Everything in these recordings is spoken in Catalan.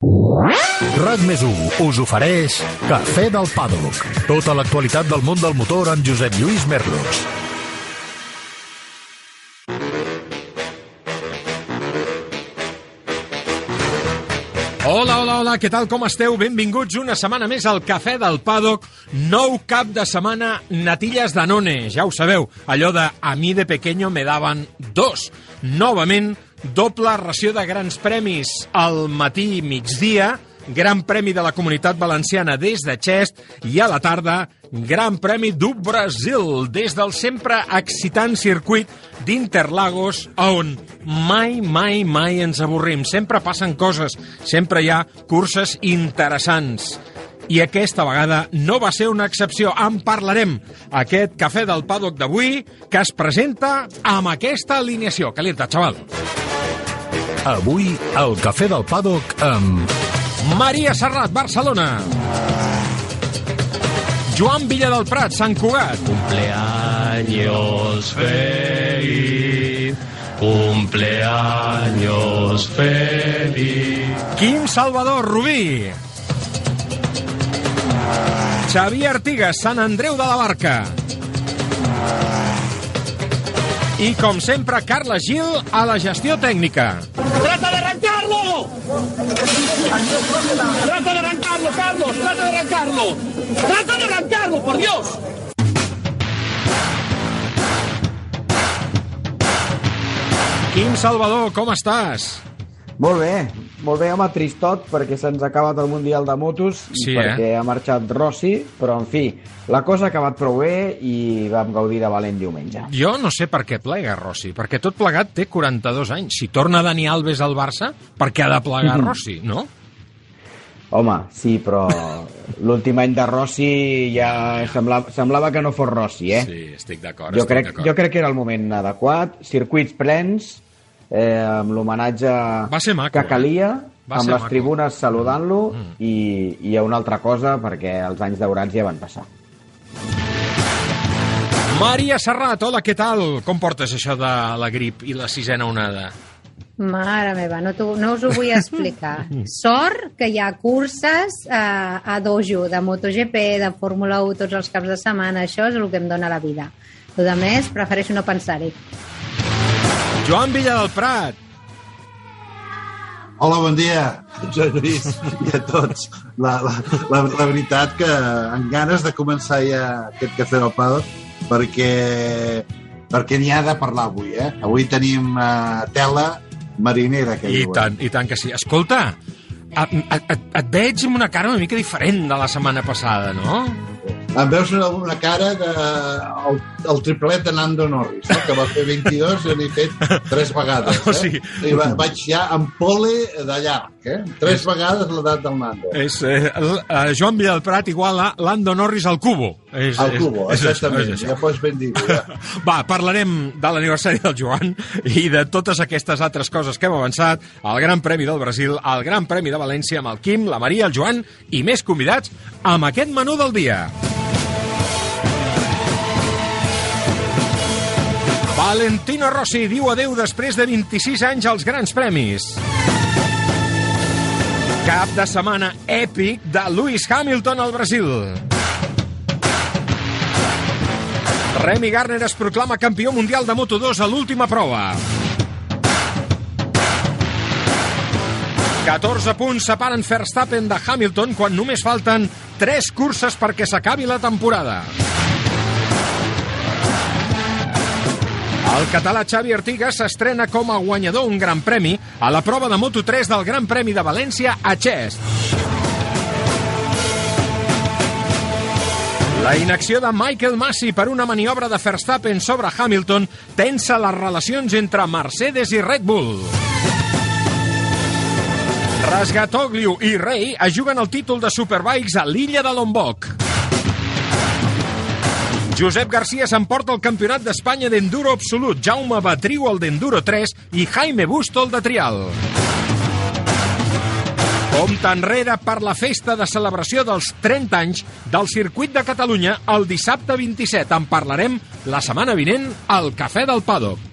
RAC més us ofereix Cafè del Paddock. Tota l'actualitat del món del motor amb Josep Lluís Merlos. Hola, hola, hola, què tal, com esteu? Benvinguts una setmana més al Cafè del Paddock. Nou cap de setmana, natilles Danone. Ja ho sabeu, allò de a mi de pequeño me daban dos. Novament, doble ració de grans premis al matí i migdia, Gran Premi de la Comunitat Valenciana des de Xest i a la tarda Gran Premi du Brasil des del sempre excitant circuit d'Interlagos on mai, mai, mai ens avorrim. Sempre passen coses, sempre hi ha curses interessants. I aquesta vegada no va ser una excepció. En parlarem. Aquest cafè del paddock d'avui que es presenta amb aquesta alineació. Calienta, xaval. Avui, el Cafè del Paddock amb... Maria Serrat, Barcelona. Joan Villa del Prat, Sant Cugat. Cumpleaños feliz, cumpleaños feliz. Quim Salvador, Rubí. Xavier Artigas, Sant Andreu de la Barca. I, com sempre, Carles Gil a la gestió tècnica. ¡Trata de arrancarlo! ¡Trata de arrancarlo, Carlos! ¡Trata de arrancarlo! ¡Trata de arrancarlo, por Dios! Quim Salvador, com estàs? Molt bé, molt bé, home, tristot, perquè se'ns ha acabat el Mundial de Motos, Sí, i perquè eh? ha marxat Rossi, però, en fi, la cosa ha acabat prou bé i vam gaudir de valent diumenge. Jo no sé per què plega Rossi, perquè tot plegat té 42 anys. Si torna Dani Alves al Barça, per què ha de plegar Rossi, no? Home, sí, però l'últim any de Rossi ja semblava, semblava que no fos Rossi, eh? Sí, estic d'acord. jo, crec, jo crec que era el moment adequat, circuits plens, eh, amb l'homenatge que calia, Va amb les maco. tribunes saludant-lo, Mm. i, i a una altra cosa, perquè els anys daurats ja van passar. Maria Serrat, hola, què tal? Com portes això de la grip i la sisena onada? Mare meva, no, no us ho vull explicar. Sort que hi ha curses eh, a dojo, de MotoGP, de Fórmula 1, tots els caps de setmana. Això és el que em dóna la vida. El de més, prefereixo no pensar-hi. Joan Villa del Prat, Hola, bon dia, Josep Lluís i a tots. La, la, la, la veritat que amb ganes de començar ja aquest cafè del Paddock perquè, perquè n'hi ha de parlar avui, eh? Avui tenim uh, tela marinera, que i diuen. tant, i tant que sí. Escolta, et, et, et veig amb una cara una mica diferent de la setmana passada, no? Em veus una, cara de, el, el triplet de Nando Norris, no? que va fer 22 i n'he fet tres vegades. O Eh? sigui- I va, vaig ja amb pole llarg, eh? Tres vegades l'edat del Nando. És eh, eh, Joan Villa del Prat igual a Lando Norris al cubo. És, Al cubo, és, és, exactament. és, és, Ja pots ben dir. Ja. Va, parlarem de l'aniversari del Joan i de totes aquestes altres coses que hem avançat, el Gran Premi del Brasil, el Gran Premi de València amb el Quim, la Maria, el Joan i més convidats amb aquest menú del dia. Valentino Rossi diu adeu després de 26 anys als Grans Premis. Cap de setmana èpic de Lewis Hamilton al Brasil. Remy Garner es proclama campió mundial de Moto2 a l'última prova. 14 punts separen Verstappen de Hamilton quan només falten 3 curses perquè s'acabi la temporada. El català Xavi Artigas s'estrena com a guanyador un gran premi a la prova de Moto3 del Gran Premi de València a Xest. La inacció de Michael Massey per una maniobra de Verstappen sobre Hamilton tensa les relacions entre Mercedes i Red Bull. Rasgatoglio i Rey es juguen el títol de Superbikes a l'illa de Lombok. Josep Garcia s'emporta el campionat d'Espanya d'enduro absolut, Jaume Batriu el d'enduro 3 i Jaime Busto el de trial. Compte enrere per la festa de celebració dels 30 anys del Circuit de Catalunya el dissabte 27. En parlarem la setmana vinent al Cafè del Paddock.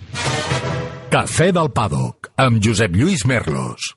Cafè del Paddock amb Josep Lluís Merlos.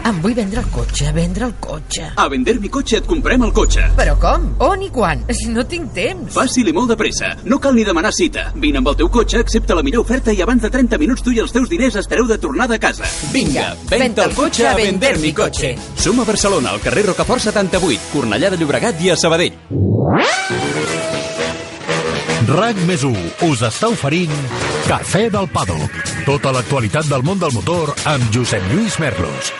Em vull vendre el cotxe, vendre el cotxe. A Vender mi cotxe et comprem el cotxe. Però com? On i quan? Si no tinc temps. Fàcil i molt de pressa. No cal ni demanar cita. Vine amb el teu cotxe, accepta la millor oferta i abans de 30 minuts tu i els teus diners estareu de tornada a casa. Vinga, venta el cotxe a Vender mi cotxe. Som a Barcelona, al carrer Rocafort 78, Cornellà de Llobregat i a Sabadell. RAC més 1 us està oferint Cafè del Paddock. Tota l'actualitat del món del motor amb Josep Lluís Merlos.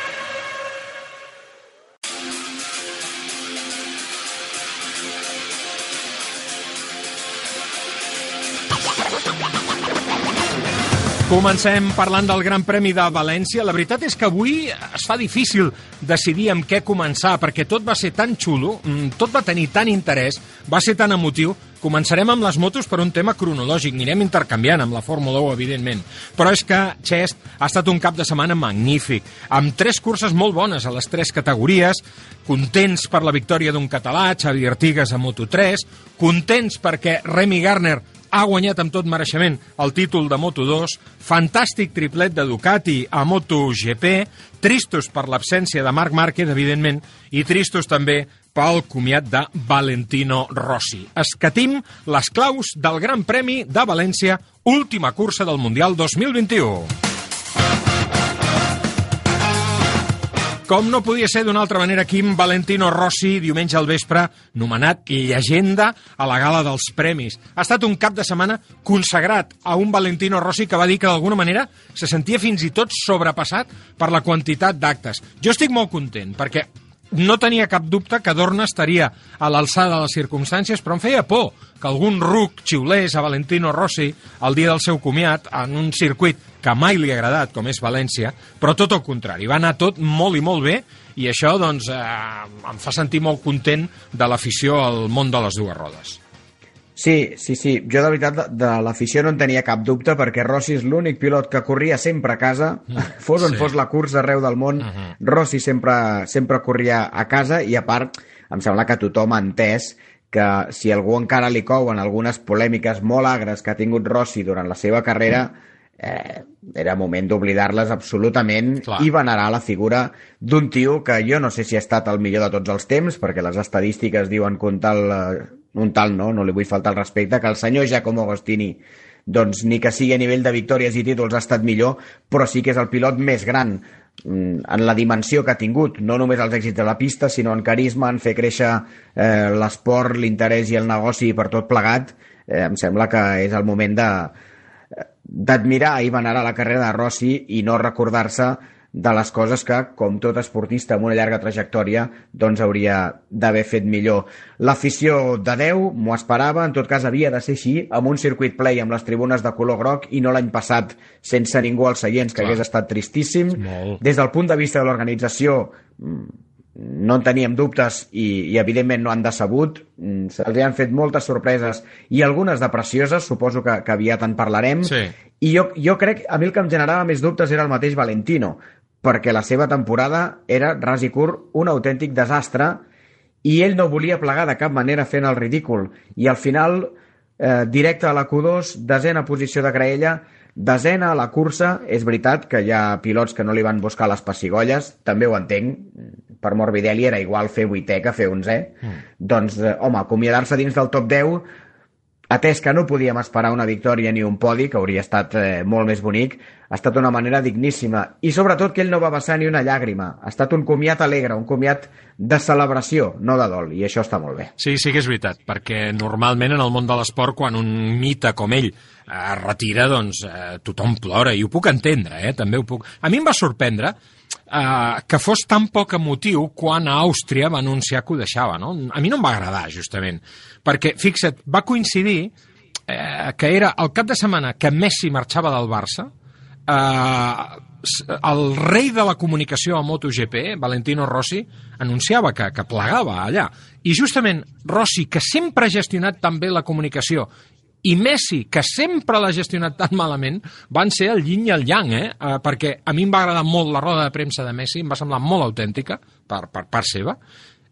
Comencem parlant del Gran Premi de València. La veritat és que avui es fa difícil decidir amb què començar, perquè tot va ser tan xulo, mm, tot va tenir tant interès, va ser tan emotiu. Començarem amb les motos per un tema cronològic, anirem intercanviant amb la Fórmula 1, evidentment. Però és que Xest ha estat un cap de setmana magnífic, amb tres curses molt bones a les tres categories, contents per la victòria d'un català, Xavi Artigas a Moto3, contents perquè Remy Garner ha guanyat amb tot mereixement el títol de Moto2, fantàstic triplet de Ducati a MotoGP, tristos per l'absència de Marc Márquez, evidentment, i tristos també pel comiat de Valentino Rossi. Escatim les claus del Gran Premi de València, última cursa del Mundial 2021. Com no podia ser d'una altra manera, Quim Valentino Rossi, diumenge al vespre, nomenat llegenda a la gala dels premis. Ha estat un cap de setmana consagrat a un Valentino Rossi que va dir que d'alguna manera se sentia fins i tot sobrepassat per la quantitat d'actes. Jo estic molt content, perquè no tenia cap dubte que Dorna estaria a l'alçada de les circumstàncies, però em feia por que algun ruc xiulés a Valentino Rossi el dia del seu comiat en un circuit que mai li ha agradat, com és València, però tot el contrari, va anar tot molt i molt bé i això doncs, eh, em fa sentir molt content de l'afició al món de les dues rodes. Sí, sí, sí. Jo, de veritat, de, de l'afició no en tenia cap dubte, perquè Rossi és l'únic pilot que corria sempre a casa, fos on sí. fos la cursa arreu del món, Mhm. Rossi sempre, sempre corria a casa, i a part, em sembla que tothom ha entès que si algú encara li couen algunes polèmiques molt agres que ha tingut Rossi durant la seva carrera, eh, era moment d'oblidar-les absolutament Clar. i venerar la figura d'un tio que jo no sé si ha estat el millor de tots els temps, perquè les estadístiques diuen que un tal, eh, un tal no, no li vull faltar el respecte, que el senyor Giacomo Agostini doncs ni que sigui a nivell de victòries i títols ha estat millor, però sí que és el pilot més gran mm, en la dimensió que ha tingut, no només els èxits de la pista, sinó en carisma, en fer créixer eh, l'esport, l'interès i el negoci per tot plegat. Eh, em sembla que és el moment de, d'admirar i venerar la carrera de Rossi i no recordar-se de les coses que, com tot esportista amb una llarga trajectòria, doncs hauria d'haver fet millor. L'afició de Déu m'ho esperava, en tot cas havia de ser així, amb un circuit play amb les tribunes de color groc i no l'any passat sense ningú als seients, que Clar. hagués estat tristíssim. Des del punt de vista de l'organització, mm, no en teníem dubtes i, i evidentment no han decebut. Mm, Se'ls han fet moltes sorpreses i algunes de precioses, suposo que, que aviat en parlarem. Sí. I jo, jo crec, a mi el que em generava més dubtes era el mateix Valentino, perquè la seva temporada era, ras i curt, un autèntic desastre i ell no volia plegar de cap manera fent el ridícul. I al final, eh, directe a la Q2, desena posició de graella, desena a la cursa. És veritat que hi ha pilots que no li van buscar les pessigolles, també ho entenc. Per Morbidelli era igual fer vuitè que fer onzè. Mm. Doncs, eh, home, acomiadar-se dins del top 10 atès que no podíem esperar una victòria ni un podi, que hauria estat eh, molt més bonic, ha estat una manera digníssima. I sobretot que ell no va vessar ni una llàgrima. Ha estat un comiat alegre, un comiat de celebració, no de dol, i això està molt bé. Sí, sí que és veritat, perquè normalment en el món de l'esport, quan un mite com ell es retira, doncs eh, tothom plora, i ho puc entendre, eh? també ho puc... A mi em va sorprendre eh, que fos tan poc emotiu quan a Àustria va anunciar que ho deixava, no? A mi no em va agradar, justament, perquè, fixa't, va coincidir eh, que era el cap de setmana que Messi marxava del Barça, eh, el rei de la comunicació a MotoGP, Valentino Rossi, anunciava que, que plegava allà. I justament Rossi, que sempre ha gestionat tan bé la comunicació i Messi, que sempre l'ha gestionat tan malament, van ser el yin i el yang, eh? Uh, perquè a mi em va agradar molt la roda de premsa de Messi, em va semblar molt autèntica, per, per part seva,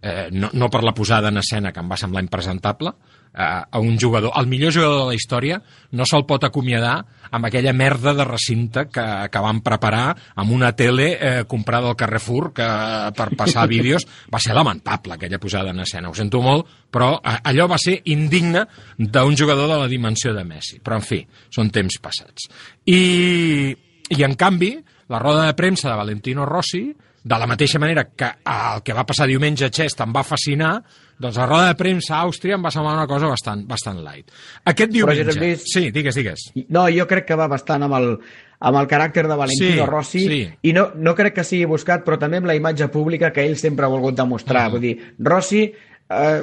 eh, no, no per la posada en escena, que em va semblar impresentable, eh, a un jugador, el millor jugador de la història, no se'l pot acomiadar amb aquella merda de recinte que, que van preparar amb una tele eh, comprada al Carrefour que, per passar vídeos. Va ser lamentable aquella posada en escena, ho sento molt, però eh, allò va ser indigne d'un jugador de la dimensió de Messi. Però, en fi, són temps passats. I, i en canvi, la roda de premsa de Valentino Rossi, de la mateixa manera que el que va passar diumenge a Xest em va fascinar, doncs la roda de premsa a Àustria em va semblar una cosa bastant, bastant light. Aquest diumenge... Josep Lluís- Sí, digues, digues. No, jo crec que va bastant amb el, amb el caràcter de Valentino Sí, Rossi sí. i no, no crec que sigui buscat, però també amb la imatge pública que ell sempre ha volgut demostrar. Mm. Vull dir, Rossi, eh,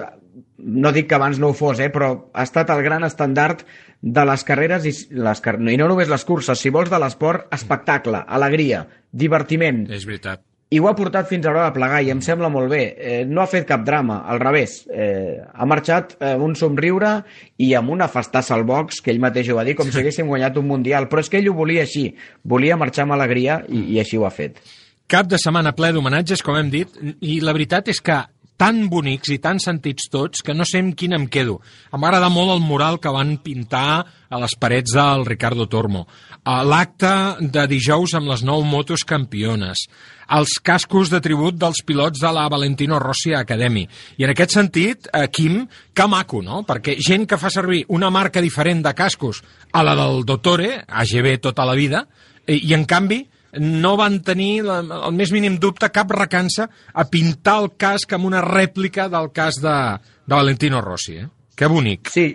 no dic que abans no ho fos, eh, però ha estat el gran estandard de les carreres i, les, car- i no només les curses, si vols de l'esport, espectacle, alegria, divertiment. És veritat. I ho ha portat fins a l'hora de plegar i em sembla molt bé. Eh, no ha fet cap drama, al revés. Eh, ha marxat amb un somriure i amb una festassa al box, que ell mateix ho va dir, com si haguéssim guanyat un Mundial. Però és que ell ho volia així. Volia marxar amb alegria i, i així ho ha fet. Cap de setmana ple d'homenatges, com hem dit, i la veritat és que tan bonics i tan sentits tots que no sé amb quin em quedo. Em va agradar molt el mural que van pintar a les parets del Ricardo Tormo. A L'acte de dijous amb les nou motos campiones. Els cascos de tribut dels pilots de la Valentino Rossi Academy. I en aquest sentit, eh, Quim, que maco, no? Perquè gent que fa servir una marca diferent de cascos a la del Dottore, AGB tota la vida, i, i en canvi no van tenir la, el més mínim dubte, cap recança, a pintar el casc amb una rèplica del cas de, de Valentino Rossi. Eh? Que bonic. Sí,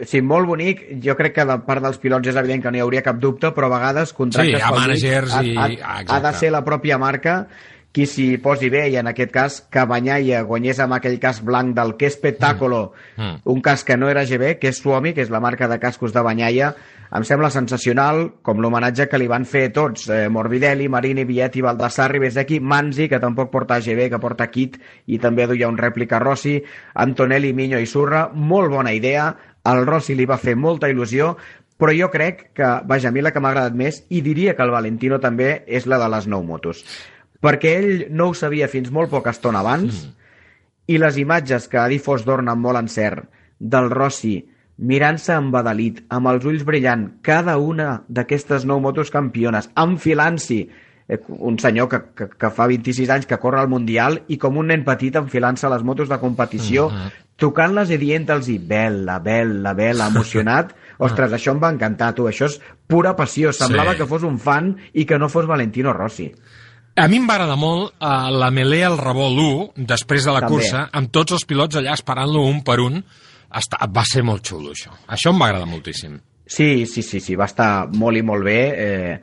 sí, molt bonic. Jo crec que de part dels pilots és evident que no hi hauria cap dubte, però a vegades contractes Sí, a managers ha, i- ha, ah, ha de ser la pròpia marca qui s'hi posi bé, i en aquest cas que Banyaia guanyés amb aquell casc blanc del Que Espectáculo, Mm. Mm. un casc que no era GB, que és Suomi, que és la marca de cascos de Banyaia, em sembla sensacional, com l'homenatge que li van fer tots, eh, Morbidelli, Marini, Vietti, Baldassarri, Besecchi, Manzi, que tampoc porta GB, que porta Kit, i també duia un rèplica Rossi, Antonelli, Miño i Surra, molt bona idea, al Rossi li va fer molta il·lusió, però jo crec que, vaja, a mi la que m'ha agradat més, i diria que el Valentino també, és la de les nou motos. Perquè ell no ho sabia fins molt poca estona abans, i les imatges que ha difós d'Orna amb molt encert del Rossi mirant-se embadalit, amb els ulls brillant, cada una d'aquestes nou motos campiones, enfilant-s'hi, eh, un senyor que, que, que fa 26 anys que corre al Mundial i com un nen petit enfilant-se a les motos de competició, tocant-les i dient-los bella, bella, bella, emocionat. Ostres, això em va encantar, tu. Això és pura passió. Semblava Sí. que fos un fan i que no fos Valentino Rossi. A mi em va agradar molt uh, la melé al revolt 1, després de la També. cursa, amb tots els pilots allà esperant-lo un per un. Està, va ser molt xulo, això. Això em va agradar moltíssim. Sí, sí, sí, sí, va estar molt i molt bé. Eh,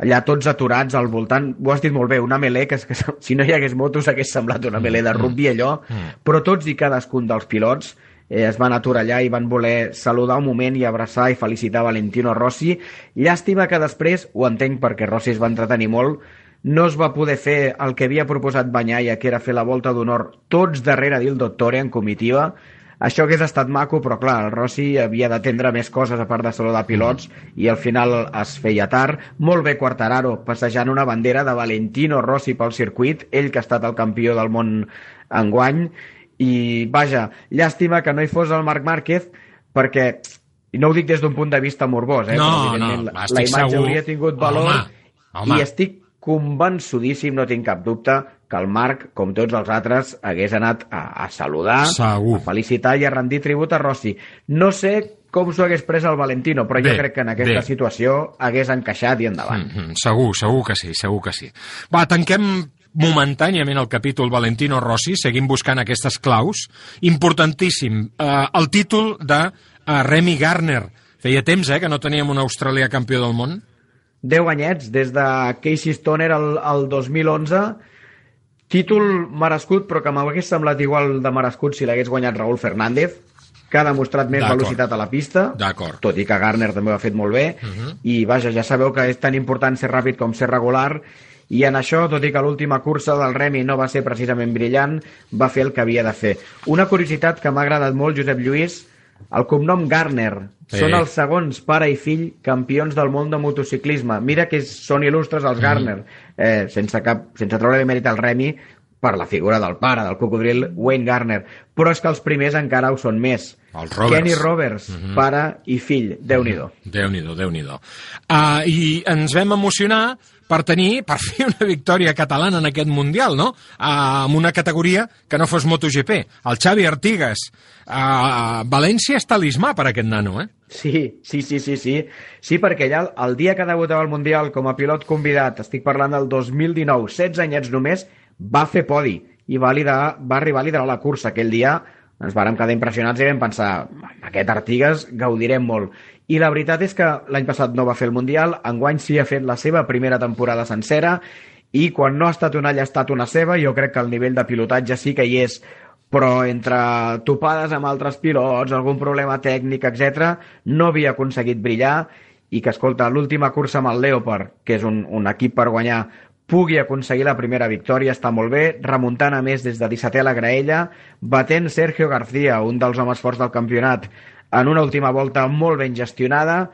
allà tots aturats al voltant, ho has dit molt bé, una melé que, que si no hi hagués motos hagués semblat una melé de rugby allò, però tots i cadascun dels pilots eh, es van aturar allà i van voler saludar un moment i abraçar i felicitar Valentino Rossi. Llàstima que després, ho entenc perquè Rossi es va entretenir molt, no es va poder fer el que havia proposat Banyaia, que era fer la volta d'honor tots darrere d'Il Dottore en comitiva, això hagués estat maco, però clar, el Rossi havia d'atendre més coses a part de saludar pilots i al final es feia tard. Molt bé Quartararo, passejant una bandera de Valentino Rossi pel circuit, ell que ha estat el campió del món enguany, i vaja, llàstima que no hi fos el Marc Márquez, perquè i no ho dic des d'un punt de vista morbós, eh? No, no, la, la imatge segur. hauria tingut valor Home, home. i estic convençudíssim, no tinc cap dubte, que el Marc, com tots els altres, hagués anat a, a saludar, Segur. a felicitar i a rendir tribut a Rossi. No sé com s'ho hagués pres el Valentino, però Bé, jo crec que en aquesta bé. situació hagués encaixat i endavant. Mm -hmm, segur, segur que sí, segur que sí. Va, tanquem momentàniament el capítol Valentino Rossi, seguim buscant aquestes claus. Importantíssim, eh, el títol de eh, Remy Garner. Feia temps, eh, que no teníem un australià campió del món. 10 anyets, des de Casey Stoner al, al 2011, títol merescut, però que m'hagués semblat igual de merescut si l'hagués guanyat Raúl Fernández, que ha demostrat més velocitat a la pista, tot i que Garner també ho ha fet molt bé, Mhm. i vaja, ja sabeu que és tan important ser ràpid com ser regular, i en això, tot i que l'última cursa del Remi no va ser precisament brillant, va fer el que havia de fer. Una curiositat que m'ha agradat molt, Josep Lluís, El cognom Garner. Sí. Són els segons pare i fill campions del món de motociclisme. Mira que són il·lustres els Garner, eh, sense, cap, sense treure mèrit al Remy, per la figura del pare, del cocodril Wayne Garner. Però és que els primers encara ho són més. Els Roberts. Kenny Roberts, pare i fill. Déu-n'hi-do. Déu-n'hi-do, déu nhi déu uh, I ens vam emocionar per tenir, per fer una victòria catalana en aquest Mundial, no? Uh, amb una categoria que no fos MotoGP. El Xavi Artigas. Uh, València és talismà per aquest nano, eh? Sí, sí, sí, sí, sí. Sí, perquè ja el, el dia que debutava al Mundial com a pilot convidat, estic parlant del 2019, 16 anyets només, va fer podi i va, liderar, va arribar a liderar la cursa. Aquell dia ens vàrem quedar impressionats i vam pensar, aquest Artigas gaudirem molt. I la veritat és que l'any passat no va fer el Mundial, enguany sí ha fet la seva primera temporada sencera i quan no ha estat una ella ha estat una seva, jo crec que el nivell de pilotatge sí que hi és, però entre topades amb altres pilots, algun problema tècnic, etc, no havia aconseguit brillar i que, escolta, l'última cursa amb el Leopard, que és un, un equip per guanyar, pugui aconseguir la primera victòria, està molt bé, remuntant a més des de 17 a la graella, batent Sergio García, un dels homes forts del campionat, en una última volta molt ben gestionada,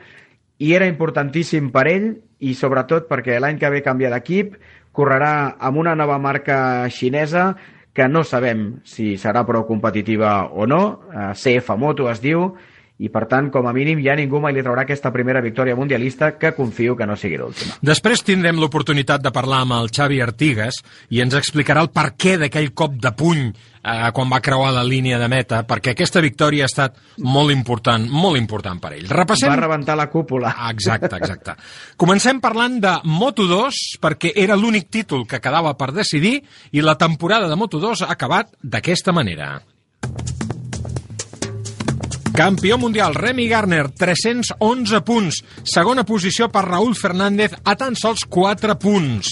i era importantíssim per ell, i sobretot perquè l'any que ve canvia d'equip, correrà amb una nova marca xinesa, que no sabem si serà prou competitiva o no, eh, CF Moto es diu, i per tant, com a mínim, ja ningú mai li traurà aquesta primera victòria mundialista que confio que no sigui l'última. Després tindrem l'oportunitat de parlar amb el Xavi Artigas i ens explicarà el per què d'aquell cop de puny eh, quan va creuar la línia de meta, perquè aquesta victòria ha estat molt important, molt important per ell. Repassem... Va rebentar la cúpula. Exacte, exacte. Comencem parlant de Moto2, perquè era l'únic títol que quedava per decidir i la temporada de Moto2 ha acabat d'aquesta manera. Campió mundial, Remy Garner, 311 punts. Segona posició per Raúl Fernández, a tan sols 4 punts.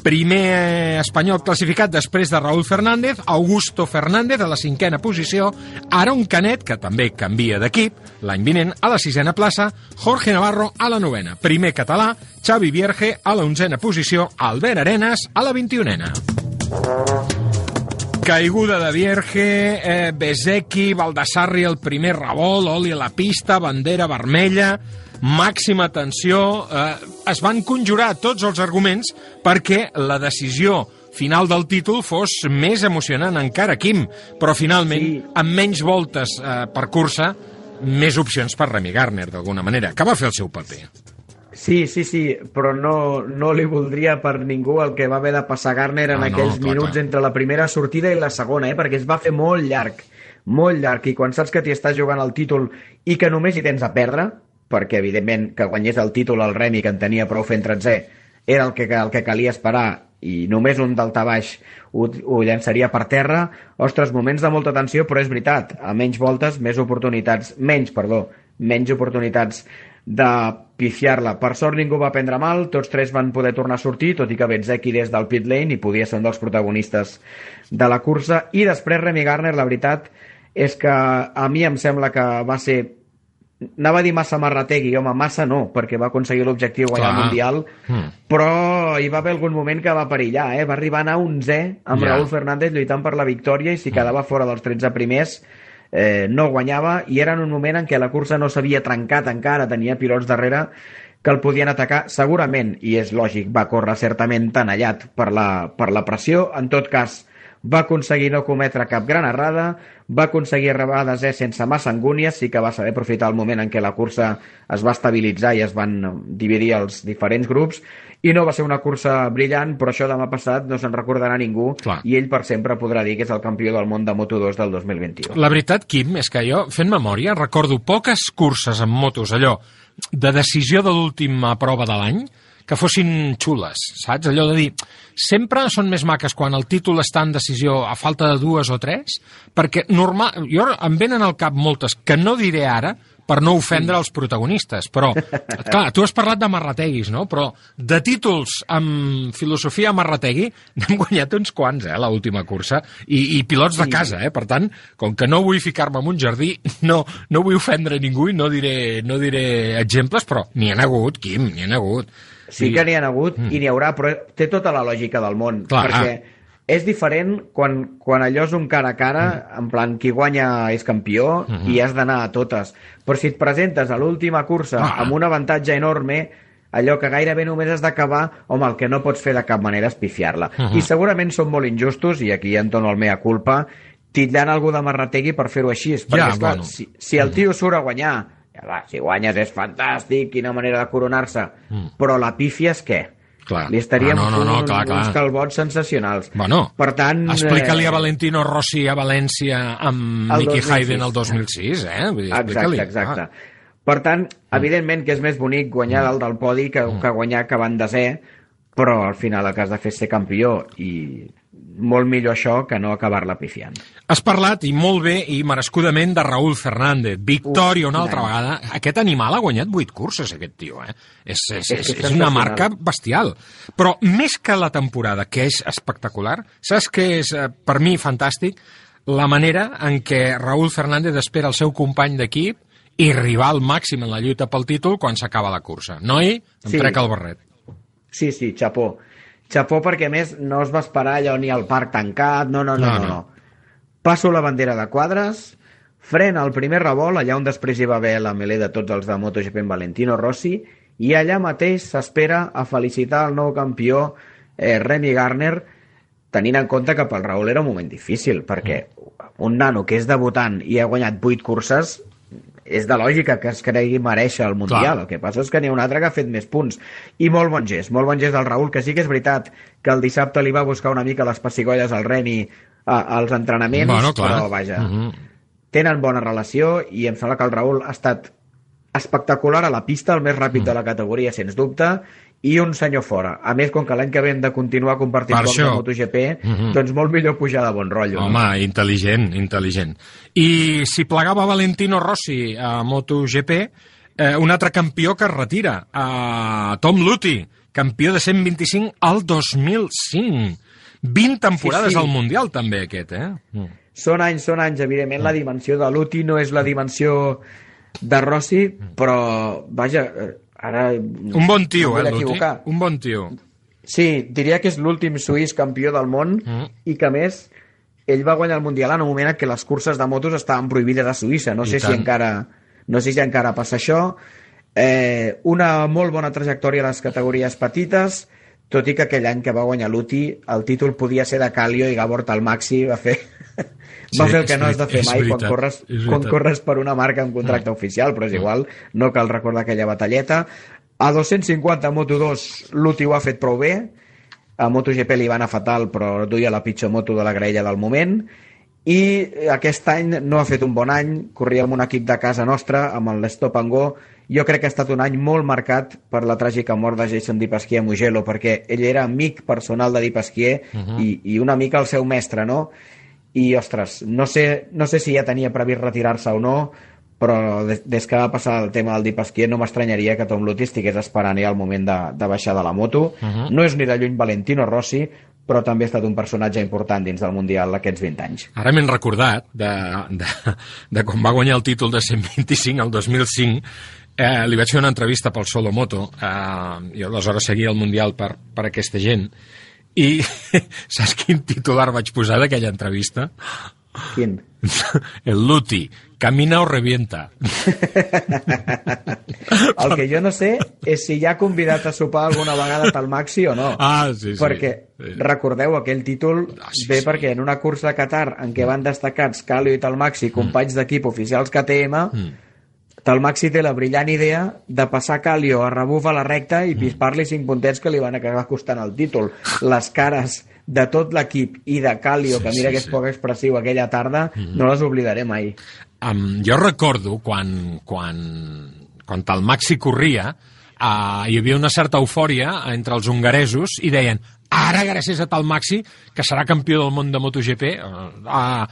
Primer espanyol classificat després de Raúl Fernández, Augusto Fernández a la cinquena posició, Aaron Canet, que també canvia d'equip, l'any vinent a la sisena plaça, Jorge Navarro a la novena. Primer català, Xavi Vierge a la onzena posició, Albert Arenas a la 21ena. Caiguda de Vierge, eh, Bezeki, Baldassarri el primer revolt, oli a la pista, bandera vermella, màxima tensió... Eh, es van conjurar tots els arguments perquè la decisió final del títol fos més emocionant encara, Quim, però finalment, sí. amb menys voltes eh, per cursa, més opcions per Remy Garner, d'alguna manera, que va fer el seu paper. Sí, sí, sí, però no, no li voldria per ningú el que va haver de passar Garner en Ah, no, aquells clar, minuts clar. entre la primera sortida i la segona, eh? perquè es va fer molt llarg, molt llarg, i quan saps que t'hi estàs jugant el títol i que només hi tens a perdre, perquè evidentment que guanyés el títol el Remy, que en tenia prou fent tretzè, era el que, el que calia esperar i només un daltabaix ho, ho llançaria per terra, ostres, moments de molta tensió, però és veritat, a menys voltes, més oportunitats, menys, perdó, menys oportunitats de pifiar-la. Per sort ningú va prendre mal, tots tres van poder tornar a sortir, tot i que Betzeki des del pit lane i podia ser un dels protagonistes de la cursa. I després Remy Garner, la veritat és que a mi em sembla que va ser anava a dir massa marrategui, home, massa no, perquè va aconseguir l'objectiu guanyar el Clar. Mundial, Hmm. però hi va haver algun moment que va perillar, eh? va arribar a anar 11 amb Ja. Raúl Fernández lluitant per la victòria i si quedava fora dels 13 primers eh, no guanyava i era en un moment en què la cursa no s'havia trencat encara, tenia pilots darrere que el podien atacar segurament, i és lògic, va córrer certament tanallat per la, per la pressió, en tot cas va aconseguir no cometre cap gran errada, va aconseguir arribar a desè sense massa angúnies, sí que va saber aprofitar el moment en què la cursa es va estabilitzar i es van dividir els diferents grups, i no va ser una cursa brillant, però això demà passat no se'n recordarà ningú, Clar. i ell per sempre podrà dir que és el campió del món de Moto2 del 2021. La veritat, Quim, és que jo, fent memòria, recordo poques curses amb motos, allò, de decisió de l'última prova de l'any, que fossin xules, saps? Allò de dir, sempre són més maques quan el títol està en decisió a falta de dues o tres, perquè normal, jo em venen al cap moltes que no diré ara, per no ofendre els protagonistes, però, clar, tu has parlat de marrateguis, no? Però de títols amb filosofia marrategui n'hem guanyat uns quants, eh, l'última cursa, i, i pilots de casa, eh? Per tant, com que no vull ficar-me en un jardí, no, no vull ofendre ningú i no diré, no diré exemples, però n'hi ha hagut, Quim, n'hi ha hagut. Sí que n'hi ha hagut Mm. i n'hi haurà, però té tota la lògica del món, Clar, perquè és diferent quan, quan allò és un cara a cara, en plan, qui guanya és campió Mhm. i has d'anar a totes. Però si et presentes a l'última cursa Ah. amb un avantatge enorme, allò que gairebé només has d'acabar, home, el que no pots fer de cap manera és pifiar-la. Mhm. I segurament són molt injustos, i aquí en dono el mea culpa, tindran algú de marrategui per fer-ho així. Perquè, Ja, esclar, bueno. si, si el tio surt a guanyar, ja va, si guanyes és fantàstic, quina manera de coronar-se, però la pífia és què? Clar. Li estaríem Ah, no, no, no, fent clar, clar. uns calbots sensacionals. Bueno, per tant... Explica-li a eh, Valentino Rossi a València amb El Nicky 2006. Hayden el 2006, eh? Vull dir, Exacte, exacte. Ah. Per tant, evidentment que és més bonic guanyar dalt del podi que, que guanyar acabant desè, però al final el que has de fer és ser campió i molt millor això que no acabar-la pifiant. Has parlat, i molt bé, i merescudament, de Raúl Fernández. Victòria una altra vegada. Aquest animal ha guanyat vuit curses, aquest tio, eh? És, és, És és, que una marca bestial. Però més que la temporada, que és espectacular, saps què és, eh, per mi, fantàstic? La manera en què Raúl Fernández espera el seu company d'equip i rival màxim en la lluita pel títol quan s'acaba la cursa. Noi, em Sí. trec el barret. Sí, sí, xapó. Xapó perquè, més, no es va esperar allò ni al parc tancat, no, no, no, No, no. no. Passo la bandera de quadres, frena el primer revolt, allà on després hi va haver la melé de tots els de MotoGP en Valentino Rossi, i allà mateix s'espera a felicitar el nou campió eh, Remy Garner, tenint en compte que pel Raúl era un moment difícil, perquè un nano que és debutant i ha guanyat 8 curses, és de lògica que es cregui mereixer el Mundial. Clar. El que passa és que n'hi ha un altre que ha fet més punts. I molt bon gest, molt bon gest del Raül, que sí que és veritat que el dissabte li va buscar una mica les pessigolles al Remy a, als entrenaments, Bueno, clar. però vaja, Mhm. tenen bona relació i em sembla que el Raül ha estat espectacular a la pista, el més ràpid Mm. de la categoria, sens dubte, i un senyor fora. A més, com que l'any que ve hem de continuar compartint Per això. de MotoGP, Mhm. doncs molt millor pujar de bon rotllo. Home, intel·ligent, intel·ligent. I si plegava Valentino Rossi a MotoGP, eh, un altre campió que es retira, a Tom Luthi, campió de 125 al 2005. 20 temporades Sí, sí. al Mundial, també, aquest, eh? Mm. Són anys, són anys. Evidentment, la dimensió de l'Uti no és la dimensió de Rossi, però, vaja, eh, ara... Un bon tio, no eh, equivocar. Un bon tio. Sí, diria que és l'últim suís campió del món Mm. i que, més, ell va guanyar el Mundial en un moment en què les curses de motos estaven prohibides a Suïssa. No I sé si tant. encara no sé si encara passa això. Eh, una molt bona trajectòria a les categories petites, tot i que aquell any que va guanyar l'UTI el títol podia ser de Calio i Gabor Talmaxi va fer Sí, fer el que no has de fer mai quan veritat, corres, és quan corres per una marca amb contracte oficial, però és igual, no cal recordar aquella batalleta. A 250 a Moto2 l'UTI ho ha fet prou bé, a MotoGP li va anar fatal, però duia la pitjor moto de la graella del moment, i aquest any no ha fet un bon any, corria amb un equip de casa nostra, amb el Stop and Go, jo crec que ha estat un any molt marcat per la tràgica mort de Jason Di Pasquier a Mugello, perquè ell era amic personal de Di Pasquier uh -huh. i, i una mica el seu mestre, no? I, ostres, no sé, no sé si ja tenia previst retirar-se o no, però des, des que va passar el tema del Di Pasquier no m'estranyaria que Tom Luthi estigués esperant ja el moment de, de baixar de la moto. Uh -huh. No és ni de lluny Valentino Rossi, però també ha estat un personatge important dins del Mundial aquests 20 anys. Ara m'he recordat de, de, de quan va guanyar el títol de 125 al 2005 eh, li vaig fer una entrevista pel Solo Moto eh, i aleshores seguia el Mundial per, per aquesta gent i saps quin titular vaig posar d'aquella entrevista? Quin? El Luti, camina o revienta. El que jo no sé és si ja ha convidat a sopar alguna vegada tal Maxi o no. Ah, sí, sí. Perquè, recordeu, aquell títol Ah, sí, ve sí. perquè en una cursa a Qatar en què van destacats Calio i Talmaxi, companys d'equip oficials KTM, Mm. Talmaxi té la brillant idea de passar Calio a rebuf a la recta Mm. i pispar-li cinc puntets que li van acabar costant el títol. Les cares de tot l'equip i de Calio, Sí, que mira sí, que és sí. poc expressiu aquella tarda, no les oblidaré mai. Um, jo recordo quan, quan, quan el Maxi corria, uh, hi havia una certa eufòria entre els hongaresos i deien ara, gràcies a tal Maxi, que serà campió del món de MotoGP, uh, uh,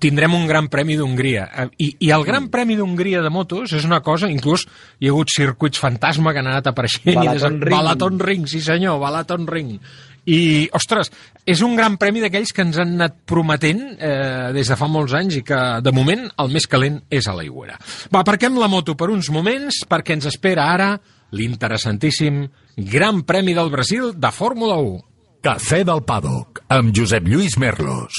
tindrem un gran premi d'Hongria. Uh, i, I el gran premi d'Hongria de motos és una cosa, inclús hi ha hagut circuits fantasma que han anat apareixent. i Balaton des- Ring. Balaton Ring, sí senyor, Balaton Ring. I, ostres, és un gran premi d'aquells que ens han anat prometent eh, des de fa molts anys i que, de moment, el més calent és a l'aigüera. Va, aparquem la moto per uns moments perquè ens espera ara l'interessantíssim Gran Premi del Brasil de Fórmula 1. Cafè del Pàdoc, amb Josep Lluís Merlos.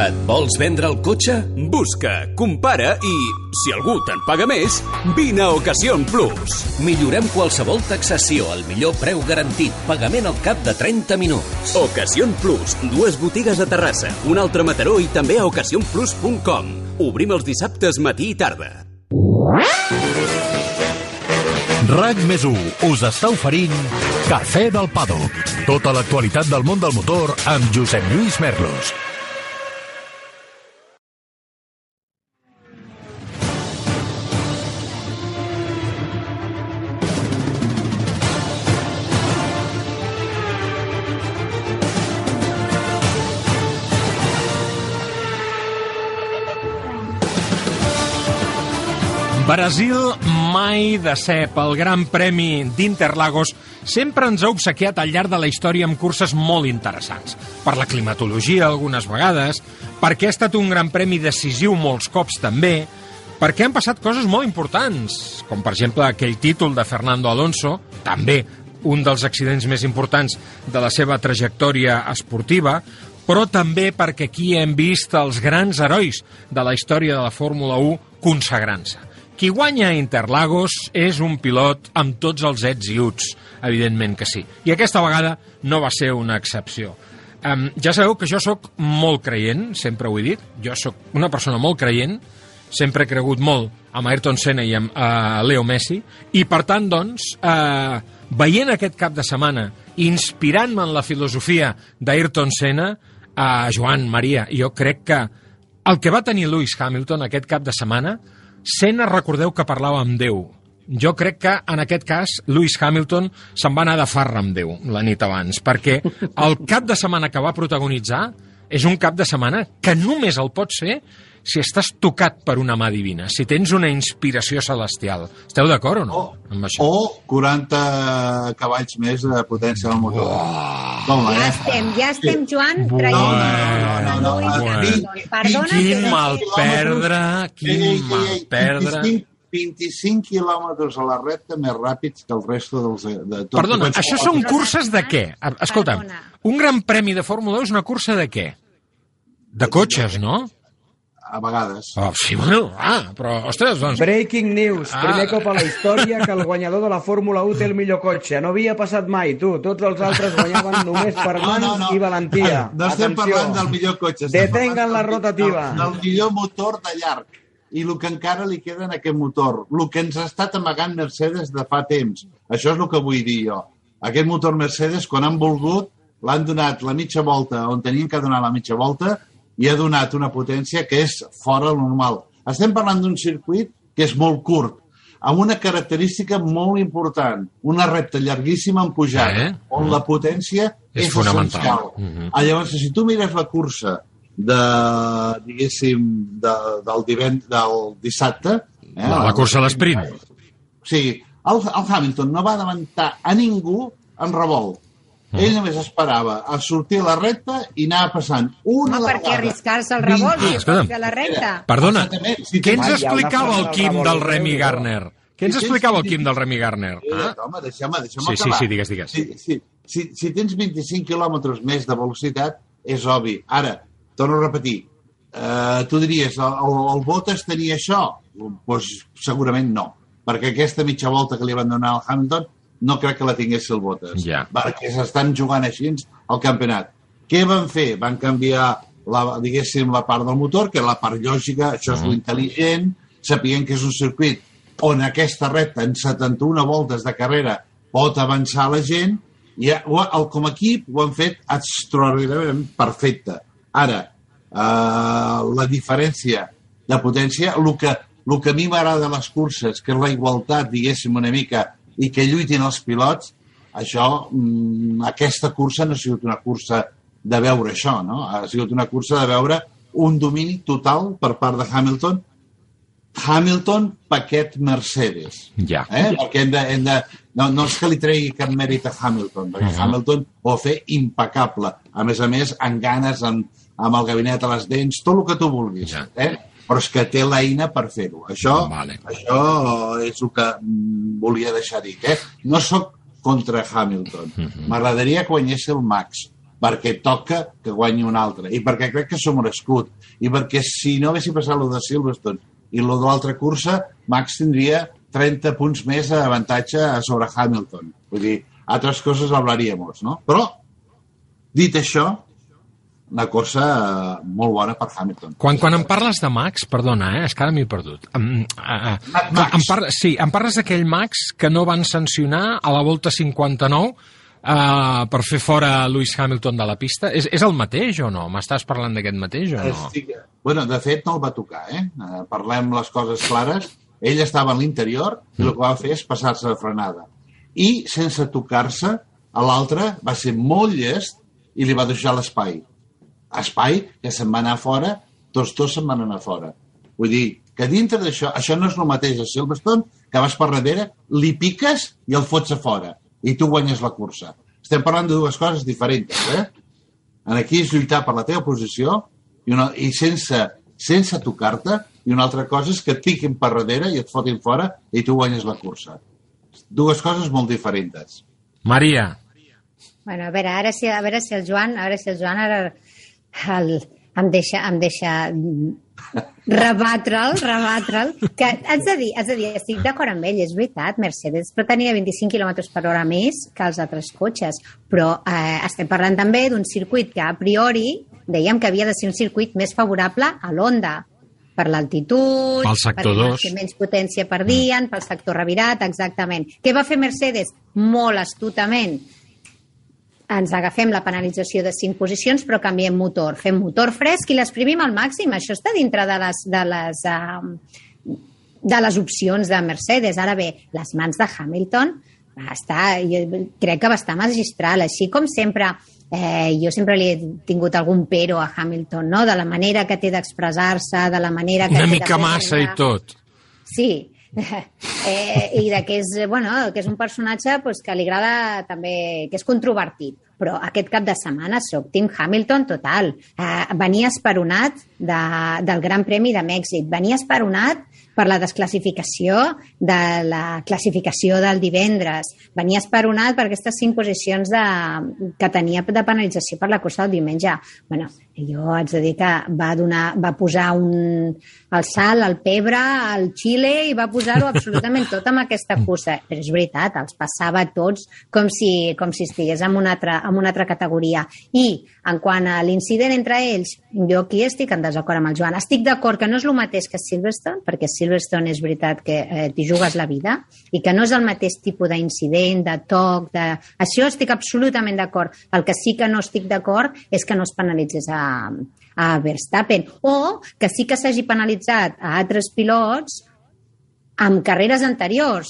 Et vols vendre el cotxe? Busca, compara i, si algú te'n paga més, vine a Ocasión Plus. Millorem qualsevol taxació al millor preu garantit, pagament al cap de 30 minuts. Ocasión Plus, dues botigues a Terrassa, un altre a Mataró i també a ocasionplus.com. Obrim els dissabtes matí i tarda. RAC més us està oferint Cafè del Pàdoc. Tota l'actualitat del món del motor amb Josep Lluís Merlos. Brasil mai de cep. El Gran Premi d'Interlagos sempre ens ha obsequiat al llarg de la història amb curses molt interessants. Per la climatologia, algunes vegades, perquè ha estat un Gran Premi decisiu molts cops també, perquè han passat coses molt importants, com per exemple aquell títol de Fernando Alonso, també un dels accidents més importants de la seva trajectòria esportiva, però també perquè aquí hem vist els grans herois de la història de la Fórmula 1 consagrant-se. Qui guanya a Interlagos és un pilot amb tots els ets i uts, evidentment que sí. I aquesta vegada no va ser una excepció. Um, ja sabeu que jo sóc molt creient, sempre ho he dit, jo sóc una persona molt creient, sempre he cregut molt amb Ayrton Senna i amb uh, Leo Messi, i per tant, doncs, uh, veient aquest cap de setmana, inspirant-me en la filosofia d'Ayrton Senna, uh, Joan, Maria, jo crec que el que va tenir Lewis Hamilton aquest cap de setmana Senna, recordeu que parlava amb Déu. Jo crec que, en aquest cas, Lewis Hamilton se'n va anar de farra amb Déu la nit abans, perquè el cap de setmana que va protagonitzar és un cap de setmana que només el pot ser si estàs tocat per una mà divina, si tens una inspiració celestial. Esteu d'acord o no? O, amb això? o 40 cavalls més de potència del motor. Oh. Toma, ja eh? estem, ja estem, Joan, traient... No, no, no, no, no, no. Perdona, quin mal perdre, quin mal perdre... 25 quilòmetres a la recta més ràpids que el resto dels... De tot Perdona, això són curses de què? Escolta'm, un gran premi de Fórmula 1 és una cursa de què? De cotxes, no? A vegades. Oh, sí, bueno, ah, però, ostres, doncs... Breaking news, ah. primer cop a la història que el guanyador de la Fórmula 1 té el millor cotxe. No havia passat mai, tu. Tots els altres guanyaven només per mans no, no, no. i valentia. No estem Atenció. parlant del millor cotxe. Detengan la rotativa. Del, del millor motor de llarg i el que encara li queda en aquest motor. El que ens ha estat amagant Mercedes de fa temps. Això és el que vull dir jo. Aquest motor Mercedes, quan han volgut, l'han donat la mitja volta on tenien que donar la mitja volta i ha donat una potència que és fora del normal. Estem parlant d'un circuit que és molt curt, amb una característica molt important, una recta llarguíssima en pujada, eh? on la potència és, és fonamental. Uh -huh. ah, llavors, si tu mires la cursa de, diguéssim, de, del, divent, del dissabte... Eh, la, la cursa a l'esprint. O sigui, el, el Hamilton no va adelantar a ningú en revolt. Mm. Ell només esperava a sortir a la recta i anar passant una Home, per què arriscar-se al revolt i ah, a la recta? Perdona, si què ens explicava el Quim del Remy Garner? Què ens explicava el Quim del Remy Garner? Ah? Home, deixa'm, deixa'm sí, acabar. Sí, sí, digues, digues. Si, si, si, si tens 25 quilòmetres més de velocitat, és obvi. Ara, torno a repetir, eh, tu diries, el, el, el Bottas tenia això? Doncs pues, segurament no, perquè aquesta mitja volta que li van donar al Hamilton no crec que la tingués el Bottas, ja. perquè s'estan jugant així al campionat. Què van fer? Van canviar, la, diguéssim, la part del motor, que la part lògica, això és mm. l'intel·ligent, sapient que és un circuit on aquesta recta en 71 voltes de carrera pot avançar la gent, i el, com a equip ho han fet extraordinàriament perfecte. Ara, eh, la diferència de potència, el que, el que a mi m'agrada de les curses, que és la igualtat, diguéssim, una mica i que lluitin els pilots, això, mm, aquesta cursa no ha sigut una cursa de veure això, no? Ha sigut una cursa de veure un domini total per part de Hamilton Hamilton, paquet Mercedes. Ja. Eh? Perquè hem de, hem de, no, no és que li tregui cap mèrit a Hamilton, perquè uh. -huh. Hamilton ho va fer impecable. A més a més, amb ganes, amb, amb el gabinet a les dents, tot el que tu vulguis. Ja. Eh? Però és que té l'eina per fer-ho. Això, Vale. això és el que mm, volia deixar dit. Eh? No sóc contra Hamilton. Mhm. M'agradaria que guanyés el Max, perquè toca que guanyi un altre, i perquè crec que s'ho merescut, i perquè si no haguessi passat lo de Silverstone i lo de l'altra cursa, Max tindria 30 punts més d'avantatge sobre Hamilton. Vull dir, altres coses hablaríamos, no? Però, dit això, una cosa eh, molt bona per Hamilton. Quan, quan em parles de Max, perdona, eh, és que ara m'he perdut. Em, uh, Max. em par sí, em parles d'aquell Max que no van sancionar a la volta 59 uh, per fer fora Lewis Hamilton de la pista. És, és el mateix o no? M'estàs parlant d'aquest mateix o no? Estic... Bueno, de fet, no el va tocar, eh? Eh, Parlem les coses clares. Ell estava a l'interior i el que va fer és passar-se de frenada. I, sense tocar-se, a l'altre va ser molt llest i li va deixar l'espai. Espai que se'n va anar fora, tots dos se'n van anar fora. Vull dir, que dintre d'això, això no és el mateix a Silverstone, que vas per darrere, li piques i el fots a fora. I tu guanyes la cursa. Estem parlant de dues coses diferents, eh? En aquí és lluitar per la teva posició i, una, i sense, sense tocar-te, i una altra cosa és que et piquin per darrere i et fotin fora i tu guanyes la cursa. Dues coses molt diferents. Maria, Bueno, a veure, ara si, a veure si el Joan, a veure si el Joan ara el, em deixa, em deixa rebatre'l, rebatre'l, que haig de dir, haig de dir, estic d'acord amb ell, és veritat, Mercedes però tenia 25 km per hora més que els altres cotxes, però eh, estem parlant també d'un circuit que a priori dèiem que havia de ser un circuit més favorable a l'Honda, per l'altitud, Pel sector perquè dos. té menys potència perdien, pel sector revirat, exactament. Què va fer Mercedes? Molt astutament ens agafem la penalització de 5 posicions però canviem motor, fem motor fresc i l'exprimim al màxim. Això està dintre de les, de les, uh, de les opcions de Mercedes. Ara bé, les mans de Hamilton estar, jo crec que va estar magistral, així com sempre eh, jo sempre li he tingut algun pero a Hamilton, no? de la manera que té d'expressar-se, de la manera que una té mica massa i tot. Sí, eh, i de que és, bueno, que és un personatge pues, que li agrada també, que és controvertit. Però aquest cap de setmana soc Tim Hamilton total. Eh, venia esperonat de, del Gran Premi de Mèxic, venia esperonat per la desclassificació de la classificació del divendres, venia esperonat per aquestes cinc posicions de, que tenia de penalització per la cursa del diumenge. bueno, jo haig de dir que va, donar, va posar un, el sal, el pebre, el xile i va posar-ho absolutament tot amb aquesta cursa. Però és veritat, els passava tots com si, com si estigués en una, altra, en una altra categoria. I en quant a l'incident entre ells, jo aquí estic en desacord amb el Joan. Estic d'acord que no és el mateix que Silverstone, perquè Silverstone és veritat que eh, t'hi jugues la vida i que no és el mateix tipus d'incident, de toc, de... Això estic absolutament d'acord. El que sí que no estic d'acord és que no es penalitzés a, a Verstappen o que sí que s'hagi penalitzat a altres pilots amb carreres anteriors.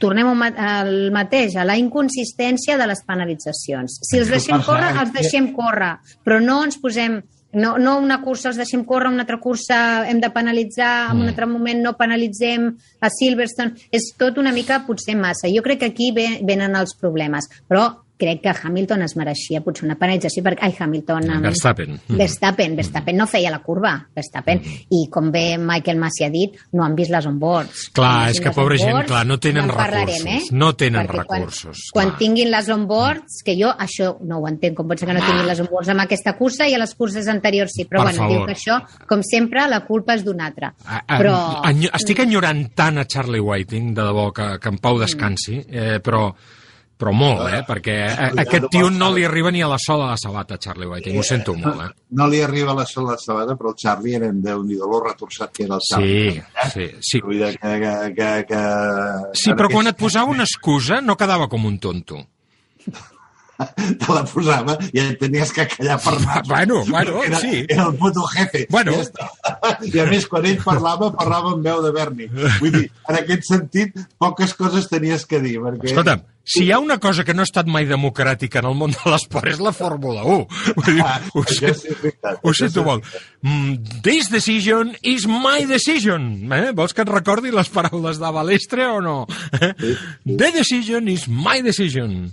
Tornem al ma- al mateix, a la inconsistència de les penalitzacions. Si els deixem córrer, els deixem córrer, però no ens posem no, no una cursa els deixem córrer, una altra cursa hem de penalitzar, en un altre moment no penalitzem a Silverstone. És tot una mica potser massa. Jo crec que aquí ve, venen els problemes. Però crec que Hamilton es mereixia potser una penalització perquè... Ai, Hamilton... em- Verstappen. Mm. Verstappen, Verstappen no feia la curva, Verstappen. I com bé Michael Massi ha dit, no han vist les onboards. Clar, Quan és que pobra gent, clar, no tenen recursos. eh? No tenen Perquè quan- recursos, Quan, clar. tinguin les onboards, que jo això no ho entenc, com pot ser que no tinguin les onboards amb aquesta cursa i a les curses anteriors sí, però Per bueno, diu favor. que això, com sempre, la culpa és d'un altre. Ah, ah, Però... Estic enyorant tant a Charlie Whiting, de debò, que, que en Pau descansi, eh, però, però molt, eh? Perquè a, a aquest tio no li arriba ni a la sola de la sabata, Charlie Whiting. Ho sento molt, eh? No li arriba la sola sabata, però el Charlie era déu nhi lo retorçat que era el Charlie. Sí, sí, sí. Dir que, que, que, que... Sí, però quan et posava una excusa no quedava com un tonto. Te la posava i et tenies que callar per anar. Bueno, bueno, era, sí. Era el puto jefe. Bueno. I, ja. I a més, quan ell parlava, parlava amb veu de Berni. Vull dir, en aquest sentit, poques coses tenies que dir. Perquè... Escolta'm, si hi ha una cosa que no ha estat mai democràtica en el món de l'esport és la Fórmula 1. Vull dir, Ah, ho, sí és veritat, ho sento sí. molt. Mm, This decision is my decision. Eh? Vols que et recordi les paraules de Balestre o no? The decision is my decision.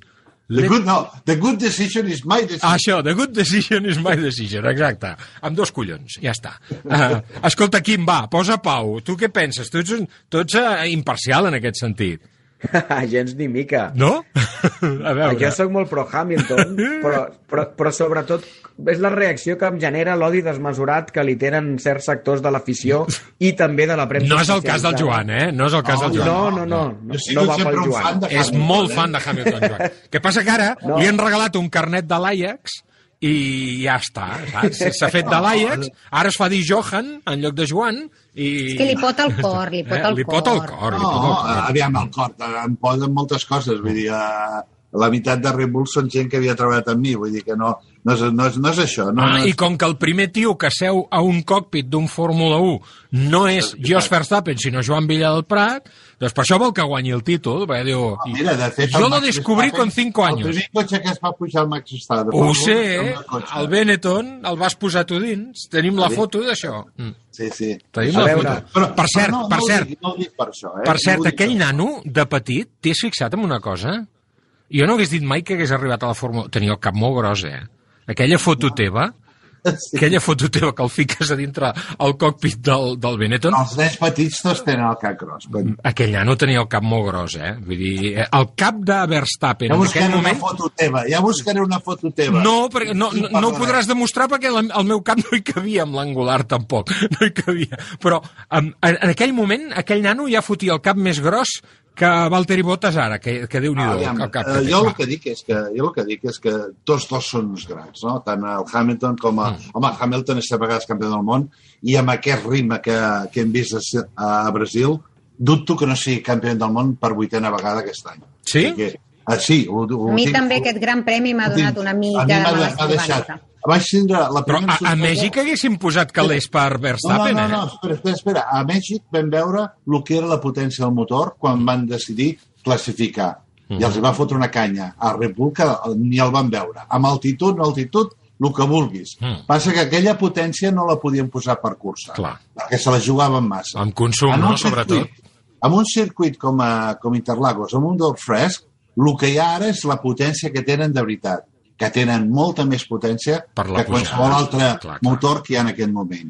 The good, no, the good decision is my decision. Ah, això, the good decision is my decision, exacte. Amb dos collons, ja està. Uh, escolta, Quim, va, posa pau. Tu què penses? Tu ets, un, tu ets uh, imparcial en aquest sentit, Gens ni mica. no? A veure... Jo sóc molt pro Hamilton, però, però, però sobretot és la reacció que em genera l'odi desmesurat que li tenen certs sectors de l'afició i també de la premsa. No és el cas del Joan, eh? No és el cas del Joan. No, no, no. No, no sigut va pel Joan. fan de És Hamilton, molt eh? fan de Hamilton, Joan. Què passa que ara No. li han regalat un carnet de l'Ajax i ja està, saps? S'ha fet de l'Ajax, ara es fa dir Johan en lloc de Joan i... És que li pot el cor, li pot Eh, el li pot el cor. cor, li No, pot el cor. aviam, el cor, em poden moltes coses, vull dir, eh, la meitat de Red Bull són gent que havia treballat amb mi, vull dir que no, no, és, no, és, no és això. No, Ah, no i és... com que el primer tio que seu a un còcpit d'un Fórmula 1 no és Jos Verstappen, sinó Joan Villa del Prat, doncs per això vol que guanyi el títol, perquè diu... Ah, Mira, de fet, el lo Verstappen, con 5 El años. primer cotxe que es va pujar al Max Verstappen. Ho sé, el el Benetton el vas posar tu dins. Tenim la foto d'això. Mm. Sí, sí. Tenim A la veure, foto. per cert, no, per no ho cert, dic, no per això, eh? per cert, aquell per- nano, de petit, t'hi has fixat en una cosa? Jo no hagués dit mai que hagués arribat a la Fórmula... Tenia el cap molt gros, eh? Aquella foto teva, Sí. aquella foto teva que el fiques a dintre el còcpit del, del Benetton, Els nens petits tots tenen el cap gros. però- aquell nano tenia el cap molt gros, eh? Vull dir, eh, el cap de Verstappen Ja buscaré moment... una foto teva, ja buscaré una foto teva. No, perquè no, no, no ho podràs demostrar perquè la, el meu cap no hi cabia amb l'angular tampoc, no hi cabia. Però en, en aquell moment aquell nano ja fotia el cap més gros que Valtteri Bottas ara, que, que déu nhi Ah, aviam, el cap eh, jo el que dic és que jo el que dic és que tots dos són uns grans, no? Tant el Hamilton com a... Mm. Home, Hamilton és set vegades campió del món i amb aquest ritme que, que hem vist a, a Brasil, dubto que no sigui campió del món per vuitena vegada aquest any. Sí? Que, ah, sí, ho, ho A mi tinc- també ho- aquest gran premi m'ha donat una A mi mica de m'ha mala m'ha deixat. Vaig tindre la Però primera a, a sorpresa- Mèxic haguessin posat calés per Verstappen, no, no, no, eh? espera, espera, espera. A Mèxic vam veure el que era la potència del motor quan van decidir classificar. I els va fotre una canya. A Red Bull que ni el van veure. Amb altitud, no altitud, el que vulguis. Mm. Passa que aquella potència no la podien posar per cursa. Clar. Perquè se la jugaven massa. Amb consum, En no?, sobretot. En un circuit com, a, com Interlagos, amb un del fresc, el que hi ha ara és la potència que tenen de veritat que tenen molta més potència Per que qualsevol altre Clar, clar. motor que hi ha en aquest moment.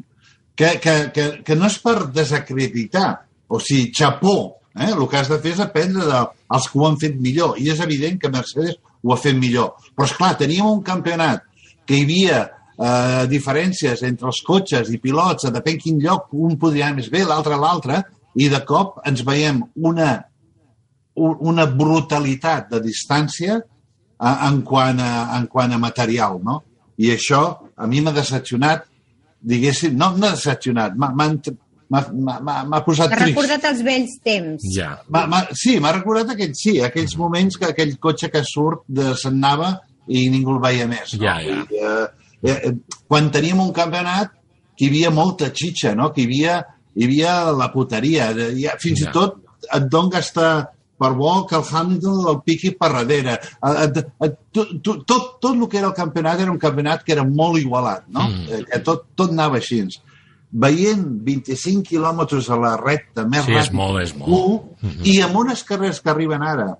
Que, que, que, que no és per desacreditar, o sigui, xapó, eh? el que has de fer és aprendre dels que ho han fet millor, i és evident que Mercedes ho ha fet millor. Però, és clar teníem un campionat que hi havia eh, diferències entre els cotxes i pilots, a depèn quin lloc, un podria anar més bé, l'altre l'altre, i de cop ens veiem una, un- una brutalitat de distància en quant a, en quant a material, no? I això a mi m'ha decepcionat, diguéssim, no m'ha decepcionat, m'ha- m'ha m'ha- m'ha m'ha- m'ha posat T'ha trist. recordat els vells temps. Ja. Ma, ma, sí, m'ha recordat aquell, sí, aquells moments que aquell cotxe que surt de se'n anava i ningú el veia més. No? Ja, ja. I, eh, eh, eh, quan teníem un campionat que hi havia molta xitxa, no? que hi havia, hi havia la puteria. Fins Ja. i tot et don gastar per bo que el Hamilton el piqui per darrere. Eh, eh, eh, Tot, tot, tot, el que era el campionat era un campionat que era molt igualat, no? Mm. Que tot, tot anava així. Veient 25 quilòmetres a la recta més Sí, és ràpid molt, és molt. Uh, I amb unes carreres que arriben ara,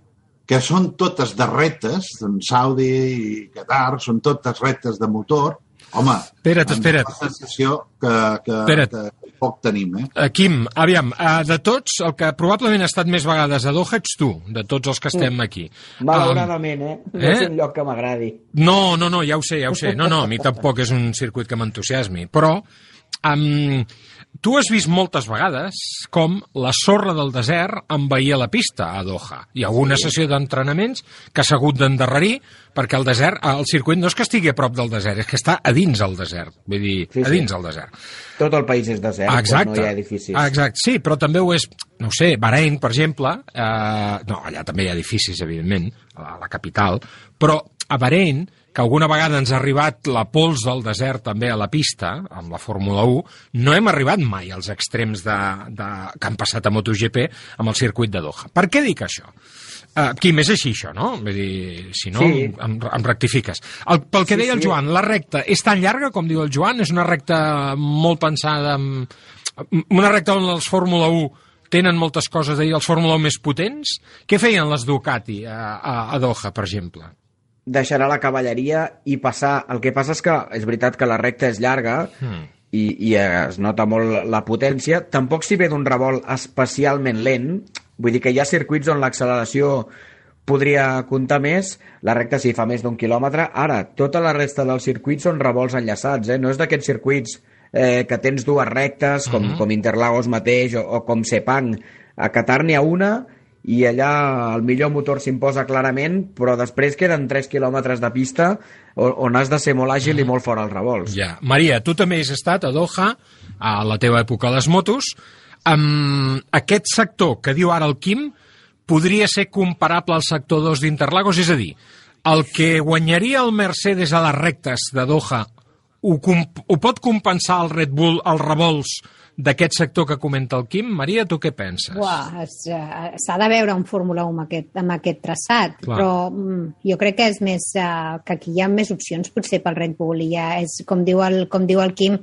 que són totes de retes, en Saudi i Qatar, són totes retes de motor, home, Espera't, espera't. la sensació que, que, Espera't. que poc tenim, eh? Uh, Quim, aviam, uh, de tots, el que probablement ha estat més vegades a Doha ets tu, de tots els que estem aquí. Malauradament, eh? No eh? és un lloc que m'agradi. No, no, no, ja ho sé, ja ho sé. No, no, a mi tampoc és un circuit que m'entusiasmi. Però um, tu has vist moltes vegades com la sorra del desert envaïa la pista a Doha. Hi ha una sessió d'entrenaments que s'ha hagut d'endarrerir perquè el desert, el circuit no és que estigui a prop del desert, és que està a dins el desert. Vull dir, Sí, a sí. dins el desert. Tot el país és desert, Exacte. però no hi ha edificis. Exacte, sí, però també ho és, no ho sé, Bahrein, per exemple, eh, no, allà també hi ha edificis, evidentment, a la, a la capital, però a Bahrein, que alguna vegada ens ha arribat la pols del desert també a la pista, amb la Fórmula 1, no hem arribat mai als extrems de, de, que han passat a MotoGP amb el circuit de Doha. Per què dic això? Uh, Quim, és així això, no? Vull dir, si no, Sí. em, em rectifiques. El, pel que Sí, deia el sí. Joan, la recta és tan llarga com diu el Joan? És una recta molt pensada en... Una recta on els Fórmula 1 tenen moltes coses a dir, els Fórmula 1 més potents? Què feien les Ducati a, a, a Doha, per exemple? Deixarà la cavalleria i passar... El que passa és que és veritat que la recta és llarga Hmm. i, i es nota molt la potència. Tampoc si ve d'un revolt especialment lent, vull dir que hi ha circuits on l'acceleració podria comptar més, la recta sí fa més d'un quilòmetre. Ara, tota la resta dels circuits són revolts enllaçats, eh? no és d'aquests circuits eh, que tens dues rectes, com, Mhm. com Interlagos mateix o, o com Sepang. A Qatar n'hi ha una i allà el millor motor s'imposa clarament, però després queden 3 quilòmetres de pista on, has de ser molt àgil i molt fora els revolts. Ja. Maria, tu també has estat a Doha, a la teva època a les motos. Amb aquest sector que diu ara el Quim podria ser comparable al sector 2 d'Interlagos? És a dir, el que guanyaria el Mercedes a les rectes de Doha ho, ho pot compensar el Red Bull als revolts d'aquest sector que comenta el Quim? Maria, tu què penses? Eh, s'ha de veure un Fórmula 1 amb aquest, amb aquest traçat, Clar. però mm, jo crec que és més eh, que aquí hi ha més opcions potser pel Red Bull i ja és, com diu el, com diu el Quim,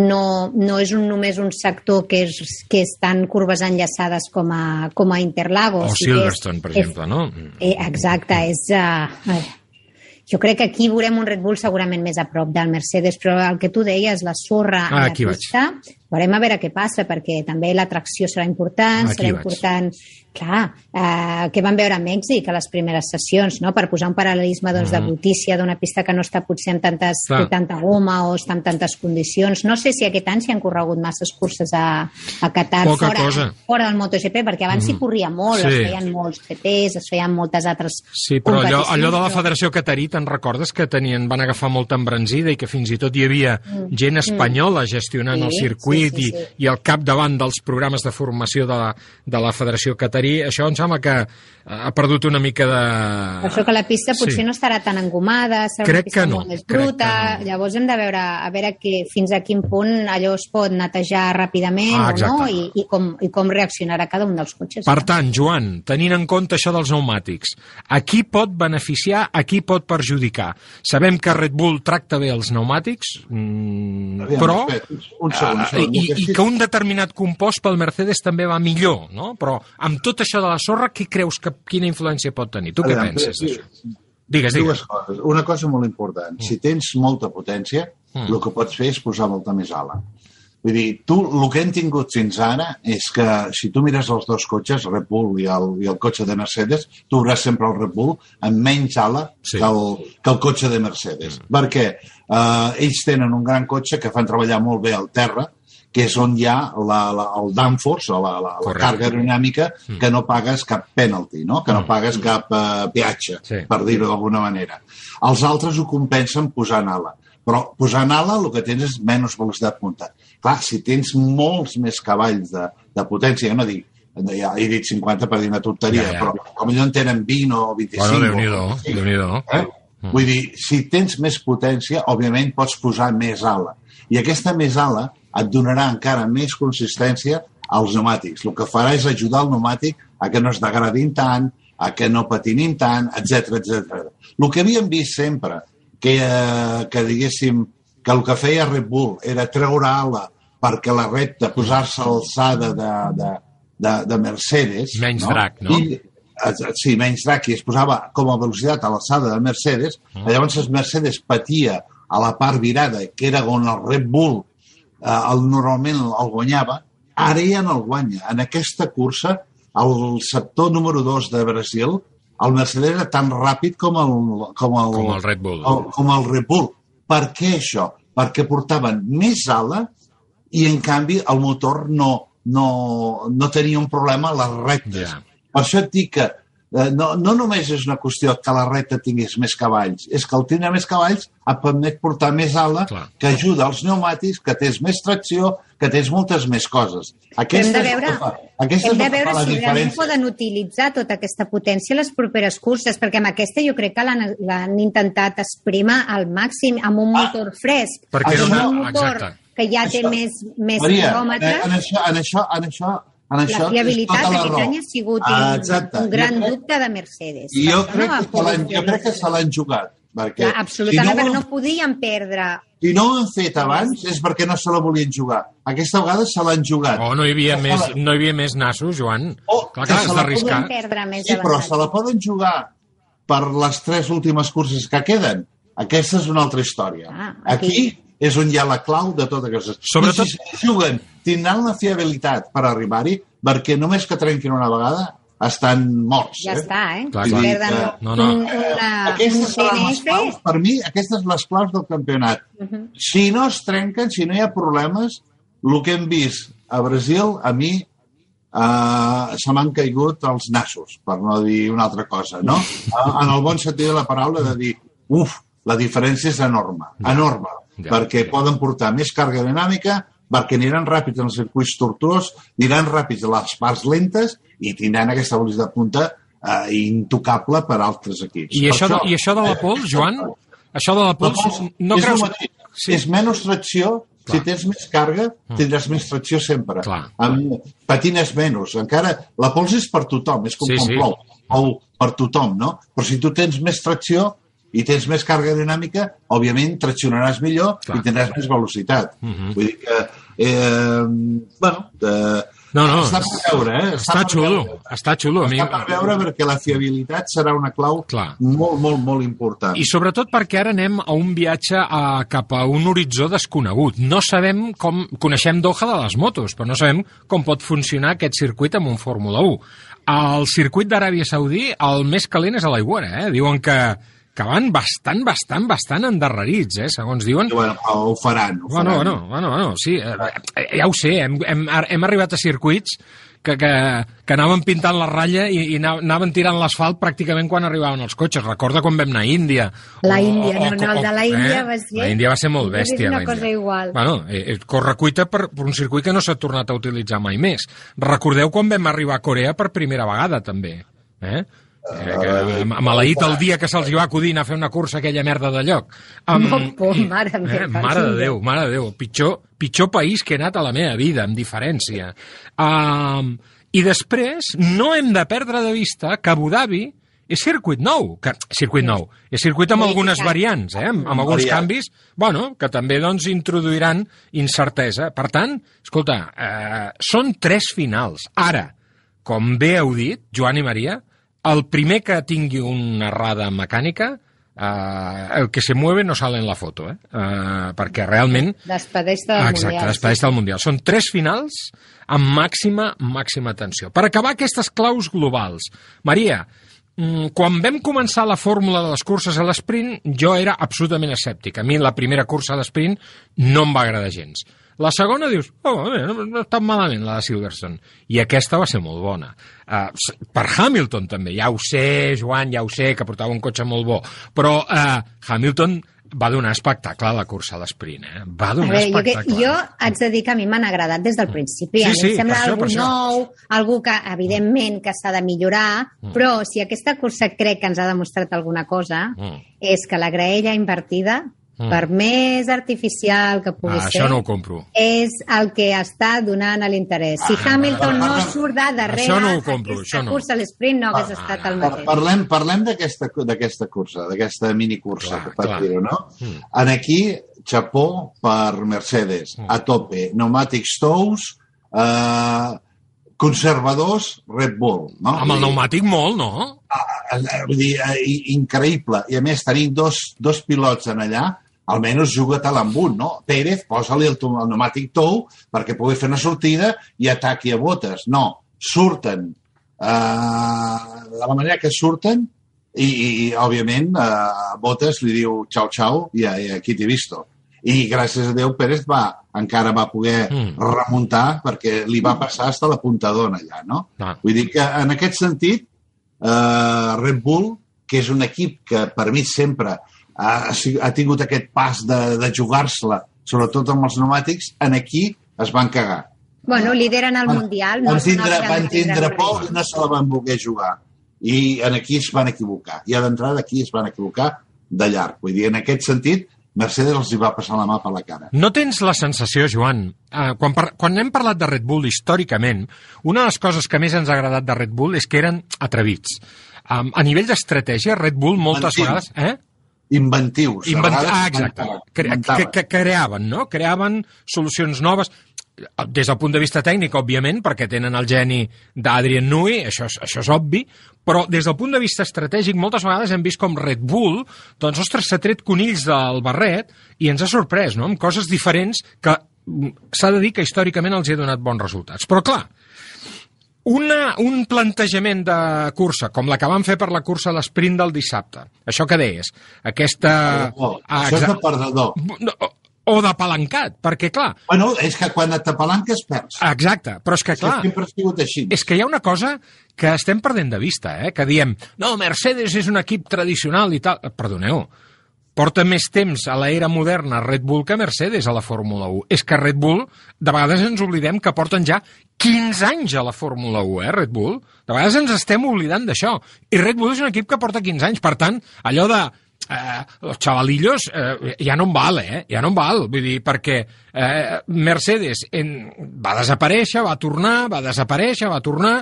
no, no és un, només un sector que és, que és tan curves enllaçades com a, com a Interlagos. O que és- Silverstone, per és- exemple, no? Eh, exacte, és... Uh, jo crec que aquí veurem un Red Bull segurament més a prop del Mercedes, però el que tu deies, la sorra Ah, a la aquí vaig. pista, veurem a veure què passa, perquè també la tracció serà important, Aquí serà vaig. important... Clar, eh, que van veure a Mèxic a les primeres sessions, no? per posar un paral·lelisme doncs, de Mhm. brutícia d'una pista que no està potser amb, tantes, Clar. tanta goma o està amb tantes condicions. No sé si aquest any s'hi han corregut masses curses a, a Qatar Poca fora, cosa. fora del MotoGP, perquè abans s'hi Mhm. corria molt, Sí. es feien molts GPs, es feien moltes altres Sí, però allò, allò de la Federació Catarí, te'n recordes que tenien, van agafar molta embranzida i que fins i tot hi havia Mm. gent espanyola gestionant Sí, el circuit sí, sí, i, sí. i al capdavant dels programes de formació de la, de la Federació Catarí. Això em sembla que ha perdut una mica de... Per això que la pista potser Sí. no estarà tan engomada, serà Crec una pista que no, molt més bruta, no. llavors hem de veure a veure que, fins a quin punt allò es pot netejar ràpidament Ah, o no, i, i, com, i com reaccionarà cada un dels cotxes. Per tant, Joan, tenint en compte això dels pneumàtics, a qui pot beneficiar, a qui pot perjudicar? Sabem que Red Bull tracta bé els pneumàtics, mm, Aviam, però... un segon, un Ah, segon. i, El que I sí- que un determinat compost pel Mercedes també va millor, no? Però amb tot això de la sorra, què creus que quina influència pot tenir? Tu què penses sí, d'això? Digues, Dues digues. coses. Una cosa molt important. Si tens molta potència, Mm. el que pots fer és posar molta més ala. Vull dir, tu, el que hem tingut fins ara és que si tu mires els dos cotxes, Red Bull i el, i el cotxe de Mercedes, tu veuràs sempre el Red Bull amb menys ala Sí. sí. que, el, que el cotxe de Mercedes. Mm. Perquè eh, ells tenen un gran cotxe que fan treballar molt bé al terra, que és on hi ha la, la, el downforce, la, la, la Correcte. càrrega aerodinàmica, Mm. que no pagues cap penalty, no? que no Mm. pagues cap eh, peatge, Sí. per dir-ho d'alguna manera. Els altres ho compensen posant ala. Però posant ala el que tens és menys velocitat punta. Clar, si tens molts més cavalls de, de potència, no dic, ja he dit 50 per dir una tonteria, Ja, ja. però com en tenen 20 o 25. Bueno, Déu-n'hi-do, 25, Déu-n'hi-do. Eh? Vull dir, si tens més potència, òbviament pots posar més ala. I aquesta més ala et donarà encara més consistència als pneumàtics. El que farà és ajudar el pneumàtic a que no es degradin tant, a que no patinin tant, etc etc. El que havíem vist sempre, que, eh, que diguéssim que el que feia Red Bull era treure ala perquè la recta posar-se a l'alçada de, de, de, de Mercedes... Menys drac, no? I, sí, menys drac, i es posava com a velocitat a l'alçada de Mercedes, Mm. llavors el Mercedes patia a la part virada, que era on el Red Bull eh, el, normalment el guanyava, ara ja no el guanya. En aquesta cursa, el sector número 2 de Brasil, el Mercedes era tan ràpid com el, com el, Com el Red Bull. el, com el Red Bull. Per què això? Perquè portaven més ala i, en canvi, el motor no, no, no tenia un problema a les rectes. Ja. Per això et dic que no, no només és una qüestió que la recta tingués més cavalls, és que el tindre més cavalls et permet portar més ala, Clar. que ajuda als pneumàtics, que tens més tracció, que tens moltes més coses. Hem Aquesta de és veure, fa- aquesta hem és de veure si realment diferència. poden utilitzar tota aquesta potència a les properes curses, perquè amb aquesta jo crec que l'han l'han intentat esprimar al màxim amb un motor fresc. Perquè amb una- un motor exacte. que ja té Això- més, més Maria, eh, quilòmetres. en això, en això, en això, en això La fiabilitat tota la aquest raó. any ha sigut Ah, un, exacte. un gran Jo crec- dubte de Mercedes. I jo crec, no que se jo crec que se l'han jugat. Perquè Clar, absolutament, si perquè no, no podien perdre. si no ho han fet abans és perquè no se la volien jugar. Aquesta vegada se l'han jugat. Oh, no hi havia més, la- no hi havia més nassos, Joan. Oh, Clar que que se has la d'arriscar. Podien perdre més Sí, però se la poden jugar per les tres últimes curses que queden. Aquesta és una altra història. Ah, aquí. aquí. És on hi ha la clau de totes aquestes. Sobretot- I si juguen, tindran la fiabilitat per arribar-hi, perquè només que trenquin una vegada estan morts. Ja eh? està, eh? Clar, clar. perden Eh, no, no. Un, una, un Aquestes seran les claus, per mi, aquestes les claus del campionat. Si no es trenquen, si no hi ha problemes, el que hem vist a Brasil, a mi, uh, se m'han caigut els nassos, per no dir una altra cosa, no? Uh, en el bon sentit de la paraula, de dir, uf, la diferència és enorme, enorme, Ja, perquè ja. poden portar més càrrega dinàmica, perquè aniran ràpids en els circuits tortuós, aniran ràpids a les parts lentes i tindran aquesta velocitat punta eh, intocable per altres equips. I Per això, de, I això de la pols, Joan? Això de la pols, no és creus... mateix. Sí. És menys tracció, Clar. si tens més càrrega, tindràs més tracció sempre. Clar. Amb, patines menys. Encara, la pols és per tothom, és com Sí, quan sí. plou. Plou per tothom, no? Però si tu tens més tracció i tens més càrrega dinàmica, òbviament traccionaràs millor Clar. i tindràs més velocitat. Mhm. Vull dir que, eh, bueno, eh, No, no, està per veure, eh? Està per xulo, veure. està xulo. A mi... Està per veure perquè la fiabilitat serà una clau Clar. molt, molt, molt important. I sobretot perquè ara anem a un viatge a, cap a un horitzó desconegut. No sabem com... Coneixem Doha de les motos, però no sabem com pot funcionar aquest circuit amb un Fórmula 1. El circuit d'Aràbia Saudí, el més calent és a l'aigüera, eh? Diuen que, que van bastant, bastant, bastant endarrerits, eh? Segons diuen. Bueno, ho faran. Ho Bueno, faran. bueno, bueno, bueno, sí, eh, eh, ja ho sé, hem, hem, hem arribat a circuits que, que, que anaven pintant la ratlla i, i ana- anaven tirant l'asfalt pràcticament quan arribaven els cotxes. Recorda quan vam anar a Índia. La Índia, no, no, el de la Índia va ser- La Índia va ser molt va ser bèstia. una la Índia. cosa igual. Bueno, eh, eh, correcuita per, per un circuit que no s'ha tornat a utilitzar mai més. Recordeu quan vam arribar a Corea per primera vegada, també. Eh? Eh, que, maleït el dia que se'ls va acudir anar a fer una cursa a aquella merda de lloc. Am- Molt por, mare meva, Eh, mare de Déu, mare de Déu. Pitjor, pitjor país que he anat a la meva vida, amb diferència. Um, I després, no hem de perdre de vista que Abu Dhabi és circuit nou, que, circuit nou, és circuit amb algunes variants, eh, amb, amb alguns canvis, bueno, que també doncs introduiran incertesa. Per tant, escolta, eh, són tres finals. Ara, com bé heu dit, Joan i Maria, el primer que tingui una errada mecànica, eh, el que se mueve no sale en la foto, eh? eh perquè realment Despedeix del Exacte, Mundial. despedeix del Mundial. Són tres finals amb màxima, màxima tensió. Per acabar aquestes claus globals, Maria, mm, quan vam començar la fórmula de les curses a l'esprint, jo era absolutament escèptic. A mi la primera cursa a l'esprint no em va agradar gens. La segona dius, oh, bé, no, no està malament la de Silverstone. I aquesta va ser molt bona. Uh, per Hamilton també, ja ho sé, Joan, ja ho sé, que portava un cotxe molt bo, però uh, Hamilton va donar espectacle a la cursa a l'esprint, eh? Va A donar veure, jo, que, espectacle. jo haig de dir que a mi m'han agradat des del principi. Sí, a mi sí, em sembla això, algú nou, algú que, evidentment, que s'ha de millorar, Mm. però si aquesta cursa crec que ens ha demostrat alguna cosa, Mm. és que la graella invertida, Mm. per més artificial que pugui Ah, ser, això no ho compro. és el que està donant l'interès. Si Ah, Hamilton no, no, surt de darrere, Això no ho compro, això no. cursa l'esprint no hagués Ah, estat el mateix. Parlem, parlem d'aquesta d'aquesta cursa, d'aquesta minicursa, Clar, que per dir-ho, no? Mm. En aquí, xapó per Mercedes, Mm. a tope. Pneumàtics tous, eh, conservadors, Red Bull, no? Amb el pneumàtic molt, no? eh, vull dir, eh, increïble. I a més, tenim dos, dos pilots en allà, almenys juga-te'l amb un, no? Pérez, posa-li el, el pneumàtic tou perquè pugui fer una sortida i ataqui a botes. No, surten eh, de la manera que surten i, i, i òbviament, eh, Botes li diu xau, xau, i, i aquí t'he visto. I gràcies a Déu Pérez va, encara va poder Mm. remuntar perquè li va passar fins a la puntadona allà, no? Ah. Vull dir que en aquest sentit eh, Red Bull, que és un equip que per mi sempre ha, ha tingut aquest pas de, de jugar-se-la, sobretot amb els pneumàtics, en aquí es van cagar. Bueno, lideren el Mundial. No van tindre, van tindre por i no se la van voler jugar. I en aquí es van equivocar. I a l'entrada aquí es van equivocar de llarg. Vull dir, en aquest sentit, Mercedes els hi va passar la mà per la cara. No tens la sensació, Joan, eh, quan, par quan hem parlat de Red Bull històricament, una de les coses que més ens ha agradat de Red Bull és que eren atrevits. Um, a nivell d'estratègia, Red Bull moltes Inventius. vegades... Eh? Inventius. Invent... Ah, exacte. Cre inventaven. que, que creaven, no? Creaven solucions noves des del punt de vista tècnic, òbviament, perquè tenen el geni d'Adrien Nui, això, és, això és obvi, però des del punt de vista estratègic moltes vegades hem vist com Red Bull, doncs, ostres, s'ha tret conills del barret i ens ha sorprès, no?, amb coses diferents que mm, s'ha de dir que històricament els ha donat bons resultats. Però, clar, una, un plantejament de cursa, com la que van fer per la cursa a l'esprint del dissabte, això que deies, aquesta... Oh, Ah, això és de perdedor. no, o- o de palancat, perquè, clar, Bueno, és que quan et tapalanques perds. exacte, però és que, clar, Sempre ha sigut així. és que hi ha una cosa que estem perdent de vista, eh? que diem, no, Mercedes és un equip tradicional i tal. Perdoneu, porta més temps a l'era moderna Red Bull que Mercedes a la Fórmula 1. És que Red Bull, de vegades ens oblidem que porten ja 15 anys a la Fórmula 1, eh, Red Bull? De vegades ens estem oblidant d'això. I Red Bull és un equip que porta 15 anys, per tant, allò de eh, els xavalillos eh, ja no en val, eh? Ja no en val, vull dir, perquè eh, Mercedes en, va desaparèixer, va tornar, va desaparèixer, va tornar,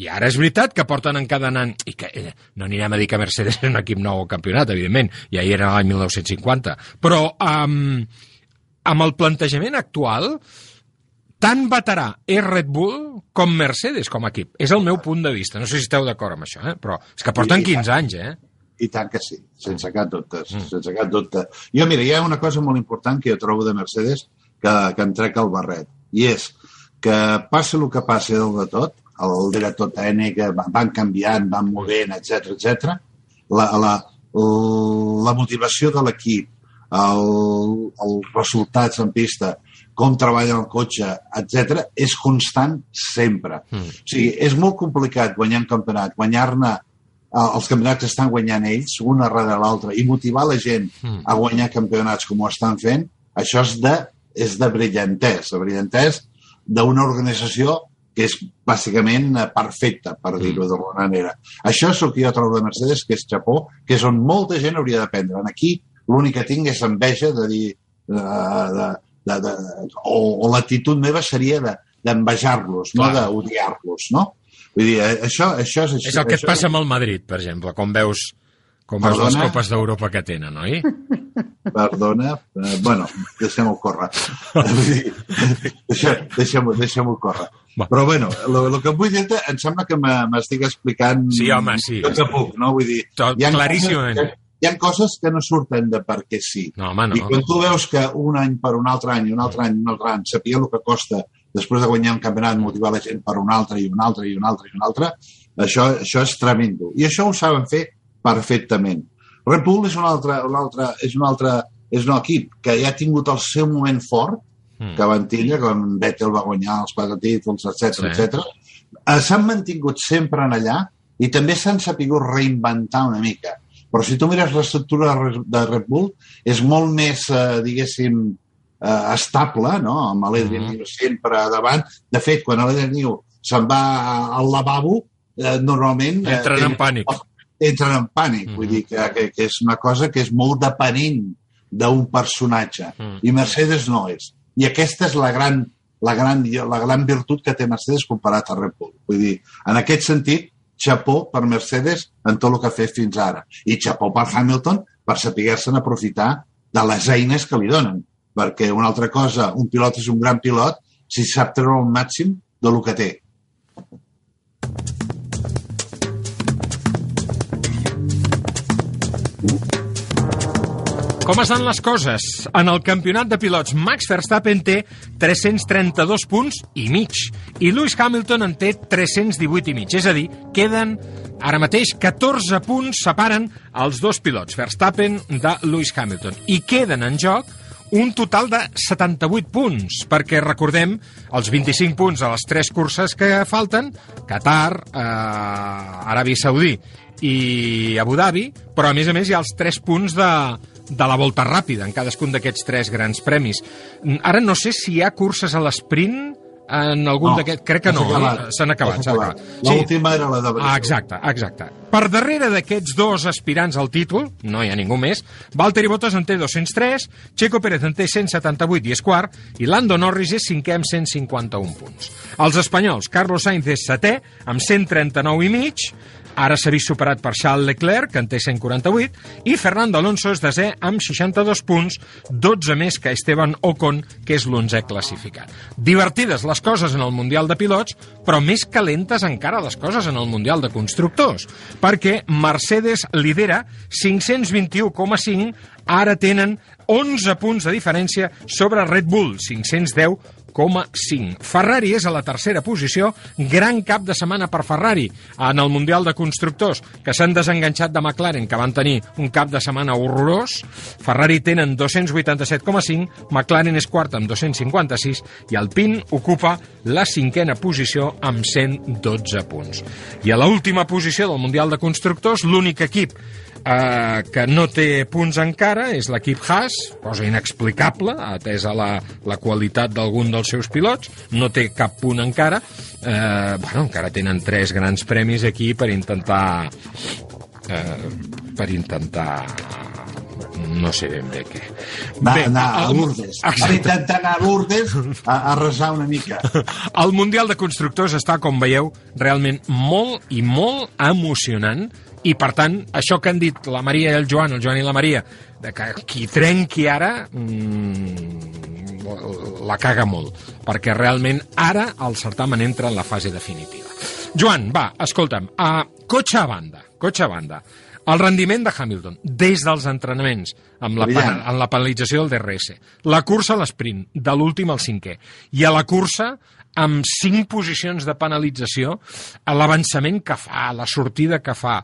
i ara és veritat que porten encadenant... I que eh, no anirem a dir que Mercedes és un equip nou al campionat, evidentment, ja hi era l'any 1950. Però um, amb el plantejament actual, tan veterà és Red Bull com Mercedes com a equip. És el meu punt de vista. No sé si esteu d'acord amb això, eh? però és que porten I- i 15 anys, eh? I tant que sí, sense cap dubte, mm. sense cap dubte. Jo, mira, hi ha una cosa molt important que jo trobo de Mercedes que, que em trec el barret, i és que passi el que passi del de tot, el director tècnic, va- van canviant, van movent, etc etc. la, la, la motivació de l'equip, el, els resultats en pista, com treballa el cotxe, etc és constant sempre. Mm. O sigui, és molt complicat guanyar un campionat, guanyar-ne eh, els campionats estan guanyant ells, un darrere l'altre, i motivar la gent Mm. a guanyar campionats com ho estan fent, això és de, és de brillantès, de brillantès d'una organització que és bàsicament eh, perfecta, per dir-ho d'alguna manera. Això és el que jo trobo de Mercedes, que és Japó, que és on molta gent hauria d'aprendre. En Aquí l'únic que tinc és enveja de dir... De, de, de, de, o, o l'actitud meva seria de- d'envejar-los, no Clar. d'odiar-los, no? Vull dir, eh, això, això és... És el que et passa amb el Madrid, per exemple, com veus com veus les copes d'Europa que tenen, oi? Perdona, eh, bueno, deixem-ho córrer. Dir, deixem- Deixem-ho deixem córrer. Va. Però bueno, el que vull dir em sembla que me- m'estic explicant Sí, home, sí. tot que puc, no? Vull dir, Tot hi ha claríssimament. Coses, hi ha coses que no surten de perquè sí. No, home, no. I quan tu veus que un any per un altre any, un altre any, un altre any, sapia el que costa després de guanyar un campionat, motivar la gent per un altre i un altre i un altre i un altre, això, això és tremendo. I això ho saben fer perfectament. Red Bull és un altre, un altre, és un altre és un equip que ja ha tingut el seu moment fort, Mm. que van tindre, quan Vettel va guanyar els quatre títols, etc Sí. etc. Eh, S'han mantingut sempre en allà i també s'han sapigut reinventar una mica. Però si tu mires l'estructura de Red- de Red Bull, és molt més, eh, diguéssim, eh, estable, no? amb l'Adrian Mhm. Newey sempre davant. De fet, quan l'Adrian Newey se'n va al lavabo, eh, normalment... eh, Entren en pànic. entren en pànic. Vull Mhm. dir que, que, que és una cosa que és molt depenent d'un personatge. Mhm. I Mercedes no és. I aquesta és la gran, la gran, la gran virtut que té Mercedes comparat a Red Bull. Vull dir, en aquest sentit, xapó per Mercedes en tot el que ha fet fins ara. I xapó per Hamilton per saber-se'n aprofitar de les eines que li donen. Perquè una altra cosa, un pilot és un gran pilot si sap treure el màxim de lo que té. Com estan les coses? En el campionat de pilots, Max Verstappen té 332 punts i mig i Lewis Hamilton en té 318 i mig. És a dir, queden ara mateix 14 punts separen els dos pilots, Verstappen de Lewis Hamilton. I queden en joc un total de 78 punts, perquè recordem els 25 punts a les tres curses que falten, Qatar, eh, Aràbia Saudí i Abu Dhabi, però a més a més hi ha els 3 punts de, de la volta ràpida en cadascun d'aquests tres grans premis. Mm, Ara no sé si hi ha curses a l'esprint en algun No, d'aquests... Crec que no, s'ha acabat. eh? s'han acabat. S'ha s'han acabat. L'última era la de Bristol. Ah, exacte, exacte. Per darrere d'aquests dos aspirants al títol, no hi ha ningú més, Valtteri Bottas en té 203, Checo Pérez en té 178 i és quart, i Lando Norris és cinquè amb 151 punts. Els espanyols, Carlos Sainz és setè, amb 139 i mig, ara s'ha vist superat per Charles Leclerc, que en té 148, i Fernando Alonso és desè amb 62 punts, 12 més que Esteban Ocon, que és l'onzè classificat. Divertides les coses en el Mundial de Pilots, però més calentes encara les coses en el Mundial de Constructors, perquè Mercedes lidera 521,5, ara tenen 11 punts de diferència sobre Red Bull, 510,5. Ferrari és a la tercera posició, gran cap de setmana per Ferrari en el Mundial de Constructors, que s'han desenganxat de McLaren, que van tenir un cap de setmana horrorós. Ferrari tenen 287,5, McLaren és quart amb 256 i Alpine ocupa la cinquena posició amb 112 punts. I a l'última posició del Mundial de Constructors, l'únic equip eh, que no té punts encara és l'equip Haas, cosa inexplicable, atesa la, la qualitat d'algun dels seus pilots, no té cap punt encara. Eh, bueno, encara tenen tres grans premis aquí per intentar... Eh, per intentar no sé ben bé què. Anar, Bé, anar a Lourdes. Exacte. intentar anar a Lourdes a, a resar una mica. El Mundial de Constructors està, com veieu, realment molt i molt emocionant i, per tant, això que han dit la Maria i el Joan, el Joan i la Maria, de que qui trenqui ara mmm, la caga molt, perquè realment ara el certamen entra en la fase definitiva. Joan, va, escolta'm, a cotxe a banda, cotxe a banda, el rendiment de Hamilton, des dels entrenaments, amb la, Brillant. en la penalització del DRS, la cursa a l'esprint, de l'últim al cinquè, i a la cursa amb cinc posicions de penalització, a l'avançament que fa, a la sortida que fa.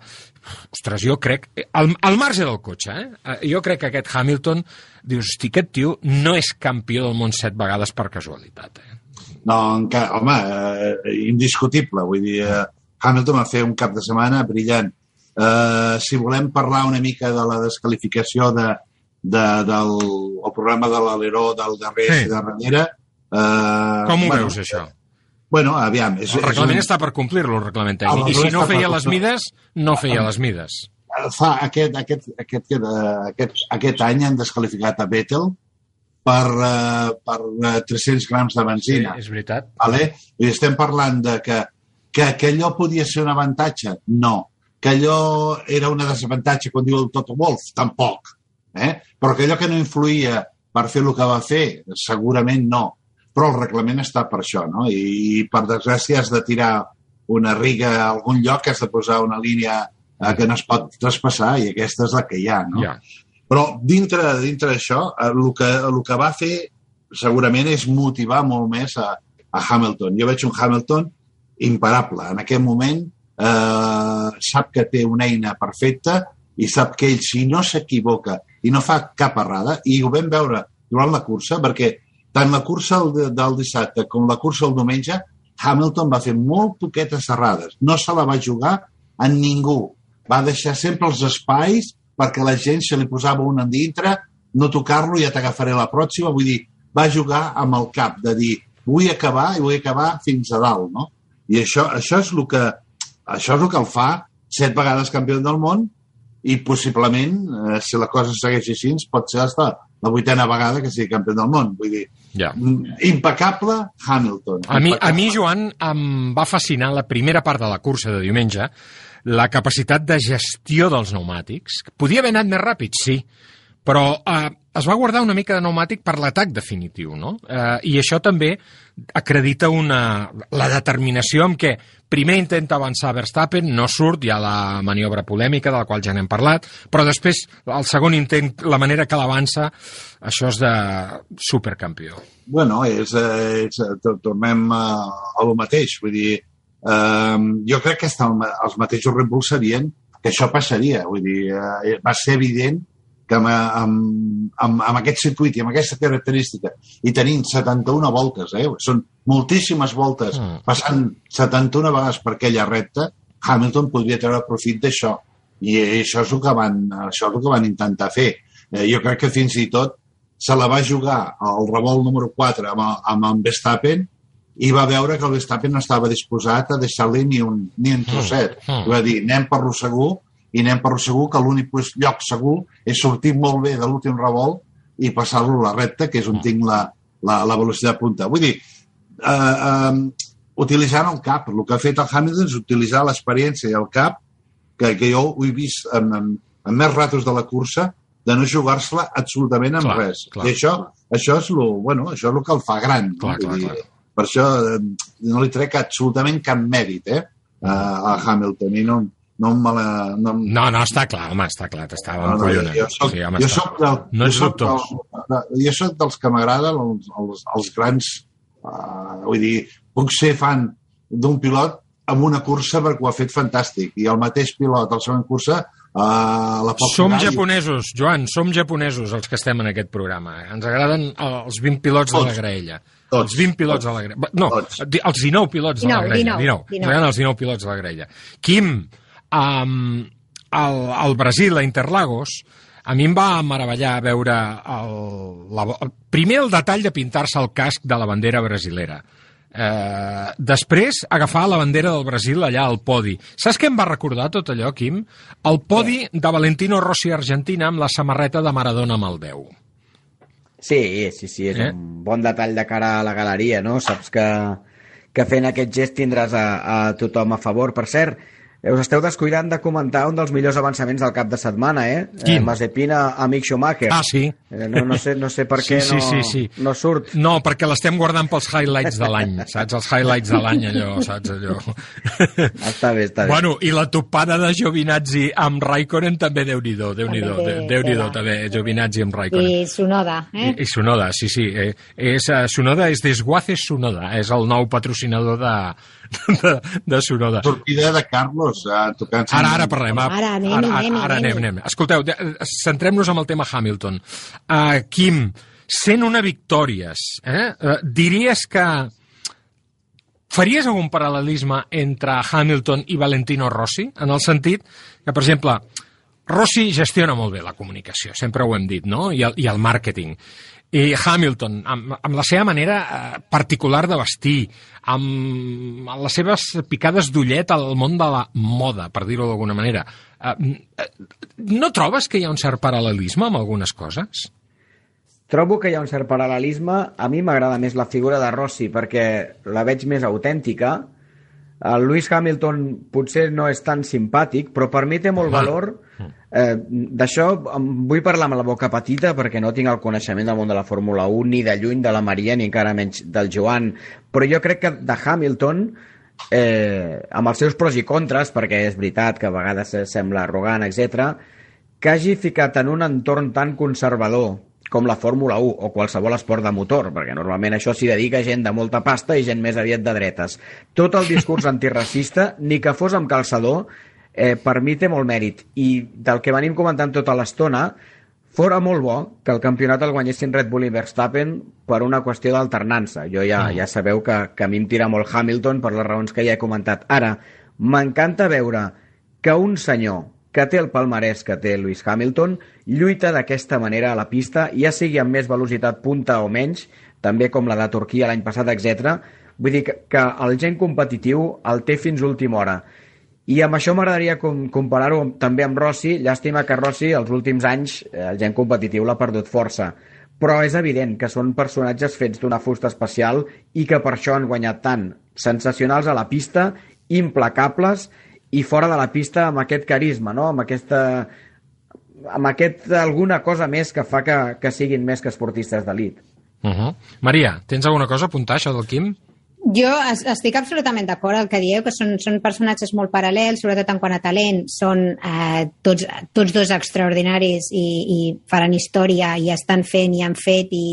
Ostres, jo crec... Al, al marge del cotxe, eh? eh? Jo crec que aquest Hamilton, dius, hosti, aquest tio no és campió del món set vegades per casualitat, eh? No, encara, home, eh, indiscutible. Vull dir, eh, Hamilton va fer un cap de setmana brillant. Eh, si volem parlar una mica de la descalificació de, de, del el programa de l'aleró del darrer Sí. sí. de darrere... Eh, Com ho bueno, veus, això? Bueno, aviam... És, El reglament és està per complir-lo, el reglament El tècnic. I si no feia les mides, no feia les mides. un, fa aquest, aquest, aquest, aquest, eh, aquest, aquest any han descalificat a Vettel per, eh, per eh, 300 grams de benzina. és veritat. Vale? I estem parlant de que, que, que allò podia ser un avantatge? No. Que allò era una desavantatge, quan diu el Toto Wolf? Tampoc. Eh? Però que allò que no influïa per fer el que va fer, segurament no. Però el reglament està per això, no? I, per desgràcia has de tirar una riga a algun lloc, has de posar una línia eh, que no es pot traspassar i aquesta és la que hi ha, no? Ja. Però dintre dintre d'això, eh, el, que, el que va fer segurament és motivar molt més a, a Hamilton. Jo veig un Hamilton imparable. En aquest moment eh, sap que té una eina perfecta i sap que ell, si no s'equivoca i no fa cap errada, i ho vam veure durant la cursa, perquè tant la cursa del, dissabte com la cursa del diumenge, Hamilton va fer molt poquetes errades. No se la va jugar a ningú. Va deixar sempre els espais perquè la gent se li posava un en dintre, no tocar-lo, ja t'agafaré la pròxima. Vull dir, va jugar amb el cap, de dir, vull acabar i vull acabar fins a dalt, no? I això, això, és el que, això és el que el fa set vegades campió del món i possiblement, eh, si la cosa segueix així, pot ser hasta la vuitena vegada que sigui campió del món. Vull dir, Ja. mm, impecable Hamilton. A mi, a Impecable. mi, Joan, em va fascinar la primera part de la cursa de diumenge, la capacitat de gestió dels pneumàtics. Podia haver anat més ràpid, sí, però eh, es va guardar una mica de pneumàtic per l'atac definitiu, no? Eh, I això també acredita una, la determinació amb què primer intenta avançar Verstappen, no surt, hi ha la maniobra polèmica de la qual ja n'hem parlat, però després, el segon intent, la manera que l'avança, això és de supercampió. Bueno, és, eh, és, eh, to- tornem a, a lo mateix. Vull dir, eh, jo crec que els mateixos Red Bull sabien que això passaria. Vull dir, eh, va ser evident que amb, amb, amb, amb aquest circuit i amb aquesta característica i tenint 71 voltes, eh, són moltíssimes voltes, Mm. passant 71 vegades per aquella recta, Hamilton podria treure profit d'això. I això és el que van, això és el que van intentar fer. eh, jo crec que fins i tot se la va jugar al revolt número 4 amb, amb en Verstappen i va veure que el Verstappen no estava disposat a deixar-li ni un, ni un trosset. Mm, mm. I va dir, anem per lo segur, i anem per segur, que l'únic lloc segur és sortir molt bé de l'últim revolt i passar-lo la recta, que és on tinc la, la, la velocitat punta. Vull dir, eh, eh, utilitzant el cap, el que ha fet el Hamilton és utilitzar l'experiència i el cap, que, que jo ho he vist en, en, en més ratos de la cursa, de no jugar-se-la absolutament amb Clar, res. clar. I això, això, és lo, bueno, això és el que el fa gran. no? Clar, clar, Vull dir, clar. Per això eh, no li trec absolutament cap mèrit eh, a, a Hamilton i no, no me la... No, em- No, no, està clar, home, està clar, t'estava no, no, encollonant. jo soc, Sí, home, jo soc, del, No jo soc, del, jo soc dels que m'agraden els, els, els grans... Uh, vull dir, puc ser fan d'un pilot amb una cursa perquè ho ha fet fantàstic i el mateix pilot, al següent cursa, uh, la Som cagar i- japonesos, Joan, som japonesos els que estem en aquest programa. Ens agraden els 20 pilots de la Tots. graella. Tots. Els 20 pilots de la graella. No, Tots. els 19 pilots de la 19, graella. 19, 19. Ens agraden els 19 pilots de la graella. Quim, um, al, al Brasil, a Interlagos, a mi em va meravellar veure el, la, el, primer el detall de pintar-se el casc de la bandera brasilera. Eh, després, agafar la bandera del Brasil allà al podi. Saps què em va recordar tot allò, Quim? El podi de Valentino Rossi Argentina amb la samarreta de Maradona amb el 10. Sí, sí, sí, és Eh? un bon detall de cara a la galeria, no? Saps que, que fent aquest gest tindràs a, a tothom a favor. Per cert, us esteu descuidant de comentar un dels millors avançaments del cap de setmana, eh? Quin? Eh, Mazepina, amic Schumacher. Ah, sí? Eh, no, no, sé, no sé per què sí, no, sí, sí, sí. no surt. No, perquè l'estem guardant pels highlights de l'any, saps? Els highlights de l'any, allò, saps? Allò. Està bé, està bé. Bueno, i la topada de Giovinazzi amb Raikkonen també, Déu-n'hi-do, Déu-n'hi-do, També té Déu-n'hi-do, tela. també, Giovinazzi amb Raikkonen. I Sonoda, eh? I, i Sonoda, sí, sí. Eh, és, Sonoda és Desguaces Sonoda, és el nou patrocinador de, de, de Sonoda. sortida de Carlos eh, tocant Ara, ara parlem. Ara anem-hi, ara, ara, anem-hi, ara anem, anem-hi. anem. Escolteu, de- eh, centrem-nos en el tema Hamilton. Uh, Quim, 101 victòries, eh? Uh, diries que faries algun paral·lelisme entre Hamilton i Valentino Rossi? En el sentit que, per exemple, Rossi gestiona molt bé la comunicació, sempre ho hem dit, no? I el, i el màrqueting. I Hamilton, amb, amb la seva manera eh, particular de vestir, amb, les seves picades d'ullet al món de la moda, per dir-ho d'alguna manera, eh, eh, no trobes que hi ha un cert paral·lelisme amb algunes coses? Trobo que hi ha un cert paral·lelisme. A mi m'agrada més la figura de Rossi perquè la veig més autèntica. El Lewis Hamilton potser no és tan simpàtic, però per mi té molt Home. valor. Eh, D'això vull parlar amb la boca petita perquè no tinc el coneixement del món de la Fórmula 1, ni de lluny de la Maria, ni encara menys del Joan. Però jo crec que de Hamilton, eh, amb els seus pros i contres, perquè és veritat que a vegades sembla arrogant, etc, que hagi ficat en un entorn tan conservador com la Fórmula 1 o qualsevol esport de motor, perquè normalment això s'hi dedica gent de molta pasta i gent més aviat de dretes. Tot el discurs antiracista, ni que fos amb calçador, eh, per mi té molt mèrit. I del que venim comentant tota l'estona, fora molt bo que el campionat el guanyessin Red Bull i Verstappen per una qüestió d'alternança. Jo ja, ja sabeu que, que a mi em tira molt Hamilton per les raons que ja he comentat. Ara, m'encanta veure que un senyor que té el palmarès que té Lewis Hamilton lluita d'aquesta manera a la pista, ja sigui amb més velocitat punta o menys, també com la de Turquia l'any passat, etc. Vull dir que, que el gent competitiu el té fins última hora. I amb això m'agradaria com, comparar-ho amb- també amb Rossi. Llàstima que Rossi els últims anys eh, el gent competitiu l'ha perdut força. Però és evident que són personatges fets d'una fusta especial i que per això han guanyat tant. Sensacionals a la pista, implacables i fora de la pista amb aquest carisma, no? amb aquesta amb aquest alguna cosa més que fa que, que siguin més que esportistes d'elit. Uh -huh. Maria, tens alguna cosa a apuntar, això del Quim? Jo es- estic absolutament d'acord el que dieu, que són, són personatges molt paral·lels, sobretot en quant a talent, són eh, tots, tots dos extraordinaris i, i faran història i estan fent i han fet i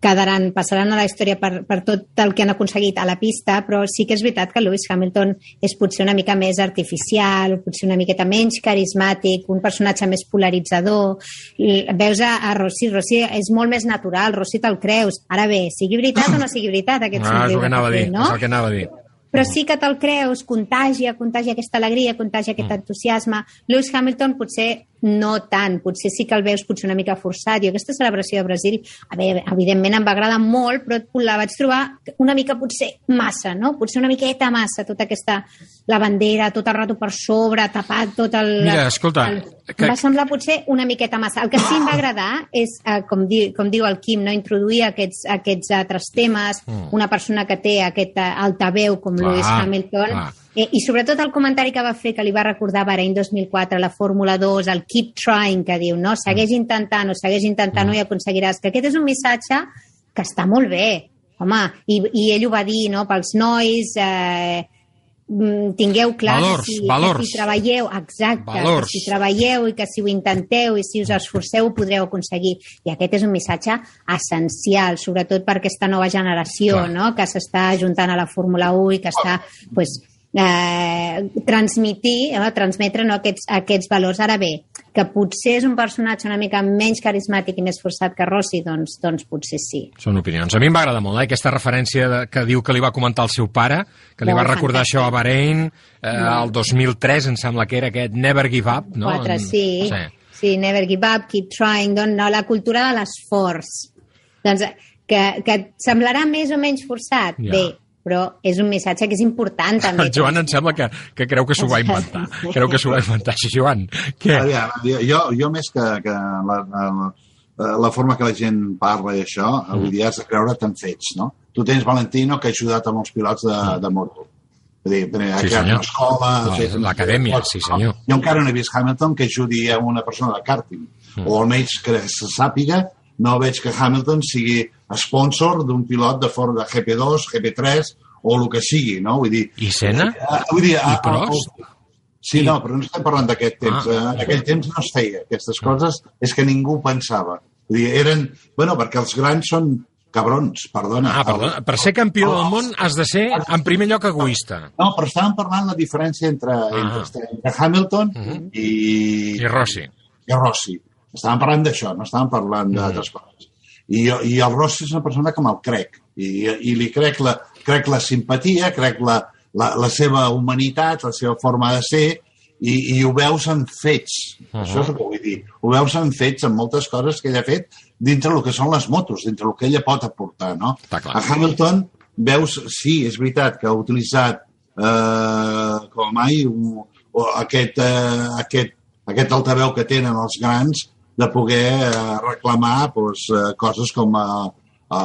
quedaran, passaran a la història per, per tot el que han aconseguit a la pista, però sí que és veritat que Lewis Hamilton és potser una mica més artificial, potser una miqueta menys carismàtic, un personatge més polaritzador. I Veus a, a Rossi, Rossi és molt més natural, Rossi te'l creus. Ara bé, sigui veritat o no sigui veritat aquest Ah, és el que anava a dir, no? és el que anava a dir. però sí que te'l creus, contagia, contagia aquesta alegria, contagia aquest entusiasme. Lewis Hamilton potser no tant. Potser sí que el veus potser una mica forçat. Jo aquesta celebració de Brasil, a veure, evidentment em va agradar molt, però la vaig trobar una mica potser massa, no? Potser una miqueta massa, tota aquesta, la bandera, tot el rato per sobre, tapat tot el... Mira, escolta, el, que- Em va semblar potser una miqueta massa. El que sí em va agradar és, eh, com, di, com diu el Quim, no? introduir aquests, aquests altres temes, Mm. una persona que té aquest eh, altaveu com Clar, Lewis Hamilton, clar. Eh, I sobretot el comentari que va fer, que li va recordar Bahrein 2004, la Fórmula 2, el keep trying, que diu, no, segueix intentant, o segueix intentant, no i aconseguiràs. Que aquest és un missatge que està molt bé, home, i, i ell ho va dir, no?, pels nois, eh, mm, tingueu clar Valors, que, si, valors. que si treballeu, exacte, Valors. que si treballeu i que si ho intenteu i si us esforceu ho podreu aconseguir. I aquest és un missatge essencial, sobretot per aquesta nova generació, Clar. no?, que s'està ajuntant a la Fórmula 1 i que està, pues, eh, transmitir, eh, transmetre no, aquests, aquests valors. Ara bé, que potser és un personatge una mica menys carismàtic i més forçat que Rossi, doncs, doncs potser sí. Són opinions. A mi em va agradar molt, eh, aquesta referència de, que diu que li va comentar el seu pare, que li Molt va recordar fantàstic. això a Bahrein, eh, el 2003, em sembla que era aquest Never Give Up, no? Quatre, En- sí. sí. Sí, never give up, keep trying, doncs, no, la cultura de l'esforç. Doncs que, que et semblarà més o menys forçat, Ja. bé, però és un missatge que és important també. El Joan em sembla que, que creu que s'ho va inventar. Creu que s'ho va inventar. Així, Joan, què? Aviam, jo, jo més que, que la, la, la forma que la gent parla i això, mm. vull dir, has de creure't en fets, no? Tu tens Valentino que ha ajudat amb els pilots de, de moto. Vull dir, ha Sí, creat senyor. una escola... Fet- l'acadèmia, sí, senyor. Jo encara no he vist Hamilton que ajudi a una persona de karting. Mm. O almenys que se sàpiga, no veig que Hamilton sigui sponsor d'un pilot de Ford de GP2, GP3 o el que sigui, no? Vull dir... I Senna? Ah, vull dir, I Prost? Sí, no, però no estem parlant d'aquest temps. Ah. Ah. En aquell temps no es feia aquestes coses, és que ningú pensava. Vull dir, eren... Bueno, perquè els grans són cabrons, perdona. Ah, perdona. Per ser campió del món has de ser, en primer lloc, egoista. No, però estàvem parlant la diferència entre, ah. entre, entre Hamilton uh -huh. i, I Rossi. i Rossi. Estàvem parlant d'això, no estàvem parlant d'altres coses. I, jo, I el Rossi és una persona que me'l crec. I, i li crec la, crec la simpatia, crec la, la, la seva humanitat, la seva forma de ser, i, i ho veus en fets. Uh -huh. Això és el que vull dir. Ho veus en fets, en moltes coses que ella ha fet dintre el que són les motos, dintre el que ella pot aportar, no? A Hamilton veus, sí, és veritat que ha utilitzat eh, com mai un, o aquest, eh, aquest, aquest altaveu que tenen els grans de poder eh, reclamar doncs, eh, coses com a, a,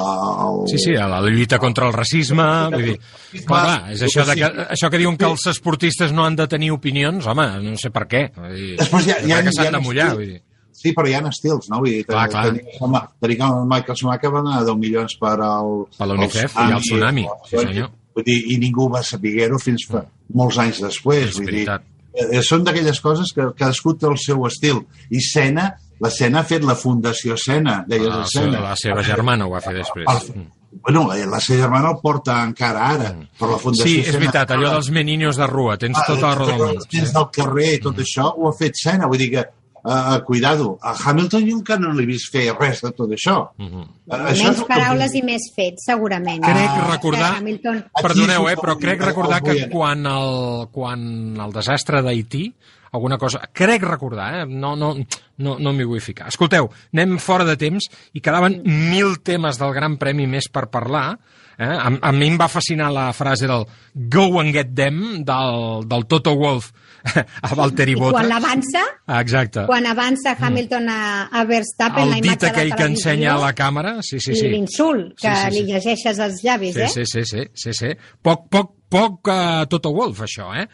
el, Sí, sí, a la lluita contra el racisme, vull dir... Clar, clar, és això, de que, això que diuen que els esportistes no han de tenir opinions, home, no sé per què. Vull dir, Després hi ha, hi ha, que s'han ha de mullar, vull dir. Sí, però hi ha estils, no? Vull dir, Clar, clar. Tenim, home, tenim el Michael Schumacher va donar 10 milions per al... Per la UNICEF i al tsunami, sí, senyor. Vull dir, I ningú va saber-ho fins fa molts anys després. És vull dir, eh, són d'aquelles coses que cadascú té el seu estil. I Sena, la Sena ha fet la Fundació Sena, deies La, de seva, Sena. la seva germana ho va fer després. El, bueno, la, la seva germana el porta encara ara, però la Fundació Sí, és veritat, allò dels meninos de rua, tens Ah, tota la raó del món. Nens del carrer, tot això, ho ha fet Sena. Vull dir que, uh, cuidado, a Hamilton jo encara no l'he vist fer res de tot això. Uh, Menys el que paraules vull i més fets, segurament. Crec Ah, recordar- Hamilton... Perdoneu, eh, però crec recordar que quan el, quan el desastre d'Haití, alguna cosa... Crec recordar, eh? No, no, no, no m'hi vull ficar. Escolteu, anem fora de temps i quedaven mil temes del Gran Premi més per parlar. Eh? A, a mi em va fascinar la frase del Go and get them, del, del Toto Wolff a Valtteri I quan Bottas. avança, Exacte. quan avança Hamilton a, a Verstappen, la El dit imatge de aquell que ensenya a la càmera, sí, sí, sí. i l'insult, que Sí, sí, sí. li llegeixes els llavis, Sí, eh? sí, sí, sí, sí, sí. Poc, poc, poc uh, Toto Wolf, això, eh?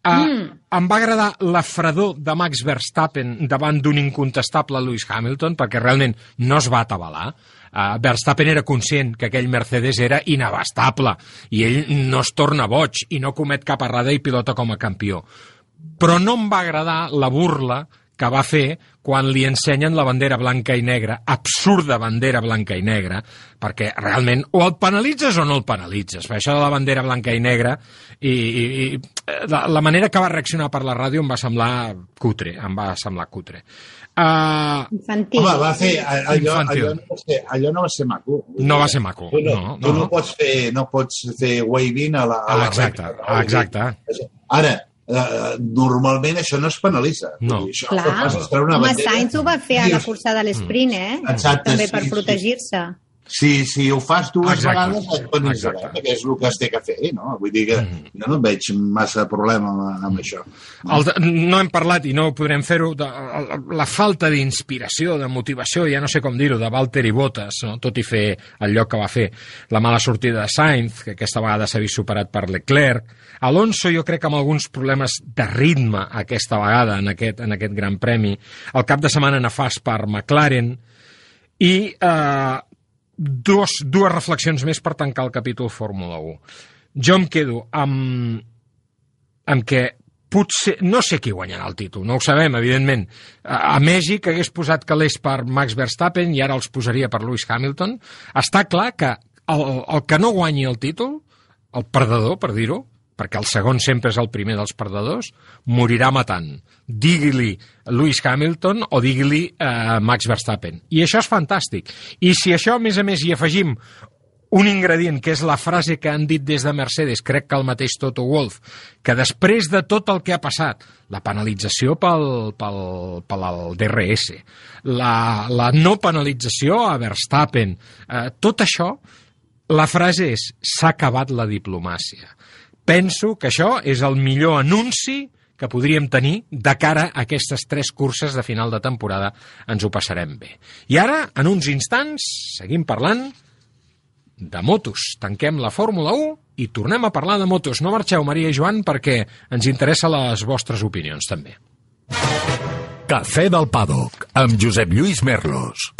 Uh, mm. Em va agradar la fredor de Max Verstappen davant d'un incontestable Lewis Hamilton, perquè realment no es va atabalar. Uh, Verstappen era conscient que aquell Mercedes era inabastable i ell no es torna boig i no comet cap errada i pilota com a campió. Però no em va agradar la burla que va fer quan li ensenyen la bandera blanca i negra, absurda bandera blanca i negra, perquè realment o el penalitzes o no el penalitzes. Per això de la bandera blanca i negra i, i, i la, la manera que va reaccionar per la ràdio em va semblar cutre, em va semblar cutre. Uh, Infantil. Home, va fer, allò, Infantil. allò, no va ser, allò no va ser maco. No va ser maco, Tu no, no, tu no. no, pots fer, no pots fer waving a la, a Ah, la exacte, recta, ah, Vull dir, exacte. Ara, eh, normalment això no es penalitza. No. Dir, això Clar. Home, bandera. Sainz ho va fer a la cursa de l'esprint, eh? Exacte, També sí, per sí. Si, si ho fas dues Exacte. vegades et penalitzarà, Exacte. perquè és el que es té que fer, no? Vull dir que jo no veig massa problema amb, amb això. El, no hem parlat i no podrem fer-ho de la, falta d'inspiració, de motivació, ja no sé com dir-ho, de Valtteri Bottas, no? tot i fer el lloc que va fer. La mala sortida de Sainz, que aquesta vegada s'ha vist superat per Leclerc. Alonso, jo crec que amb alguns problemes de ritme aquesta vegada en aquest, en aquest gran premi. El cap de setmana nefast per McLaren. I eh, dos, dues reflexions més per tancar el capítol Fórmula 1. Jo em quedo amb, amb què potser, no sé qui guanyarà el títol, no ho sabem, evidentment. A, a Mèxic hagués posat calés per Max Verstappen i ara els posaria per Lewis Hamilton. Està clar que el, el que no guanyi el títol, el perdedor, per dir-ho, perquè el segon sempre és el primer dels perdedors, morirà matant. Digui-li Lewis Hamilton o digui-li eh, Max Verstappen. I això és fantàstic. I si això, a més a més, hi afegim un ingredient, que és la frase que han dit des de Mercedes, crec que el mateix Toto Wolff, que després de tot el que ha passat, la penalització pel, pel, pel el DRS, la, la no penalització a Verstappen, eh, tot això, la frase és s'ha acabat la diplomàcia. Penso que això és el millor anunci que podríem tenir de cara a aquestes tres curses de final de temporada. Ens ho passarem bé. I ara, en uns instants, seguim parlant de motos. Tanquem la Fórmula 1 i tornem a parlar de motos. No marxeu, Maria i Joan, perquè ens interessa les vostres opinions, també. Cafè del Pàdoc, amb Josep Lluís Merlos.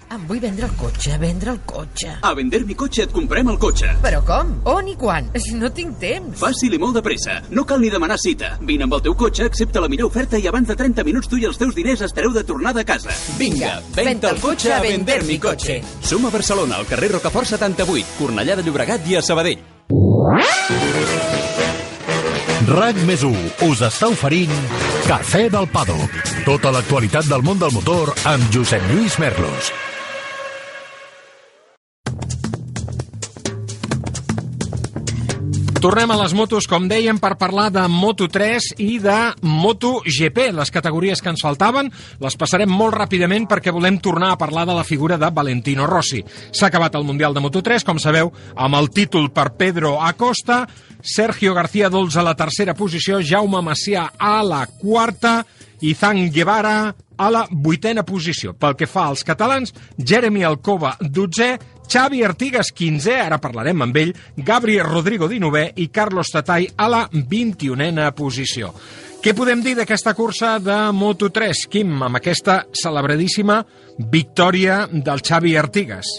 Em vull vendre el cotxe, vendre el cotxe. A vender mi cotxe et comprem el cotxe. Però com? On i quan? Si no tinc temps. Fàcil i molt de pressa. No cal ni demanar cita. Vine amb el teu cotxe, accepta la millor oferta i abans de 30 minuts tu i els teus diners estareu de tornada a casa. Vinga, venta el cotxe a vender mi cotxe. Som a Barcelona, al carrer Rocafort 78, Cornellà de Llobregat i a Sabadell. RAC més 1 us està oferint Cafè del Pàdoc. Tota l'actualitat del món del motor amb Josep Lluís Merlos. Tornem a les motos, com dèiem, per parlar de Moto3 i de MotoGP, les categories que ens faltaven. Les passarem molt ràpidament perquè volem tornar a parlar de la figura de Valentino Rossi. S'ha acabat el Mundial de Moto3, com sabeu, amb el títol per Pedro Acosta, Sergio García Dols a la tercera posició, Jaume Macià a la quarta i Zang Guevara a la vuitena posició. Pel que fa als catalans, Jeremy Alcoba, 12, Xavi Artigas, 15, ara parlarem amb ell, Gabri Rodrigo, 19, i Carlos Tatay a la 21a posició. Què podem dir d'aquesta cursa de Moto3, Quim, amb aquesta celebradíssima victòria del Xavi Artigas?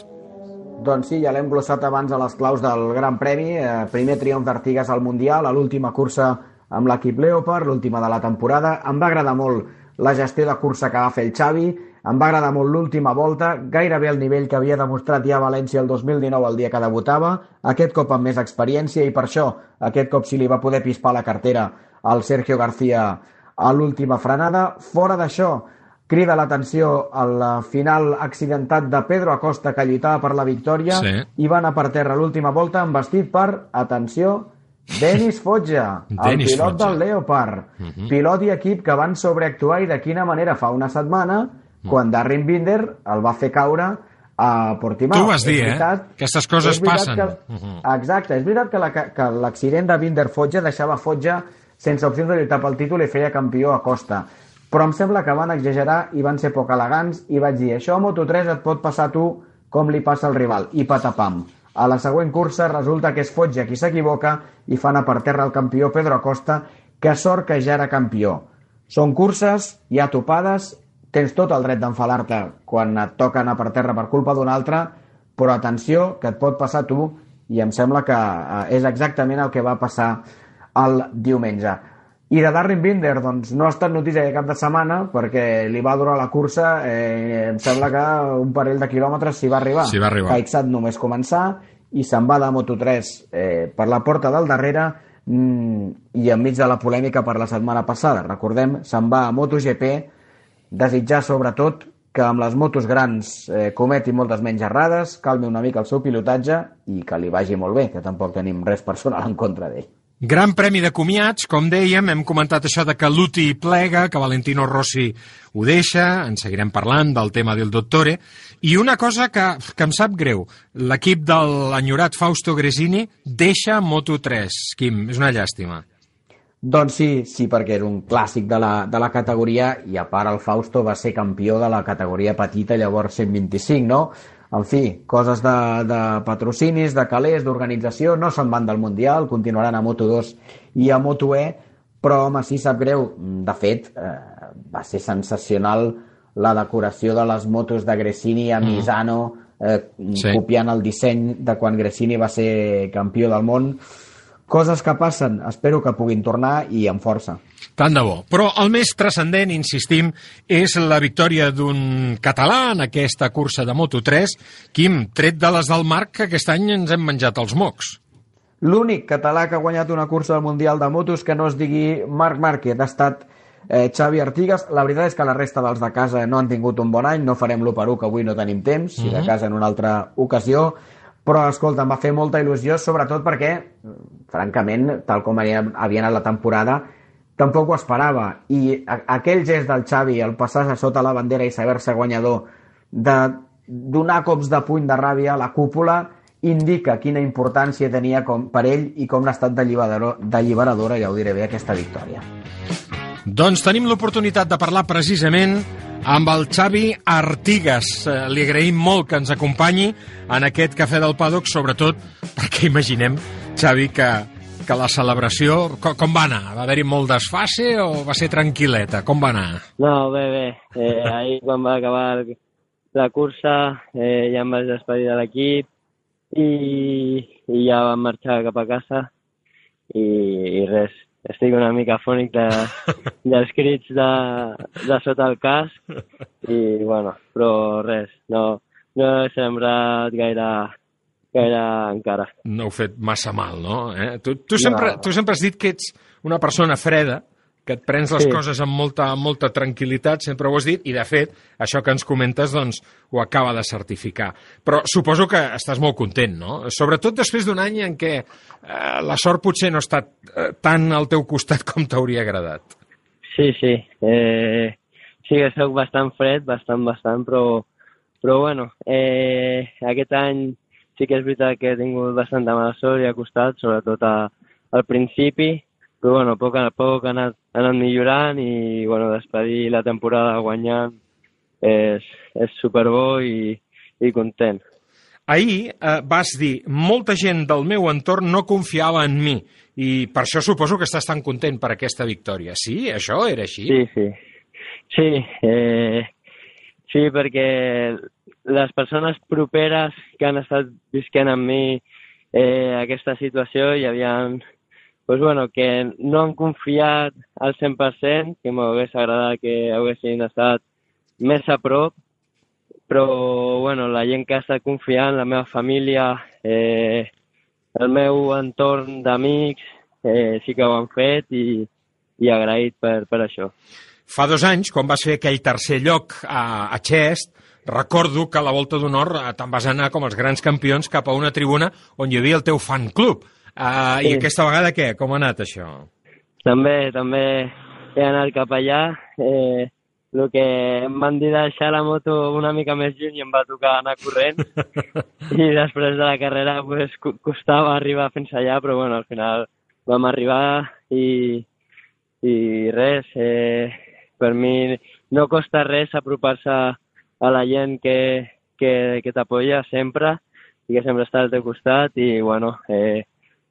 Doncs sí, ja l'hem glossat abans a les claus del Gran Premi. Eh, primer triomf d'Artigas al Mundial, a l'última cursa amb l'equip Leopard, l'última de la temporada. Em va agradar molt la gestió de cursa que va fer el Xavi, em va agradar molt l'última volta, gairebé el nivell que havia demostrat ja a València el 2019 el dia que debutava, aquest cop amb més experiència i per això aquest cop sí li va poder pispar la cartera al Sergio García a l'última frenada. Fora d'això, crida l'atenció al final accidentat de Pedro Acosta que lluitava per la victòria Sí. i va anar per terra l'última volta envestit per, atenció, Denis Foggia, el pilot Foggia. del Leopard, Mhm. pilot i equip que van sobreactuar i de quina manera fa una setmana quan Darren Binder el va fer caure a Portimao. Tu ho vas dir, eh? veritat- Aquestes coses passen. Que, Mhm. Exacte, és veritat que la- que l'accident de Binder Foggia deixava Foggia sense opcions de lluitar pel títol i feia campió a costa. Però em sembla que van exagerar i van ser poc elegants i vaig dir, això a Moto3 et pot passar a tu com li passa al rival, i patapam. A la següent cursa resulta que és Foggia qui s'equivoca i fa anar per terra el campió Pedro Acosta, que sort que ja era campió. Són curses, hi ha topades, tens tot el dret d'enfalar-te quan et toca anar per terra per culpa d'un altre, però atenció, que et pot passar a tu, i em sembla que eh, és exactament el que va passar el diumenge. I de Darren Binder, doncs no ha estat notícia de cap de setmana perquè li va durar la cursa, eh, em sembla que un parell de quilòmetres s'hi va arribar. S'hi va arribar. Caixat només començar i se'n va de Moto3 eh, per la porta del darrere mm, i enmig de la polèmica per la setmana passada. Recordem, se'n va a MotoGP, desitjar sobretot que amb les motos grans eh, cometi moltes menys errades, calmi una mica el seu pilotatge i que li vagi molt bé, que tampoc tenim res personal en contra d'ell. Gran premi de comiats, com dèiem, hem comentat això de que Luti plega, que Valentino Rossi ho deixa, en seguirem parlant del tema del Dottore, i una cosa que, que em sap greu, l'equip de l'enyorat Fausto Gresini deixa Moto3, Quim, és una llàstima. Doncs sí, sí, perquè era un clàssic de la, de la categoria i a part el Fausto va ser campió de la categoria petita, llavors 125, no? En fi, coses de, de patrocinis, de calés, d'organització, no se'n van del Mundial, continuaran a Moto2 i a Moto-E, però home, sí sap greu. De fet, eh, va ser sensacional la decoració de les motos de Gresini a Misano, eh, sí. copiant el disseny de quan Gresini va ser campió del món. Coses que passen, espero que puguin tornar i amb força. Tant de bo. Però el més transcendent, insistim, és la victòria d'un català en aquesta cursa de Moto3. Quim, tret de les del Marc, que aquest any ens hem menjat els mocs. L'únic català que ha guanyat una cursa del Mundial de Motos que no es digui Marc Márquez ha estat eh, Xavi Artigas. La veritat és que la resta dels de casa no han tingut un bon any, no farem l'1 per 1 que avui no tenim temps, si mm -hmm. de mhm. casa en una altra ocasió, però escolta, em va fer molta il·lusió, sobretot perquè, francament, tal com havia, anat la temporada, tampoc ho esperava. I aquell gest del Xavi, el passar-se sota la bandera i saber-se guanyador, de donar cops de puny de ràbia a la cúpula, indica quina importància tenia com, per ell i com n'ha estat d'alliberadora, ja ho diré bé, aquesta victòria. Doncs tenim l'oportunitat de parlar precisament amb el Xavi Artigas. Eh, li agraïm molt que ens acompanyi en aquest Cafè del Paddock, sobretot perquè imaginem, Xavi, que que la celebració, com, com va anar? Va haver-hi molt desfase o va ser tranquil·leta? Com va anar? No, bé, bé. Eh, ahir quan va acabar la cursa eh, ja em vaig despedir de l'equip i, i ja vam marxar cap a casa i, i res, estic una mica fònic de, dels crits de, de sota el casc i bueno, però res, no, no he sembrat gaire gaire encara. No heu fet massa mal, no? Eh? Tu, tu, sempre, no. tu sempre has dit que ets una persona freda, que et prens les sí. coses amb molta, amb molta tranquil·litat, sempre ho has dit, i de fet, això que ens comentes, doncs, ho acaba de certificar. Però suposo que estàs molt content, no? Sobretot després d'un any en què eh, la sort potser no ha estat eh, tan al teu costat com t'hauria agradat. Sí, sí. Eh, sí que sóc bastant fred, bastant, bastant, però, però bueno, eh, aquest any sí que és veritat que he tingut bastanta mala sort i ha costat, sobretot a, al principi, però bueno, poc a poc ha anat, anat millorant i bueno, despedir la temporada guanyant és, és superbo i, i content. Ahir eh, vas dir, molta gent del meu entorn no confiava en mi i per això suposo que estàs tan content per aquesta victòria. Sí? Això era així? Sí, sí. Sí, eh, sí perquè les persones properes que han estat visquent amb mi eh, aquesta situació hi havia pues, bueno, que no han confiat al 100%, que m'hagués agradat que haguessin estat més a prop, però bueno, la gent que ha estat confiant, la meva família, eh, el meu entorn d'amics, eh, sí que ho han fet i, i agraït per, per això. Fa dos anys, quan vas fer aquell tercer lloc a, a Xest, recordo que a la Volta d'Honor eh, te'n vas anar com els grans campions cap a una tribuna on hi havia el teu fan club. Uh, sí. I aquesta vegada què? Com ha anat això? També, també he anat cap allà. Eh, el que em van dir deixar la moto una mica més lluny i em va tocar anar corrent. I després de la carrera pues, costava arribar fins allà, però bueno, al final vam arribar i, i res, eh, per mi no costa res apropar-se a la gent que, que, que t'apoya sempre i que sempre està al teu costat i, bueno, eh,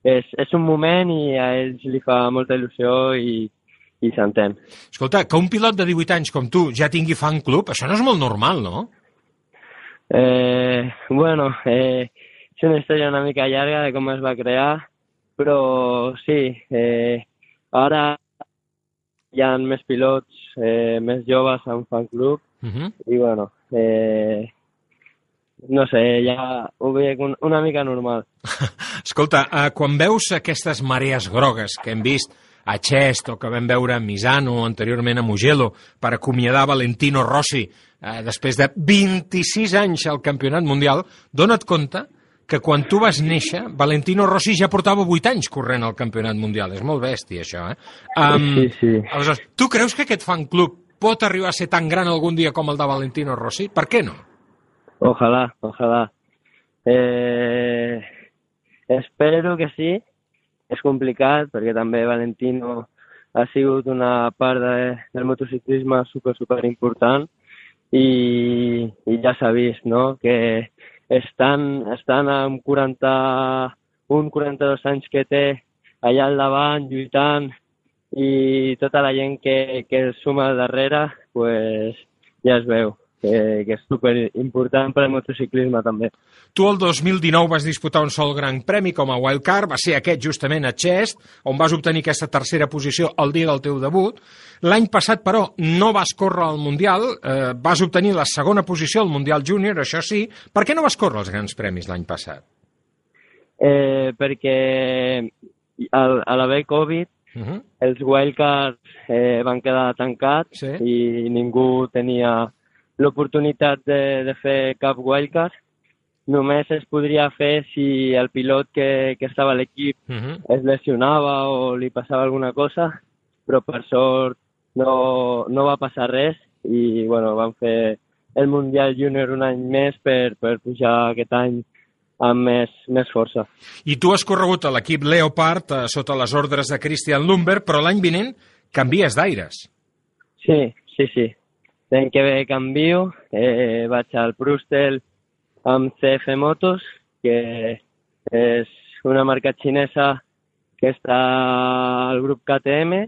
és, és un moment i a ells li fa molta il·lusió i, i s'entén. Escolta, que un pilot de 18 anys com tu ja tingui fan club, això no és molt normal, no? Eh, bueno, eh, és una història una mica llarga de com es va crear, però sí, eh, ara hi ha més pilots, eh, més joves a un fan club, uh -huh. i bueno, eh, no sé, ja ho veig un, una mica normal. Escolta, eh, quan veus aquestes marees grogues que hem vist a Chest o que vam veure a Misano anteriorment a Mugello per acomiadar Valentino Rossi eh, després de 26 anys al campionat mundial, dona't compte que quan tu vas néixer, Valentino Rossi ja portava 8 anys corrent al campionat mundial. És molt bèstia, això, eh? Um, Sí, sí. Aleshores, tu creus que aquest fan club pot arribar a ser tan gran algun dia com el de Valentino Rossi? Per què no? Ojalá, ojalá. Eh, espero que sí. És complicat perquè també Valentino ha sigut una part de, del motociclisme super, super important i, i ja s'ha vist, no?, que estan, estan amb 41, 42 anys que té allà al davant, lluitant, i tota la gent que, que suma al darrere, pues, ja es veu que, que és super important per al motociclisme també. Tu el 2019 vas disputar un sol gran premi com a wildcard, va ser aquest justament a Chest, on vas obtenir aquesta tercera posició el dia del teu debut. L'any passat, però, no vas córrer al Mundial, eh, vas obtenir la segona posició al Mundial Júnior, això sí. Per què no vas córrer els grans premis l'any passat? Eh, perquè al, a l'haver Covid Uh -huh. els wildcards eh, van quedar tancats Sí. i ningú tenia l'oportunitat de, de fer cap wildcard. Només es podria fer si el pilot que, que estava a l'equip Uh -huh. es lesionava o li passava alguna cosa, però per sort no, no va passar res i bueno, van fer el Mundial Júnior un any més per, per pujar aquest any amb més, més força. I tu has corregut a l'equip Leopard eh, sota les ordres de Christian Lumber, però l'any vinent canvies d'aires. Sí, sí, sí. L'any que ve canvio, eh, vaig al Brustel amb CF Motos, que és una marca xinesa que està al grup KTM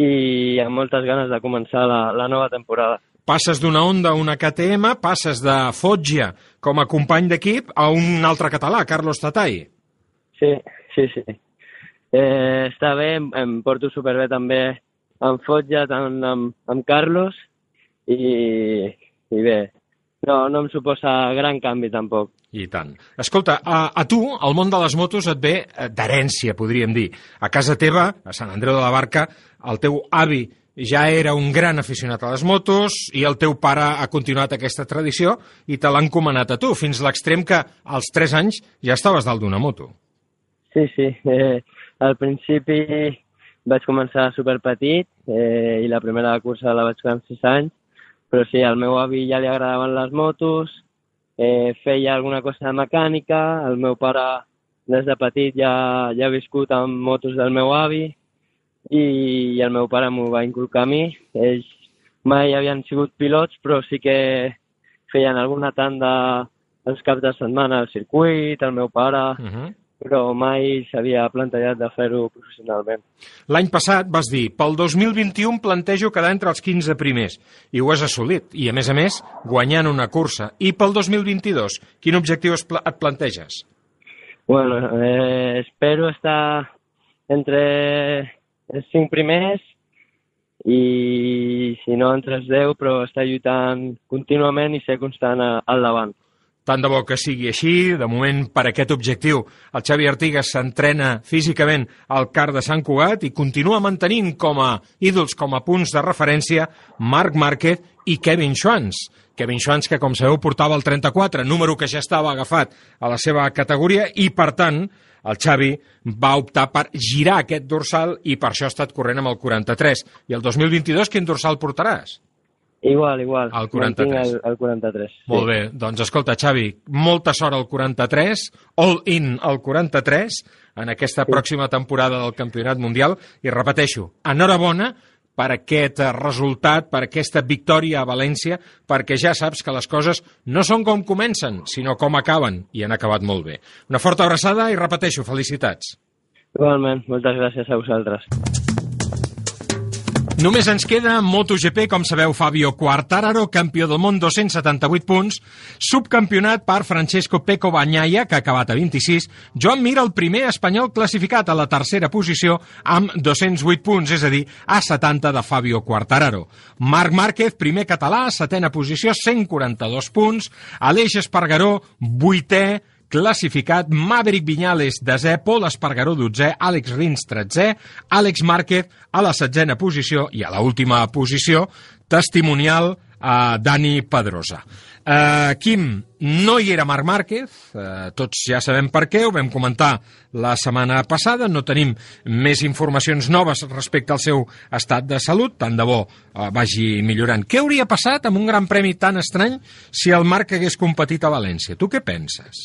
i amb moltes ganes de començar la, la nova temporada. Passes d'una Honda a una KTM, passes de Foggia com a company d'equip a un altre català, Carlos Tatay. Sí, sí, sí. Eh, està bé, em, porto superbé també amb Fotja, tant amb, amb Carlos, i, i bé, no, no em suposa gran canvi tampoc. I tant. Escolta, a, a tu, el món de les motos et ve eh, d'herència, podríem dir. A casa teva, a Sant Andreu de la Barca, el teu avi ja era un gran aficionat a les motos i el teu pare ha continuat aquesta tradició i te l'ha encomanat a tu, fins a l'extrem que als 3 anys ja estaves dalt d'una moto. Sí, sí. Eh, al principi vaig començar superpetit eh, i la primera cursa la vaig fer amb 6 anys, però sí, al meu avi ja li agradaven les motos, eh, feia alguna cosa de mecànica, el meu pare des de petit ja, ja ha viscut amb motos del meu avi i, i el meu pare m'ho va inculcar a mi. Ells mai havien sigut pilots, però sí que feien alguna tanda els caps de setmana al circuit, el meu pare, Uh -huh. Però mai s'havia plantejat de fer-ho professionalment. L'any passat vas dir, pel 2021 plantejo quedar entre els 15 primers, i ho has assolit, i a més a més, guanyant una cursa. I pel 2022, quin objectiu et planteges? Bueno, eh, espero estar entre els cinc primers i si no entre els deu, però estar lluitant contínuament i ser constant al davant. Tant de bo que sigui així, de moment per aquest objectiu el Xavi Artigas s'entrena físicament al CAR de Sant Cugat i continua mantenint com a ídols, com a punts de referència Marc Márquez i Kevin Schwantz. Kevin Schwantz que com sabeu portava el 34, número que ja estava agafat a la seva categoria i per tant el Xavi va optar per girar aquest dorsal i per això ha estat corrent amb el 43. I el 2022 quin dorsal portaràs? Igual, igual. El 43. Mantinc El, el 43. Molt bé, doncs escolta, Xavi, molta sort al 43, all in al 43, en aquesta pròxima temporada del Campionat Mundial, i repeteixo, enhorabona per aquest eh, resultat, per aquesta victòria a València, perquè ja saps que les coses no són com comencen, sinó com acaben, i han acabat molt bé. Una forta abraçada i repeteixo, felicitats. Igualment, moltes gràcies a vosaltres. Només ens queda MotoGP, com sabeu, Fabio Quartararo, campió del món, 278 punts, subcampionat per Francesco Peco Bagnaia, que ha acabat a 26, Joan Mir, el primer espanyol classificat a la tercera posició amb 208 punts, és a dir, a 70 de Fabio Quartararo. Marc Márquez, primer català, setena posició, 142 punts, Aleix Espargaró, vuitè, classificat, Maverick Viñales, desè, Pol Espargaró, dotzè, Àlex Rins, tretzè, Àlex Márquez a la setzena posició i a la última posició, testimonial a Dani Pedrosa. Uh, Quim, no hi era Marc Márquez, uh, tots ja sabem per què, ho vam comentar la setmana passada, no tenim més informacions noves respecte al seu estat de salut, tant de bo uh, vagi millorant. Què hauria passat amb un gran premi tan estrany si el Marc hagués competit a València? Tu què penses?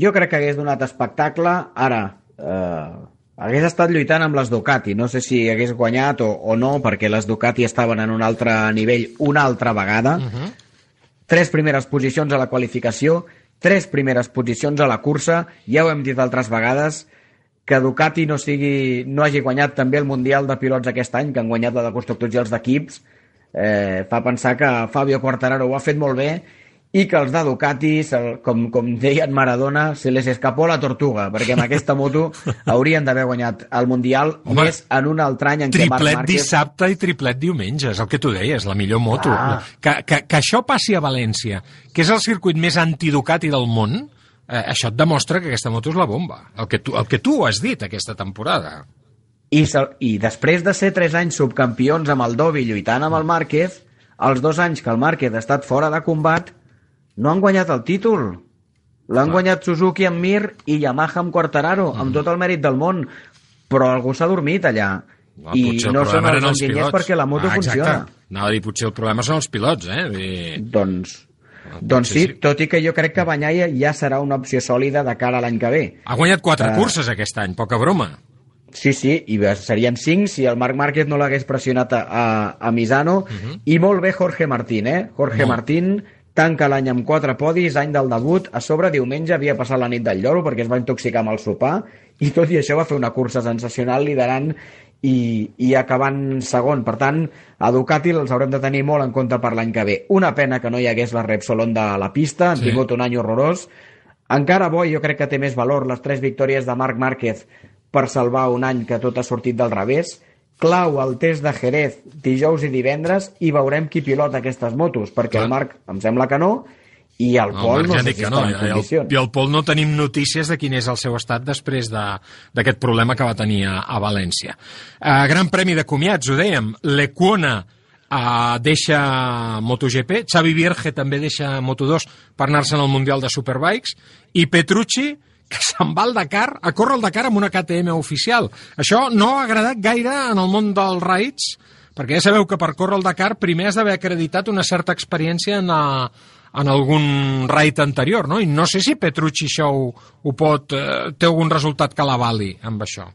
Jo crec que hagués donat espectacle. Ara, eh, hagués estat lluitant amb les Ducati. No sé si hagués guanyat o, o no, perquè les Ducati estaven en un altre nivell una altra vegada. Uh -huh. Tres primeres posicions a la qualificació, tres primeres posicions a la cursa. Ja ho hem dit altres vegades, que Ducati no, sigui, no hagi guanyat també el Mundial de Pilots aquest any, que han guanyat la de constructors i els d'equips, eh, fa pensar que Fabio Quartararo ho ha fet molt bé i que els de Ducati, com, com deien Maradona, se les escapó la tortuga, perquè amb aquesta moto haurien d'haver guanyat el Mundial Home, més en un altre any en què Marc Márquez... dissabte i triplet diumenge, és el que tu deies, la millor moto. Ah. Que, que, que això passi a València, que és el circuit més antiducati del món, eh, això et demostra que aquesta moto és la bomba. El que tu, el que tu has dit aquesta temporada. I, I després de ser tres anys subcampions amb el Dobby lluitant amb el Márquez, els dos anys que el Márquez ha estat fora de combat, no han guanyat el títol. L'han guanyat Suzuki amb Mir i Yamaha amb Quartararo, mm. amb tot el mèrit del món. Però algú s'ha dormit allà. Ah, I no són els, els enginyers perquè la moto ah, funciona. Anava a dir, potser el problema són els pilots, eh? I... Doncs, ah, doncs sí, sí, tot i que jo crec que Banyaia ja serà una opció sòlida de cara a l'any que ve. Ha guanyat quatre uh, curses aquest any, poca broma. Sí, sí, i serien cinc si el Marc Márquez no l'hagués pressionat a, a, a Misano. Uh mhm. -huh. I molt bé Jorge Martín, eh? Jorge molt. Martín tanca l'any amb quatre podis, any del debut, a sobre diumenge havia passat la nit del lloro perquè es va intoxicar amb el sopar i tot i això va fer una cursa sensacional liderant i, i acabant segon. Per tant, a Ducati els haurem de tenir molt en compte per l'any que ve. Una pena que no hi hagués la Repsol Honda a la pista, han sí. tingut un any horrorós. Encara bo, jo crec que té més valor les tres victòries de Marc Márquez per salvar un any que tot ha sortit del revés clau el test de Jerez dijous i divendres i veurem qui pilota aquestes motos, perquè Clar. el Marc em sembla que no, i el no, Pol no sé si no, en condicions. I el, Pol no tenim notícies de quin és el seu estat després d'aquest de, problema que va tenir a, a València. Uh, gran premi de comiats, ho dèiem. L'Equona uh, deixa MotoGP, Xavi Vierge també deixa Moto2 per anar-se'n al Mundial de Superbikes, i Petrucci, que se'n va al Dakar a córrer el Dakar amb una KTM oficial. Això no ha agradat gaire en el món dels raids, perquè ja sabeu que per córrer el Dakar primer has d'haver acreditat una certa experiència en, a, en algun raid anterior, no? I no sé si Petrucci això ho, ho pot... Eh, té algun resultat que l'avali amb això.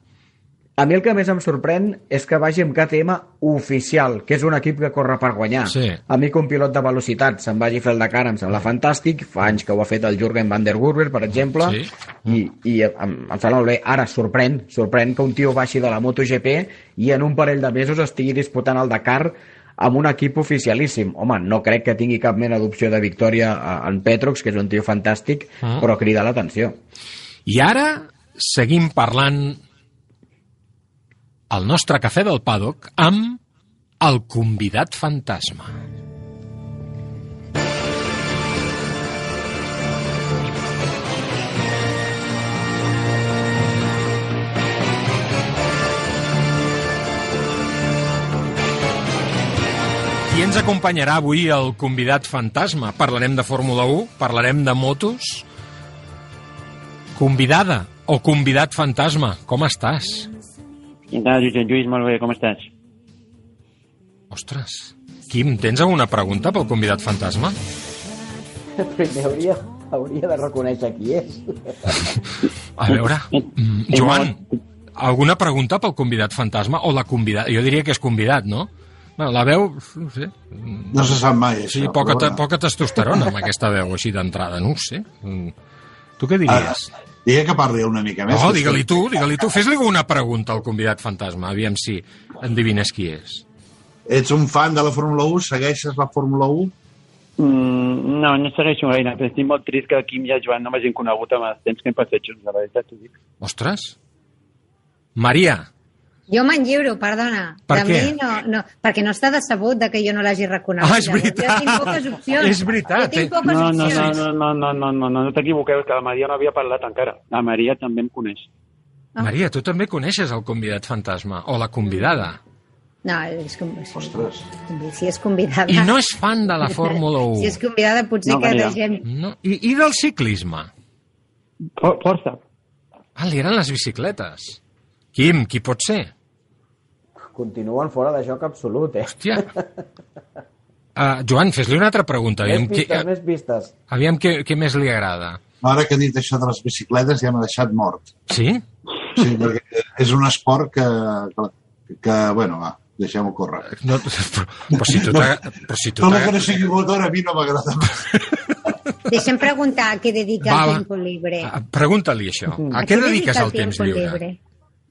A mi el que més em sorprèn és que vagi amb KTM oficial, que és un equip que corre per guanyar. Sí. A mi que un pilot de velocitat se'n vagi a fer el Dakar em sembla fantàstic, fa anys que ho ha fet el Jürgen van der Gurber, per exemple, sí. i, i em, em sembla molt bé. Ara sorprèn, sorprèn que un tio baixi de la MotoGP i en un parell de mesos estigui disputant el Dakar amb un equip oficialíssim. Home, no crec que tingui cap mena d'opció de victòria en Petrox, que és un tio fantàstic, ah. però crida l'atenció. I ara seguim parlant el nostre cafè del paddock amb el convidat fantasma. Qui ens acompanyarà avui el convidat fantasma? Parlarem de Fórmula 1, parlarem de motos. Convidada o convidat fantasma, com estàs? Què tal, Josep Lluís? Molt bé, com estàs? Ostres. Quim, tens alguna pregunta pel convidat fantasma? Primer hauria, hauria de reconèixer qui és. A veure, mm, Joan, alguna pregunta pel convidat fantasma? O la convidat? Jo diria que és convidat, no? Bueno, la veu, no sé... No se sap mai, això. Sí, poca, poca testosterona amb aquesta veu així d'entrada, no ho sé. Mm. Tu què diries? Ah, Digue que parli una mica més. No, digue-li tu, digue-li tu. Fes-li una pregunta al convidat fantasma, aviam si endivines qui és. ets un fan de la Fórmula 1? Segueixes la Fórmula 1? Mm, no, no segueixo gaire, però estic molt trist que Quim i el Joan no m'hagin conegut amb els temps que hem passat junts, la veritat t'ho dic. Ostres. Maria, Jo me'n lliuro, perdona. Per de què? mi no, no, perquè no està decebut de que jo no l'hagi reconegut. Ah, és veritat. Jo tinc poques opcions. És veritat, Jo tinc eh? poques No, no, no, opcions. no, no, no, no, no, no, no t'equivoqueu, que la Maria no havia parlat encara. La Maria també em coneix. Ah. Maria, tu també coneixes el convidat fantasma, o la convidada. No, és com... Ostres. Si és convidada... I no és fan de la Fórmula 1. Si és convidada potser No, que Maria. deixem... No. I, I del ciclisme? For- Força. Ah, li eren les bicicletes. Quim, qui pot ser? Continuen fora de joc absolut, eh? Hòstia. Uh, Joan, fes-li una altra pregunta. Més Aviam, pistes, més pistes. aviam què, què més li agrada. Ara que he dit això de les bicicletes ja m'ha deixat mort. Sí? Sí, perquè és un esport que, que, que bueno, va, deixem-ho córrer. No, però, però si tu t'agrada... Però si tu Tot el que no sigui motor a mi no m'agrada. Deixa'm preguntar a què dedica Va, el va. tempo libre. Ah, Pregunta-li això. A què dediques dedica el temps tiempo lliure?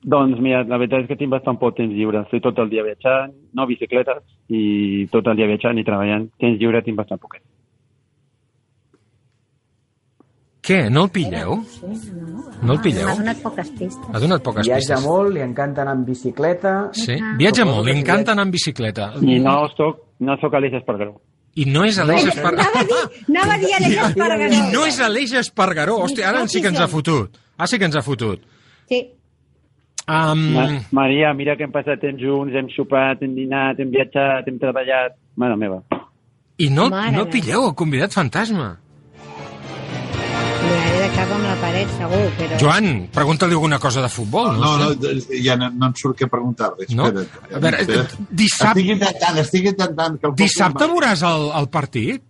Doncs mira, la veritat és que tinc bastant poc temps lliure. Estic tot el dia viatjant, no bicicletes, i tot el dia viatjant i treballant. Temps lliure tinc bastant poquet. Què, no el pilleu? No el pilleu? M'ha donat poques pistes. Ha donat poques Viatja pistes. molt, li encanta anar amb bicicleta... Sí, viatja molt, li encanta anar amb bicicleta. I no soc, no soc Aleix Espargaró. I no és Aleix Espargaró. Anava a dir, anava a dir Aleix I Espargaró. no és Aleix Espargaró. Hòstia, ara sí que ens ha fotut. Ara sí que ens ha fotut. Sí. Um, Ma Maria, mira que hem passat temps junts, hem sopat, hem dinat, hem viatjat, hem treballat... Mare meva. I no, Mare no pilleu el convidat fantasma. Li de cap amb la paret, segur, però... Joan, pregunta-li alguna cosa de futbol. No, no, sé. ja no, no em surt què preguntar-li. No? Espera't. A veure, espera't. dissabte- Estic intentant, estic intentant... Que el Dissabte veuràs el, el partit?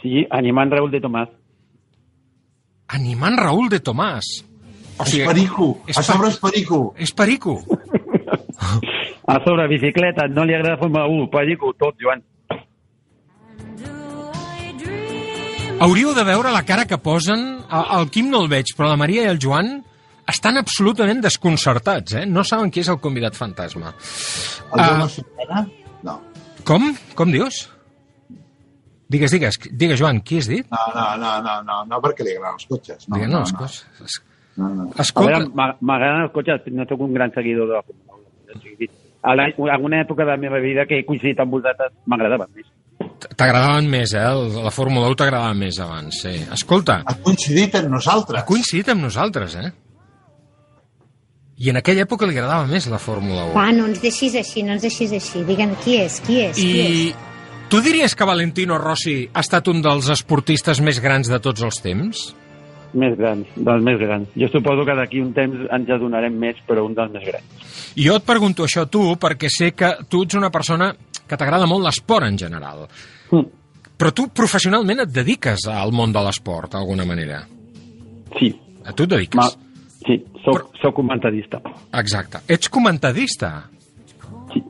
Sí, animant Raúl de Tomàs. Animant Raúl de Tomàs. O És perico, a sobre és perico. És perico. A sobre, bicicleta, no li agrada Fórmula 1, pellico, tot, Joan. Hauríeu de veure la cara que posen. El, el Quim no el veig, però la Maria i el Joan estan absolutament desconcertats, eh? No saben qui és el convidat fantasma. El Ah. Joan Sotana? No. Com? Com dius? Digues, digues, digues, Joan, qui has dit? No, no, no, no, no, no perquè li agraden els cotxes. No, Digues, no, no, les no. No, no. A veure, m'a- m'agraden els cotxes, no sóc un gran seguidor de la Fórmula 1. O sigui, A la- en alguna època de la meva vida que he coincidit amb vosaltres m'agradaven més. T'agradaven més, eh? El- La Fórmula 1 t'agradava més abans, sí. Escolta... Ha coincidit amb nosaltres. Ha coincidit amb nosaltres, eh? I en aquella època li agradava més la Fórmula 1. Va, no ens deixis així, no ens deixis així. Digue'm qui és, qui és, qui és. I tu diries que Valentino Rossi ha estat un dels esportistes més grans de tots els temps? Més grans, dels més grans. Jo suposo que d'aquí un temps ens adonarem més, però un dels més grans. I jo et pregunto això a tu perquè sé que tu ets una persona que t'agrada molt l'esport en general. Mm. Però tu professionalment et dediques al món de l'esport, d'alguna manera. Sí. A tu et dediques? Ma, sí, soc, Però... soc comentarista. Exacte. Ets comentadista? Sí.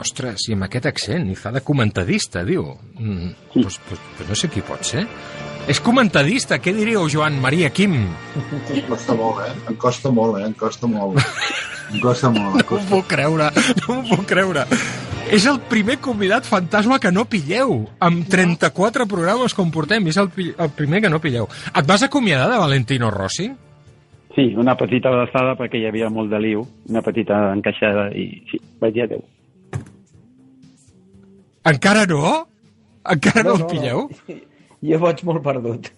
Ostres, i amb aquest accent, i fa de comentadista, diu. Mm, sí. pues, pues, pues no sé qui pot ser. És comentadista, què diríeu, Joan Maria Quim? Em costa molt, eh? Em costa molt, eh? Em costa molt. Em costa molt. Em No m'ho costa... puc creure, no m'ho puc creure. És el primer convidat fantasma que no pilleu. Amb 34 programes com portem, és el, el primer que no pilleu. Et vas acomiadar de Valentino Rossi? Sí, una petita abraçada perquè hi havia molt de liu, una petita encaixada i sí, vaig dir adéu. Encara no? Encara no, no, el pilleu? Jo vaig molt perdut.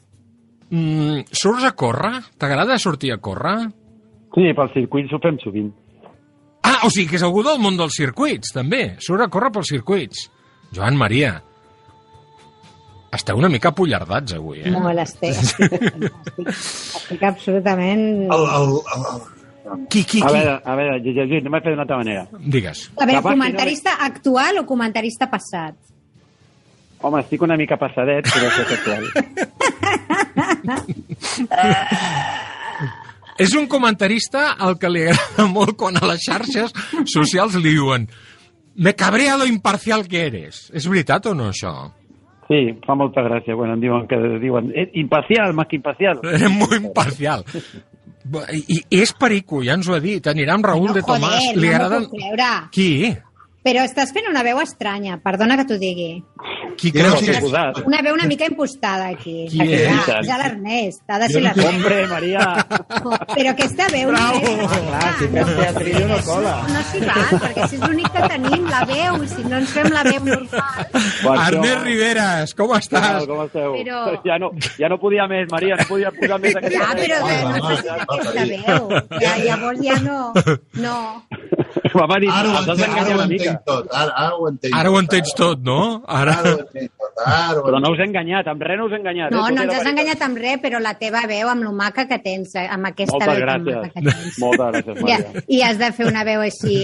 Mm, surts a córrer? T'agrada sortir a córrer? Sí, pel circuit ho fem sovint. Ah, o sigui que és algú del món dels circuits, també. Surt a córrer pels circuits. Joan Maria, esteu una mica apollardats avui, eh? Molt, estic, estic, estic absolutament... El, el, el, Qui, qui, A qui? veure, a veure, Jesús, anem a fer d'una altra manera. Digues. A veure, comentarista actual o comentarista passat? Home, estic una mica passadet, però és actual. És un comentarista al que li agrada molt quan a les xarxes socials li diuen me cabrea lo imparcial que eres. És veritat o no, això? Sí, fa molta gràcia quan em diuen que diuen eh, imparcial, més que imparcial. Eres molt imparcial. I, I és perico, ja ens ho ha dit. Anirà amb Raúl no, de Tomàs. joder, li no agraden... Qui? Però estàs fent una veu estranya, perdona que t'ho digui. Qui creus no sé que és? posat. Una veu una mica impostada aquí. Qui és? clar, És l'Ernest, ha de ser sé- l'Ernest. Hombre, Maria! Però aquesta veu... Bravo! no és- Clar, si teatrillo no cola. No s'hi val, perquè si és l'únic que tenim, la veu, i si no ens fem la veu normal... Això- Ernest Riveras, com tal, estàs? Com esteu? Però- Ja, no, ja no podia més, Maria, no podia posar més aquesta Ja, però Va, no va, necessita va, aquesta va, veu. Ja, llavors ja no... No. M'ha dit, Ara ho entenc, ara ho entenc tot. Ara, ara ho entenc Ara ho tot, entens tot, no? Ara... Ara ho entenc tot. Ara ho Però no us he enganyat, amb res no us he enganyat. No, eh? Tot no ens has enganyat amb res, però la teva veu, amb lo maca que tens, eh, amb aquesta Moltes veu tan maca gràcies. que tens. Moltes gràcies, Maria. I has de fer una veu així...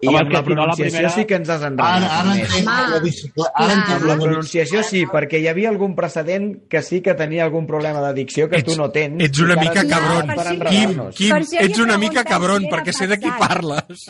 I Home, amb la si no, la pronunciació primera- sí que ens has Ara, enredat. ara Ernest. entenc la bicicleta. Ara Clar. entenc Amb la pronunciació sí, perquè hi havia algun precedent que sí que tenia algun problema d'addicció que tu no tens. ets una mica ara cabron. per Quim. Quim, ets una mica cabron, perquè sé de qui parles.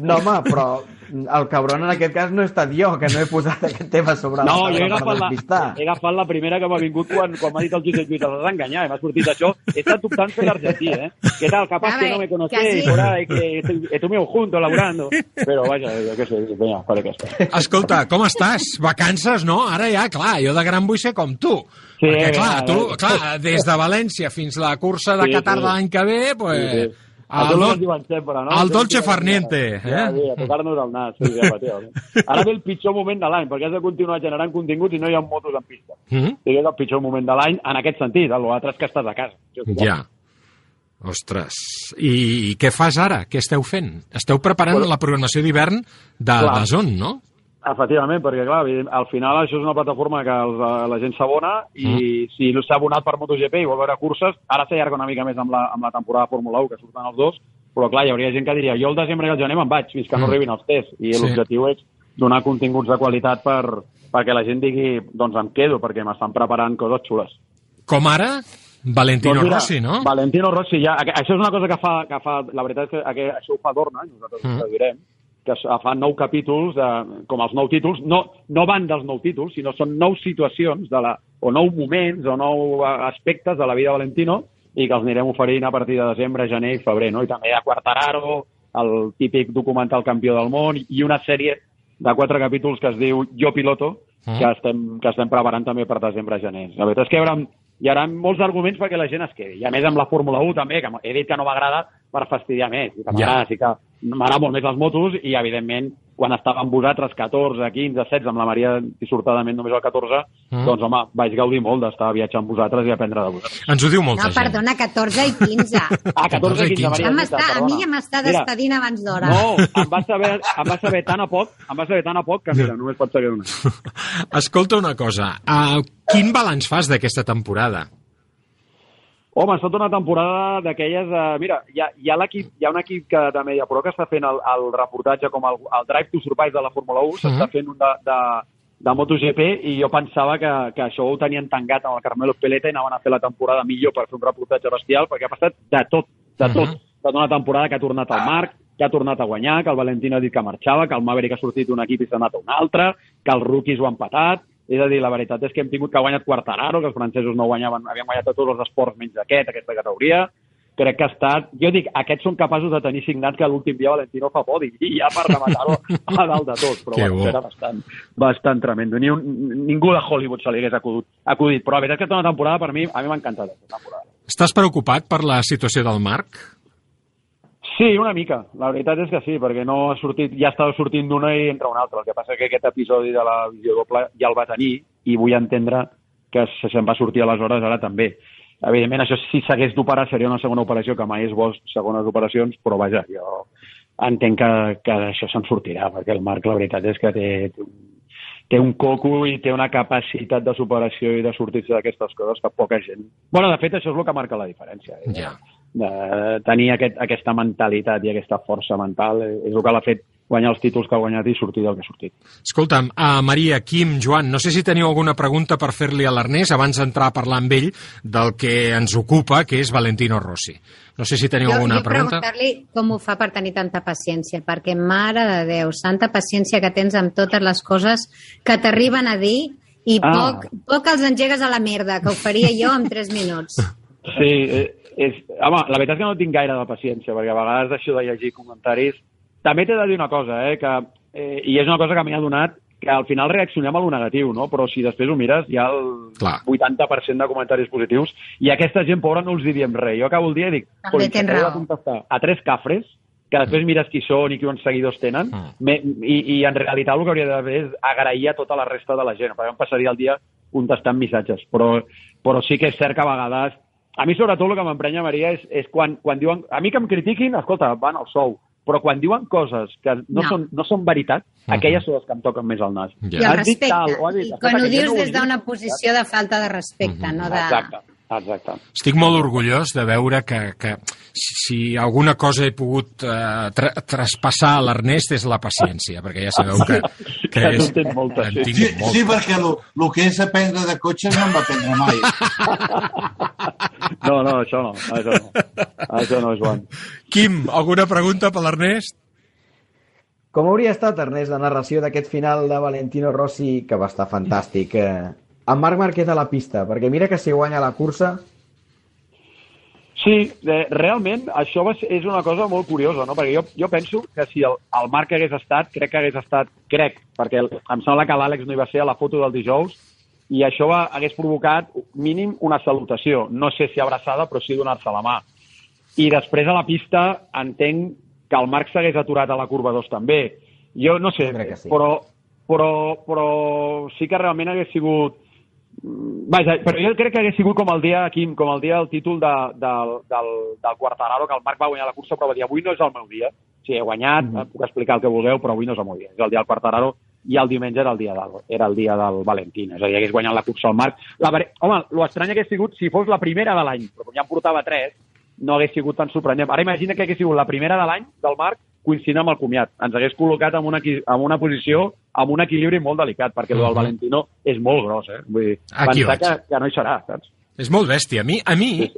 No, home, però el cabron en aquest cas no he estat jo, que no he posat aquest tema sobre No, la jo he taula agafat, per la, despistar. he agafat la primera que m'ha vingut quan, quan m'ha dit el Josep Lluís, has d'enganyar, i m'ha sortit això. He estat optant fer l'argentí, eh? ¿Qué tal? Capaz que no me conocéis, por ahí, que estuvimos juntos laburando. Pero vaya, yo qué sé, venga, para que està. Escolta, com estàs? Vacances, no? Ara ja, clar, jo de gran vull ser com tu. Sí, Perquè, clar, tu, clar, des de València fins la cursa de Sí, Qatar sí. de l'any que ve, pues... Sí, sí. El, Això no dol- ens sempre, no? el dolce farniente, Ja, eh? sí, a tocar-nos el nas, sí, sí, efectivament. Ara ve el pitjor moment de l'any, perquè has de continuar generant continguts i no hi ha motos en pista. Mm? Sí, és el pitjor moment de l'any en aquest sentit, l'altre és que estàs a casa. Ja. Ostres. I, I què fas ara? Què esteu fent? Esteu preparant Bueno, la programació d'hivern de la Zon, no? Efectivament, perquè clar, al final això és una plataforma que els, la gent s'abona i Mm. si s'ha abonat per MotoGP i vol veure curses, ara s'allarga una mica més amb la, amb la temporada de Fórmula 1, que surten els dos, però clar, hi hauria gent que diria jo el desembre i el gener me'n vaig, fins que no Mm. arribin els tests, i Sí. l'objectiu és donar continguts de qualitat per, perquè la gent digui, doncs em quedo, perquè m'estan preparant coses xules. Com ara, Valentino Doncs mira, Rossi, no? Valentino Rossi, ja, això és una cosa que fa, que fa la veritat és que aqu- això ho fa Dorna, nosaltres mm. ho direm, que es- fa nou capítols, de, com els nou títols, no, no van dels nou títols, sinó són nou situacions de la, o nou moments o nou eh, aspectes de la vida de Valentino i que els anirem oferint a partir de desembre, gener i febrer, no? I també a Quartararo, el típic documental campió del món i una sèrie de quatre capítols que es diu Jo piloto, Mm. que, estem, que estem preparant també per desembre-gener. La veritat és que hi haurà, hi haurà molts arguments perquè la gent es quedi. I a més amb la Fórmula 1 també, que he dit que no m'agrada per fastidiar més. I que Ja. sí que m'agrada molt més les motos i, evidentment, quan estava amb vosaltres 14, 15, 16, amb la Maria dissortadament només el 14, Mm. doncs, home, vaig gaudir molt d'estar viatjant amb vosaltres i aprendre de vosaltres. Ens ho diu molta No, gent. perdona, 14 i 15. Ah, 14 i 15, Maria. Ja és m'està, veritat, a mi ja m'està Mira, despedint abans d'hora. No, em va, saber, em va saber tan a poc, em va saber tan a poc que, mira, només pot saber una. Escolta una cosa, uh, quin balanç fas d'aquesta temporada? Home, ha estat una temporada d'aquelles... Uh, mira, hi ha, hi, ha l'equip, hi ha un equip que de Media Pro que està fent el, el reportatge com el, el Drive to Surprise de la Fórmula 1, s'està Mhm. fent un de, de, de MotoGP i jo pensava que, que això ho tenien tancat amb el Carmelo Peleta i anaven a fer la temporada millor per fer un reportatge bestial perquè ha passat de tot, de tot. Mhm. Ha estat una temporada que ha tornat al Marc, que ha tornat a guanyar, que el Valentino ha dit que marxava, que el Maverick ha sortit d'un equip i s'ha anat a un altre, que els rookies ho han patat, és a dir, la veritat és que hem tingut que ha guanyat Quartararo, que els francesos no guanyaven, havien guanyat a tots els esports menys aquest, aquesta categoria. Crec que ha estat... Jo dic, aquests són capaços de tenir signat que l'últim dia Valentino fa podi, i ja per rematar-ho a dalt de tot. Però bueno, era bastant, bastant tremendo. Ni un, ningú de Hollywood se li hagués acudit. acudit. Però la veritat és que tota una temporada per mi, a mi m'ha encantat aquesta temporada. Estàs preocupat per la situació del Marc? Sí, una mica. La veritat és que sí, perquè no ha sortit, ja estava sortint d'una i entra una altra. El que passa que aquest episodi de la visió doble ja el va tenir i vull entendre que se se'n va sortir aleshores ara també. Evidentment, això si s'hagués d'operar seria una segona operació, que mai és bo segones operacions, però vaja, jo entenc que, que això se'n sortirà, perquè el Marc la veritat és que té, té, un, té un coco i té una capacitat de superació i de sortir-se d'aquestes coses que poca gent... bueno, de fet, això és el que marca la diferència. Eh? Ja. De tenir aquest, aquesta mentalitat i aquesta força mental eh, és el que l'ha fet guanyar els títols que ha guanyat i sortir del que ha sortit. Escolta'm, a Maria, Quim, Joan, no sé si teniu alguna pregunta per fer-li a l'Ernest abans d'entrar a parlar amb ell del que ens ocupa, que és Valentino Rossi. No sé si teniu jo, alguna jo pregunta. preguntar-li com ho fa per tenir tanta paciència, perquè, mare de Déu, santa paciència que tens amb totes les coses que t'arriben a dir i Ah. poc, poc els engegues a la merda, que ho faria jo en 3 minuts. Sí, eh, és, home, la veritat és que no tinc gaire de paciència, perquè a vegades deixo de llegir comentaris també t'he de dir una cosa, eh, que, eh, i és una cosa que m'hi ha donat, que al final reaccionem a lo negatiu, no? però si després ho mires hi ha el Clar. 80% de comentaris positius i a aquesta gent pobra no els hi diem res. Jo acabo el dia i dic, També "Coi, tens raó." contestar a tres cafres que després mires qui són i quants seguidors tenen, Mm. me, i, i en realitat el que hauria d'haver és agrair a tota la resta de la gent, perquè em passaria el dia contestant missatges, però, però sí que és cert que a vegades... A mi, sobretot, el que m'emprenya, Maria, és, és quan, quan diuen... A mi que em critiquin, escolta, van al sou, però quan diuen coses que no, No. són, no són veritat, aquelles són les que em toquen més al nas. Ja. I el Has dit respecte. tal, dit- I quan ho dius no ho des d'una posició de falta de respecte, no de... Exacte, exacte. Estic molt orgullós de veure que, que si, si alguna cosa he pogut eh, tra traspassar a l'Ernest és la paciència, perquè ja sabeu que, que Que és... en molta, en sí. tinc Sí, molta. sí perquè el que és aprendre de cotxes no em va aprendre mai. No, no, això no, això no. Això no, Joan. Quim, alguna pregunta per l'Ernest? Com hauria estat, Ernest, la narració d'aquest final de Valentino Rossi, que va estar fantàstic, eh, amb Marc Marquez a la pista? Perquè mira que si guanya la cursa... Sí, eh, realment això va ser, és una cosa molt curiosa, no? perquè jo, jo penso que si el, el Marc hagués estat, crec que hagués estat, crec, perquè el, em sembla que l'Àlex no hi va ser a la foto del dijous, i això va, hagués provocat mínim una salutació, no sé si abraçada, però sí donar-se la mà. I després a la pista entenc que el Marc s'hagués aturat a la curva 2 també. Jo no sé, sí. però, però, però sí que realment hagués sigut Vaja, però jo crec que hagués sigut com el dia, Quim, com el dia del títol de, del, del, del Quartararo, que el Marc va guanyar la cursa, però va dir, avui no és el meu dia. Sí, he guanyat, mm -hmm. puc explicar el que vulgueu, però avui no és el meu dia. És el dia del Quartararo i el diumenge era el dia del, era el dia del Valentín. És a dir, hagués guanyat la cursa al Marc. La, home, l'estrany hagués sigut si fos la primera de l'any, però com ja en portava tres, no hagués sigut tan sorprenent. Ara imagina que hagués sigut la primera de l'any del Marc coincidint amb el comiat. Ens hagués col·locat en una, en una posició amb un equilibri molt delicat, perquè el del Mhm. Valentino és molt gros, eh? Vull dir, Aquí pensar que, que no hi serà, saps? És molt bèstia. A mi, a mi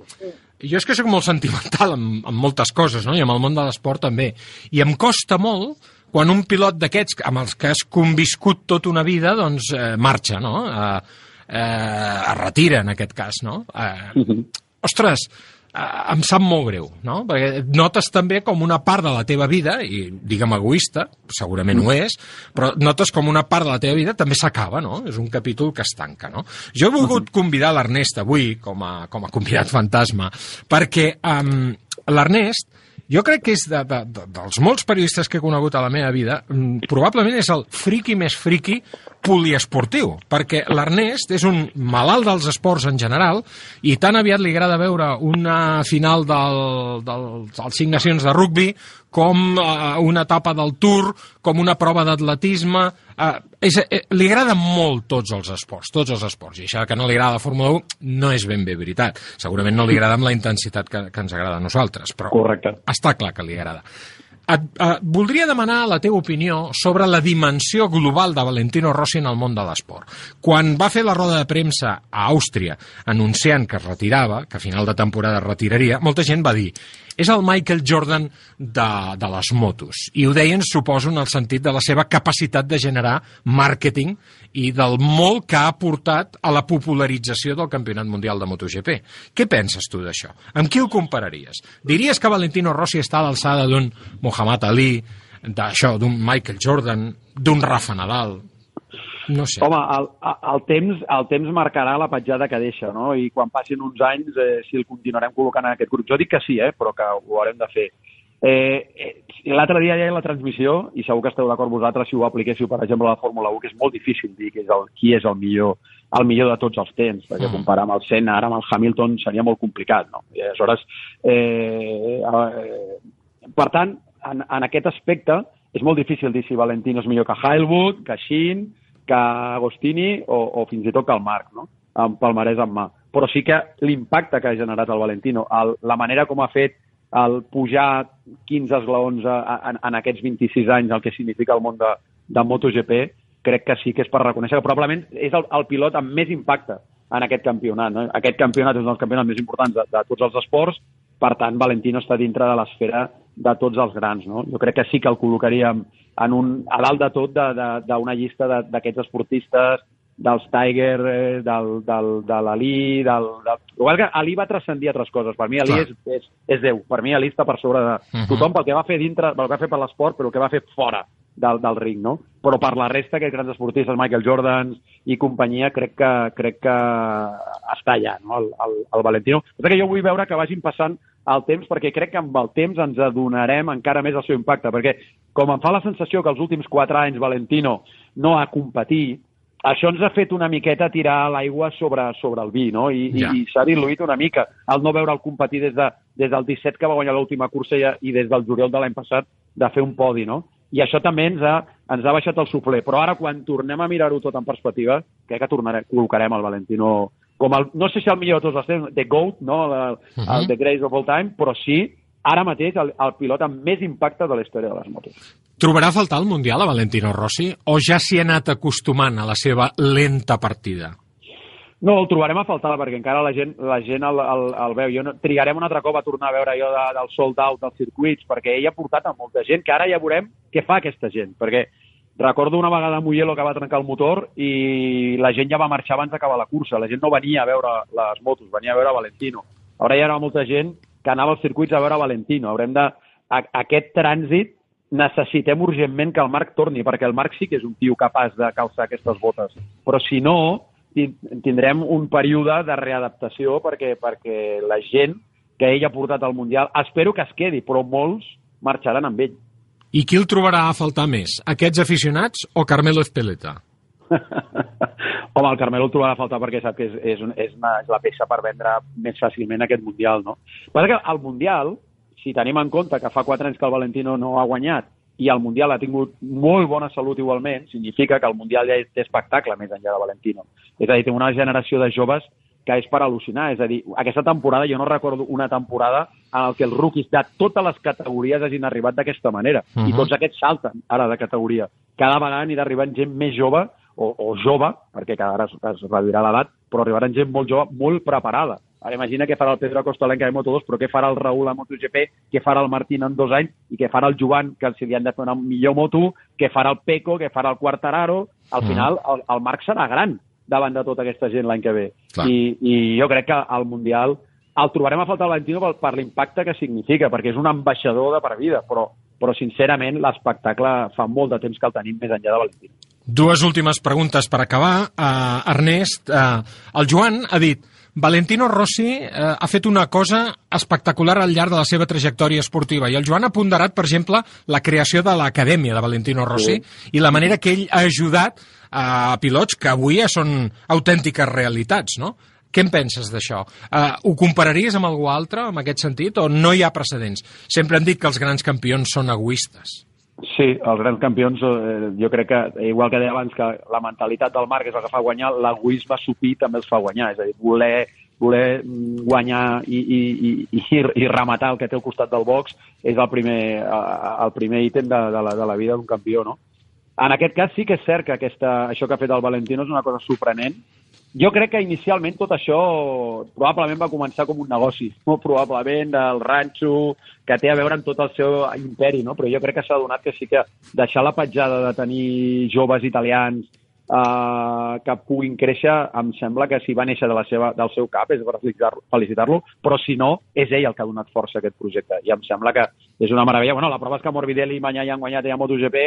jo és que sóc molt sentimental amb, amb moltes coses, no? i amb el món de l'esport també. I em costa molt quan un pilot d'aquests, amb els que has conviscut tota una vida, doncs eh, marxa, no? Eh, eh, es retira, en aquest cas, no? Eh, ostres, eh, em sap molt greu, no? Perquè notes també com una part de la teva vida, i digue'm egoista, segurament ho és, però notes com una part de la teva vida també s'acaba, no? És un capítol que es tanca, no? Jo he volgut convidar l'Ernest avui, com a, com a convidat fantasma, perquè um, l'Ernest jo crec que és de, de, de, dels molts periodistes que he conegut a la meva vida, mm, probablement és el friqui més friqui poliesportiu, perquè l'Ernest és un malalt dels esports en general i tan aviat li agrada veure una final del, del, dels cinc nacions de rugbi com eh, una etapa del Tour, com una prova d'atletisme... Eh, és, eh, li agraden molt tots els esports, tots els esports. I això que no li agrada la Fórmula 1 no és ben bé veritat. Segurament no li agrada amb la intensitat que, que ens agrada a nosaltres, però Correcte. està clar que li agrada. Et, et voldria demanar la teva opinió sobre la dimensió global de Valentino Rossi en el món de l'esport. Quan va fer la roda de premsa a Àustria anunciant que es retirava, que a final de temporada es retiraria, molta gent va dir és el Michael Jordan de, de les motos. I ho deien, suposo, en el sentit de la seva capacitat de generar màrqueting i del molt que ha aportat a la popularització del Campionat Mundial de MotoGP. Què penses tu d'això? Amb qui el compararies? Diries que Valentino Rossi està a l'alçada d'un Muhammad Ali, d'això, d'un Michael Jordan, d'un Rafa Nadal? No sé. Home, el, el, temps, el temps marcarà la petjada que deixa, no? I quan passin uns anys, eh, si el continuarem col·locant en aquest grup. Jo dic que sí, eh, però que ho haurem de fer. Eh, eh, L'altre dia ja hi ha la transmissió, i segur que esteu d'acord vosaltres si ho apliquéssiu, per exemple, a la Fórmula 1, que és molt difícil dir que és el, qui és el millor, el millor de tots els temps, perquè Mm. comparar amb el Senna, ara amb el Hamilton, seria molt complicat, no? I aleshores, eh, eh, per tant, en, en aquest aspecte, és molt difícil dir si Valentino és millor que Heilwood, que Shin, que Agostini o, o fins i tot que el Marc, no? amb palmarès en mà. Però sí que l'impacte que ha generat el Valentino, el, la manera com ha fet el pujar 15 esglaons en, en aquests 26 anys, el que significa el món de, de MotoGP, crec que sí que és per reconèixer que probablement és el, el pilot amb més impacte en aquest campionat. No? Aquest campionat és un dels campionats més importants de, de tots els esports, per tant, Valentino està dintre de l'esfera de tots els grans. No? Jo crec que sí que el col·locaríem en un, a dalt de tot d'una llista de- d'aquests esportistes dels Tiger, eh, del, del, de l'Ali, del, del... Igual que Ali va transcendir altres coses. Per mi Ali Clar. és, és, és Déu. Per mi Ali està per sobre de Mhm. tothom pel que va fer dintre, pel que va fer per l'esport, però el que va fer fora del, del ring, no? Però per la resta, aquests grans esportistes, Michael Jordan i companyia, crec que, crec que està allà, no?, el, el, el Valentino. Però que jo vull veure que vagin passant el temps, perquè crec que amb el temps ens adonarem encara més el seu impacte, perquè com em fa la sensació que els últims quatre anys Valentino no ha competit, això ens ha fet una miqueta tirar l'aigua sobre, sobre el vi, no? I, Ja. i, i s'ha diluït una mica el no veure'l competir des, de, des del 17 que va guanyar l'última cursa i, i des del juliol de l'any passat de fer un podi, no? I això també ens ha, ens ha baixat el sufler. Però ara, quan tornem a mirar-ho tot en perspectiva, crec que tornarem, col·locarem el Valentino com el, no sé si el millor de tots els temps, The GOAT, no? el, Mhm. el The Greatest of All Time, però sí, ara mateix, el, el pilot amb més impacte de la història de les motos. Trobarà a faltar el Mundial a Valentino Rossi o ja s'hi ha anat acostumant a la seva lenta partida? No, el trobarem a faltar perquè encara la gent, la gent el, el, el veu. Jo no, trigarem un altre cop a tornar a veure jo de, del sold out dels circuits perquè ell ha portat a molta gent que ara ja veurem què fa aquesta gent. Perquè recordo una vegada a Mugello que va trencar el motor i la gent ja va marxar abans d'acabar la cursa. La gent no venia a veure les motos, venia a veure Valentino. Ara hi ha molta gent que anava als circuits a veure Valentino. Haurem de... A, aquest trànsit necessitem urgentment que el Marc torni, perquè el Marc sí que és un tio capaç de calçar aquestes botes. Però si no, tin- tindrem un període de readaptació perquè, perquè la gent que ell ha portat al Mundial, espero que es quedi, però molts marxaran amb ell. I qui el trobarà a faltar més? Aquests aficionats o Carmelo Espeleta? Home, el Carmelo el trobarà a faltar perquè sap que és, és, un, és, una, és la peça per vendre més fàcilment aquest Mundial, no? Però que el Mundial, si tenim en compte que fa quatre anys que el Valentino no ha guanyat i el Mundial ha tingut molt bona salut igualment, significa que el Mundial ja té espectacle més enllà de Valentino. És a dir, té una generació de joves que és per al·lucinar. És a dir, aquesta temporada jo no recordo una temporada en el que els rookies de totes les categories hagin arribat d'aquesta manera. Uh -huh. I Mhm. tots aquests salten ara de categoria. Cada vegada anirà arribant gent més jove o, o jove, perquè cada vegada es, es reduirà l'edat, però arribaran gent molt jove, molt preparada. Ara imagina què farà el Pedro Acostalenca de Moto2, però què farà el Raül a MotoGP, què farà el Martín en dos anys, i què farà el Joan, que si li han de fer una millor moto, què farà el Peco, què farà el Quartararo... Al Mm. final, el, el Marc serà gran davant de tota aquesta gent l'any que ve. Clar. I, I jo crec que al Mundial el trobarem a faltar el Valentino per, per l'impacte que significa, perquè és un ambaixador de per vida, però, però sincerament l'espectacle fa molt de temps que el tenim més enllà de Valentino. Dues últimes preguntes per acabar. Uh, Ernest, uh, el Joan ha dit Valentino Rossi uh, ha fet una cosa espectacular al llarg de la seva trajectòria esportiva i el Joan ha ponderat, per exemple, la creació de l'Acadèmia de Valentino Rossi Sí. i la manera que ell ha ajudat a pilots que avui ja són autèntiques realitats, no? Què en penses d'això? Uh, ho compararies amb algú altre, en aquest sentit, o no hi ha precedents? Sempre hem dit que els grans campions són egoistes. Sí, els grans campions, eh, jo crec que, igual que deia abans, que la mentalitat del Marc és el que fa guanyar, l'egoisme supí també els fa guanyar. És a dir, voler, voler mm, guanyar i, i, i, i, i rematar el que té al costat del box és el primer, eh, el primer ítem de, de, la, de la vida d'un campió, no? En aquest cas sí que és cert que aquesta, això que ha fet el Valentino és una cosa sorprenent. Jo crec que inicialment tot això probablement va començar com un negoci, no? probablement del ranxo, que té a veure amb tot el seu imperi, no? però jo crec que s'ha donat que sí que deixar la petjada de tenir joves italians eh, que puguin créixer, em sembla que si va néixer de la seva, del seu cap és per felicitar-lo, felicitar-lo, però si no, és ell el que ha donat força a aquest projecte. I em sembla que és una meravella. Bueno, la prova és que Morbidelli i Manyà ja han guanyat ja a MotoGP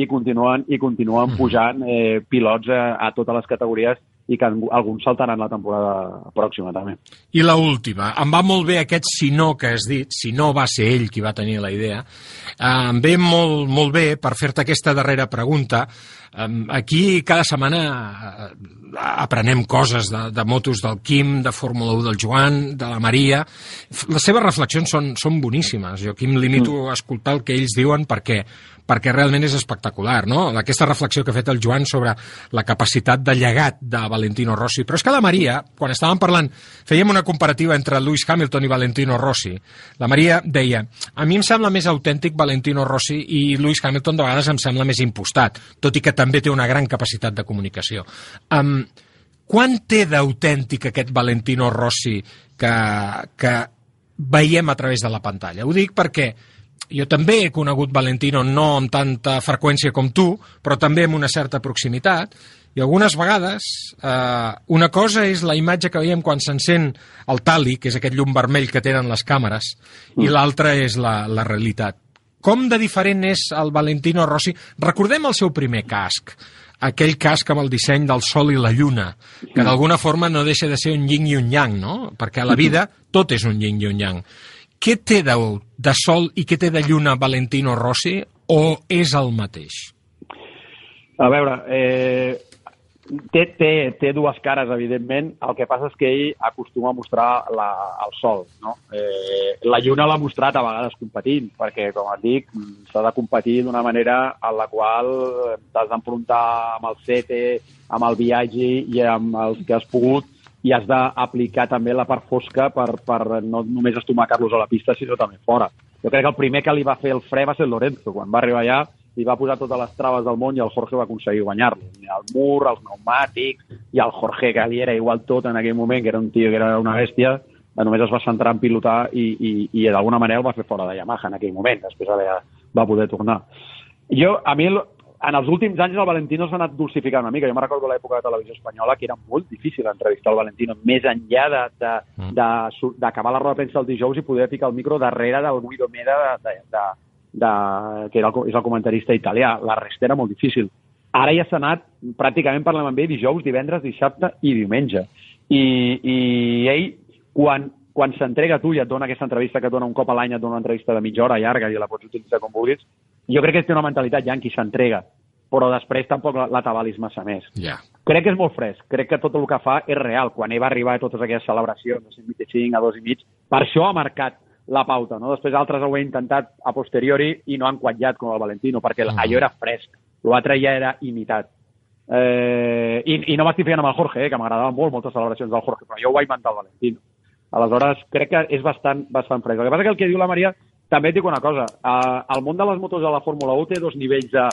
i continuen, i continuen pujant eh, pilots a, a totes les categories i que alguns saltaran la temporada pròxima també. I la última, em va molt bé aquest si no que has dit, si no va ser ell qui va tenir la idea, eh, em ve molt, molt bé per fer-te aquesta darrera pregunta. Eh, aquí cada setmana eh, aprenem coses de, de motos del Quim, de Fórmula 1 del Joan, de la Maria. Les seves reflexions són, són boníssimes. Jo aquí em limito a escoltar el que ells diuen perquè perquè realment és espectacular, no? Aquesta reflexió que ha fet el Joan sobre la capacitat de llegat de Valentino Rossi. Però és que la Maria, quan estàvem parlant, fèiem una comparativa entre Lewis Hamilton i Valentino Rossi. La Maria deia, a mi em sembla més autèntic Valentino Rossi i Lewis Hamilton de vegades em sembla més impostat, tot i que també té una gran capacitat de comunicació. Um, quan té d'autèntic aquest Valentino Rossi que, que veiem a través de la pantalla? Ho dic perquè jo també he conegut Valentino no amb tanta freqüència com tu, però també amb una certa proximitat, I algunes vegades eh, una cosa és la imatge que veiem quan s'encén el tali, que és aquest llum vermell que tenen les càmeres, i l'altra és la, la realitat. Com de diferent és el Valentino Rossi? Recordem el seu primer casc, aquell casc amb el disseny del sol i la lluna, que d'alguna forma no deixa de ser un yin i un yang, no? Perquè a la vida tot és un yin i un yang. Què té de, de sol i què té de lluna Valentino Rossi o és el mateix? A veure, eh, té, té, té dues cares, evidentment. El que passa és que ell acostuma a mostrar la, el sol. No? Eh, la lluna l'ha mostrat a vegades competint, perquè, com et dic, s'ha de competir d'una manera en la qual t'has d'enfrontar amb el CT, amb el viatge i amb els que has pogut i has d'aplicar també la part fosca per, per no només estomacar-los a la pista, sinó també fora. Jo crec que el primer que li va fer el fre va ser el Lorenzo. Quan va arribar allà, li va posar totes les traves del món i el Jorge va aconseguir guanyar-lo. El mur, els pneumàtics, i el Jorge, que li era igual tot en aquell moment, que era un tio que era una bèstia, només es va centrar en pilotar i, i, i d'alguna manera el va fer fora de Yamaha en aquell moment, després va poder tornar. Jo, a mi, en els últims anys el Valentino s'ha anat dulcificant una mica. Jo me recordo l'època de televisió espanyola que era molt difícil entrevistar el Valentino, més enllà d'acabar de, de, la roda de premsa el dijous i poder ficar el micro darrere del Guido Meda de, de, de, de, que era el, és el comentarista italià. La resta era molt difícil. Ara ja s'ha anat, pràcticament parlem amb ell dijous, divendres, dissabte i diumenge. I, i ell, quan, quan s'entrega a tu i et dona aquesta entrevista que et dona un cop a l'any, et dona una entrevista de mitja hora llarga i la pots utilitzar com vulguis, jo crec que té una mentalitat qui s'entrega, però després tampoc l'atabalis massa més. Yeah. Crec que és molt fresc, crec que tot el que fa és real. Quan ell va arribar a totes aquelles celebracions, de 125 a 2 i mig, per això ha marcat la pauta. No? Després altres ho he intentat a posteriori i no han quatllat com el Valentino, perquè -huh. allò era fresc. L'altre ja era imitat. Eh, i, I no m'estic fent amb el Jorge, eh, que m'agradaven molt moltes celebracions del Jorge, però jo ho vaig inventar el Valentino. Aleshores, crec que és bastant, bastant fresc. El que passa que el que diu la Maria, també et dic una cosa, eh, el món de les motos de la Fórmula 1 té dos nivells de,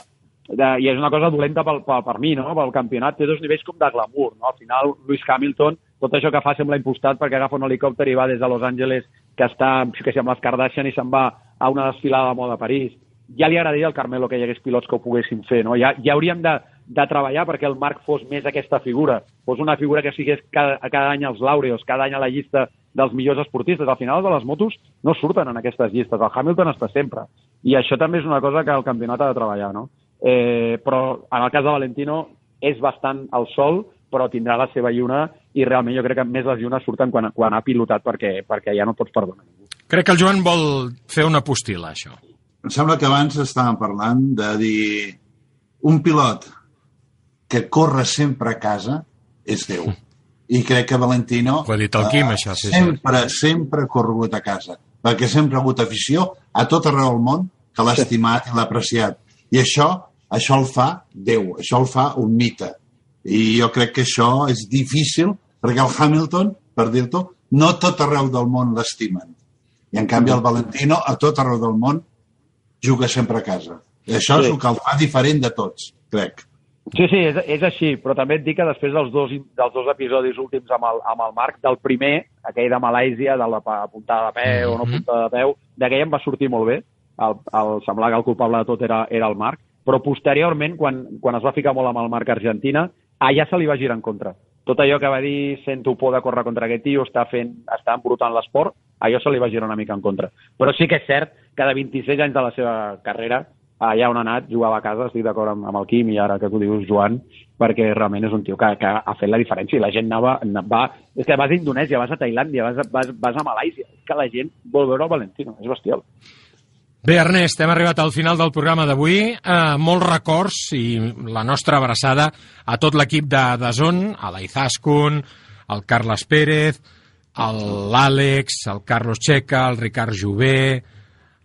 de, i és una cosa dolenta pel, per, per mi, no? pel campionat, té dos nivells com de glamour. No? Al final, Lewis Hamilton, tot això que fa sembla impostat perquè agafa un helicòpter i va des de Los Angeles que està, que si amb les Kardashian i se'n va a una desfilada de moda a París. Ja li agradaria al Carmelo que hi hagués pilots que ho poguessin fer, no? Ja, ja hauríem de, de treballar perquè el Marc fos més aquesta figura, fos una figura que sigués cada, cada any els laureos, cada any a la llista dels millors esportistes. Al final de les motos no surten en aquestes llistes, el Hamilton està sempre. I això també és una cosa que el campionat ha de treballar, no? Eh, però en el cas de Valentino és bastant al sol, però tindrà la seva lluna i realment jo crec que més les llunes surten quan, quan ha pilotat perquè, perquè ja no pots perdonar ningú. Crec que el Joan vol fer una postila, això. Em sembla que abans estàvem parlant de dir un pilot que corre sempre a casa és Déu. I crec que Valentino... Ho ha dit el Quim, uh, això, sí, sempre, sí. sempre ha corregut a casa, perquè sempre ha hagut afició a tot arreu del món que l'ha estimat i l'ha apreciat. I això, això el fa Déu, això el fa un mite. I jo crec que això és difícil perquè el Hamilton, per dir-t'ho, no tot arreu del món l'estimen. I en canvi el Valentino a tot arreu del món juga sempre a casa. I això sí. és el que el fa diferent de tots, crec. Sí, sí, és, és així, però també et dic que després dels dos, dels dos episodis últims amb el, amb el Marc, del primer, aquell de Malàisia, de la puntada de peu o no mhm. puntada de peu, d'aquell em va sortir molt bé, el, el, semblar que el culpable de tot era, era el Marc, però posteriorment, quan, quan es va ficar molt amb el Marc Argentina, allà se li va girar en contra. Tot allò que va dir sento por de córrer contra aquest tio, està, fent, està embrutant l'esport, allò se li va girar una mica en contra. Però sí que és cert que de 26 anys de la seva carrera, allà on ha anat, jugava a casa, estic d'acord amb, amb el Quim i ara que tu dius, Joan, perquè realment és un tio que, que ha fet la diferència i la gent anava, va... És que vas a Indonèsia, vas a Tailàndia, vas vas, vas a Malàisia, és que la gent vol veure el Valentino, és bestial. Bé, Ernest, hem arribat al final del programa d'avui. Eh, molts records i la nostra abraçada a tot l'equip de, de Zon, a l'Aizaskun, al Carles Pérez, l'Àlex, el Carlos Checa, el Ricard Jové,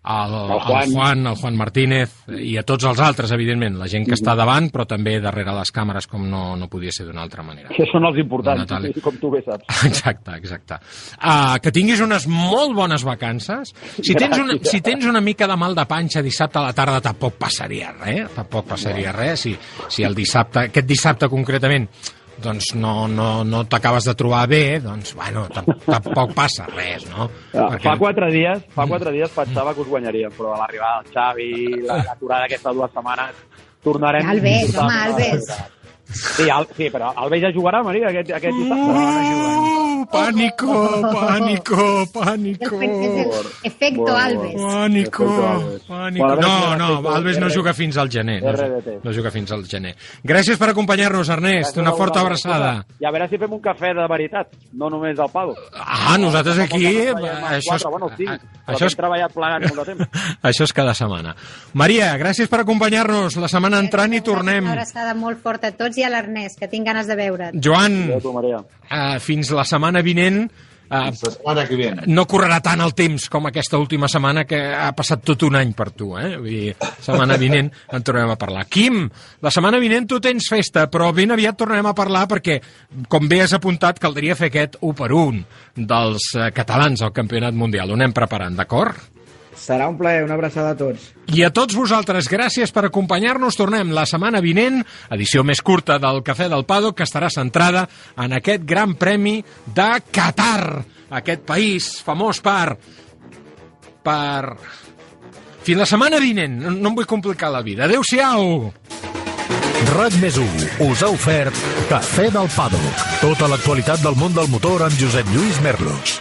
el, el, Juan. el Juan, el Juan Martínez i a tots els altres, evidentment, la gent que està davant, però també darrere les càmeres, com no, no podia ser d'una altra manera. Que són els importants, com tu bé saps. Exacte, exacte. Uh, que tinguis unes molt bones vacances. Si tens, una, si tens una mica de mal de panxa dissabte a la tarda, tampoc passaria res, tampoc passaria res. Si, si el dissabte, aquest dissabte concretament, doncs no, no, no t'acabes de trobar bé, doncs, bueno, tampoc passa res, no? Ja, Perquè... Fa quatre dies, fa quatre dies pensava que us guanyaríem, però a l'arribada del Xavi, l'aturada la, aquesta dues setmanes, tornarem... Albert, home, Albert. Sí, el, sí, però el Alves ja jugarà, Maria, aquest, aquest dissabte. Uh, pànico, pànico, pànico. Efecto Alves. Pànico, pànico. No, no, Alves no juga fins al gener. No, no juga fins al gener. Gràcies per acompanyar-nos, Ernest. Una forta abraçada. I a veure si fem un cafè de veritat, no només al Pado. Ah, nosaltres aquí... Això Això és, Bueno, sí, això això és, treballat plegats molt de temps. això és cada setmana. Maria, gràcies per acompanyar-nos. La setmana entrant i tornem. Una abraçada molt forta a tots i a l'Ernest, que tinc ganes de veure't. Joan, uh, fins la setmana vinent uh, La setmana que viene. no correrà tant el temps com aquesta última setmana que ha passat tot un any per tu, eh? Vull dir, setmana vinent en tornem a parlar. Quim, la setmana vinent tu tens festa, però ben aviat tornarem a parlar perquè, com bé has apuntat, caldria fer aquest 1 per 1 dels eh, catalans al Campionat Mundial. Ho anem preparant, d'acord? Serà un plaer, una abraçada a tots. I a tots vosaltres, gràcies per acompanyar-nos. Tornem la setmana vinent, edició més curta del Cafè del Pado, que estarà centrada en aquest gran premi de Qatar, aquest país famós per... per... Fins la setmana vinent, no, no em vull complicar la vida. Adéu-siau! RAC més us ha ofert Cafè del Pado. Tota l'actualitat del món del motor amb Josep Lluís Merlos.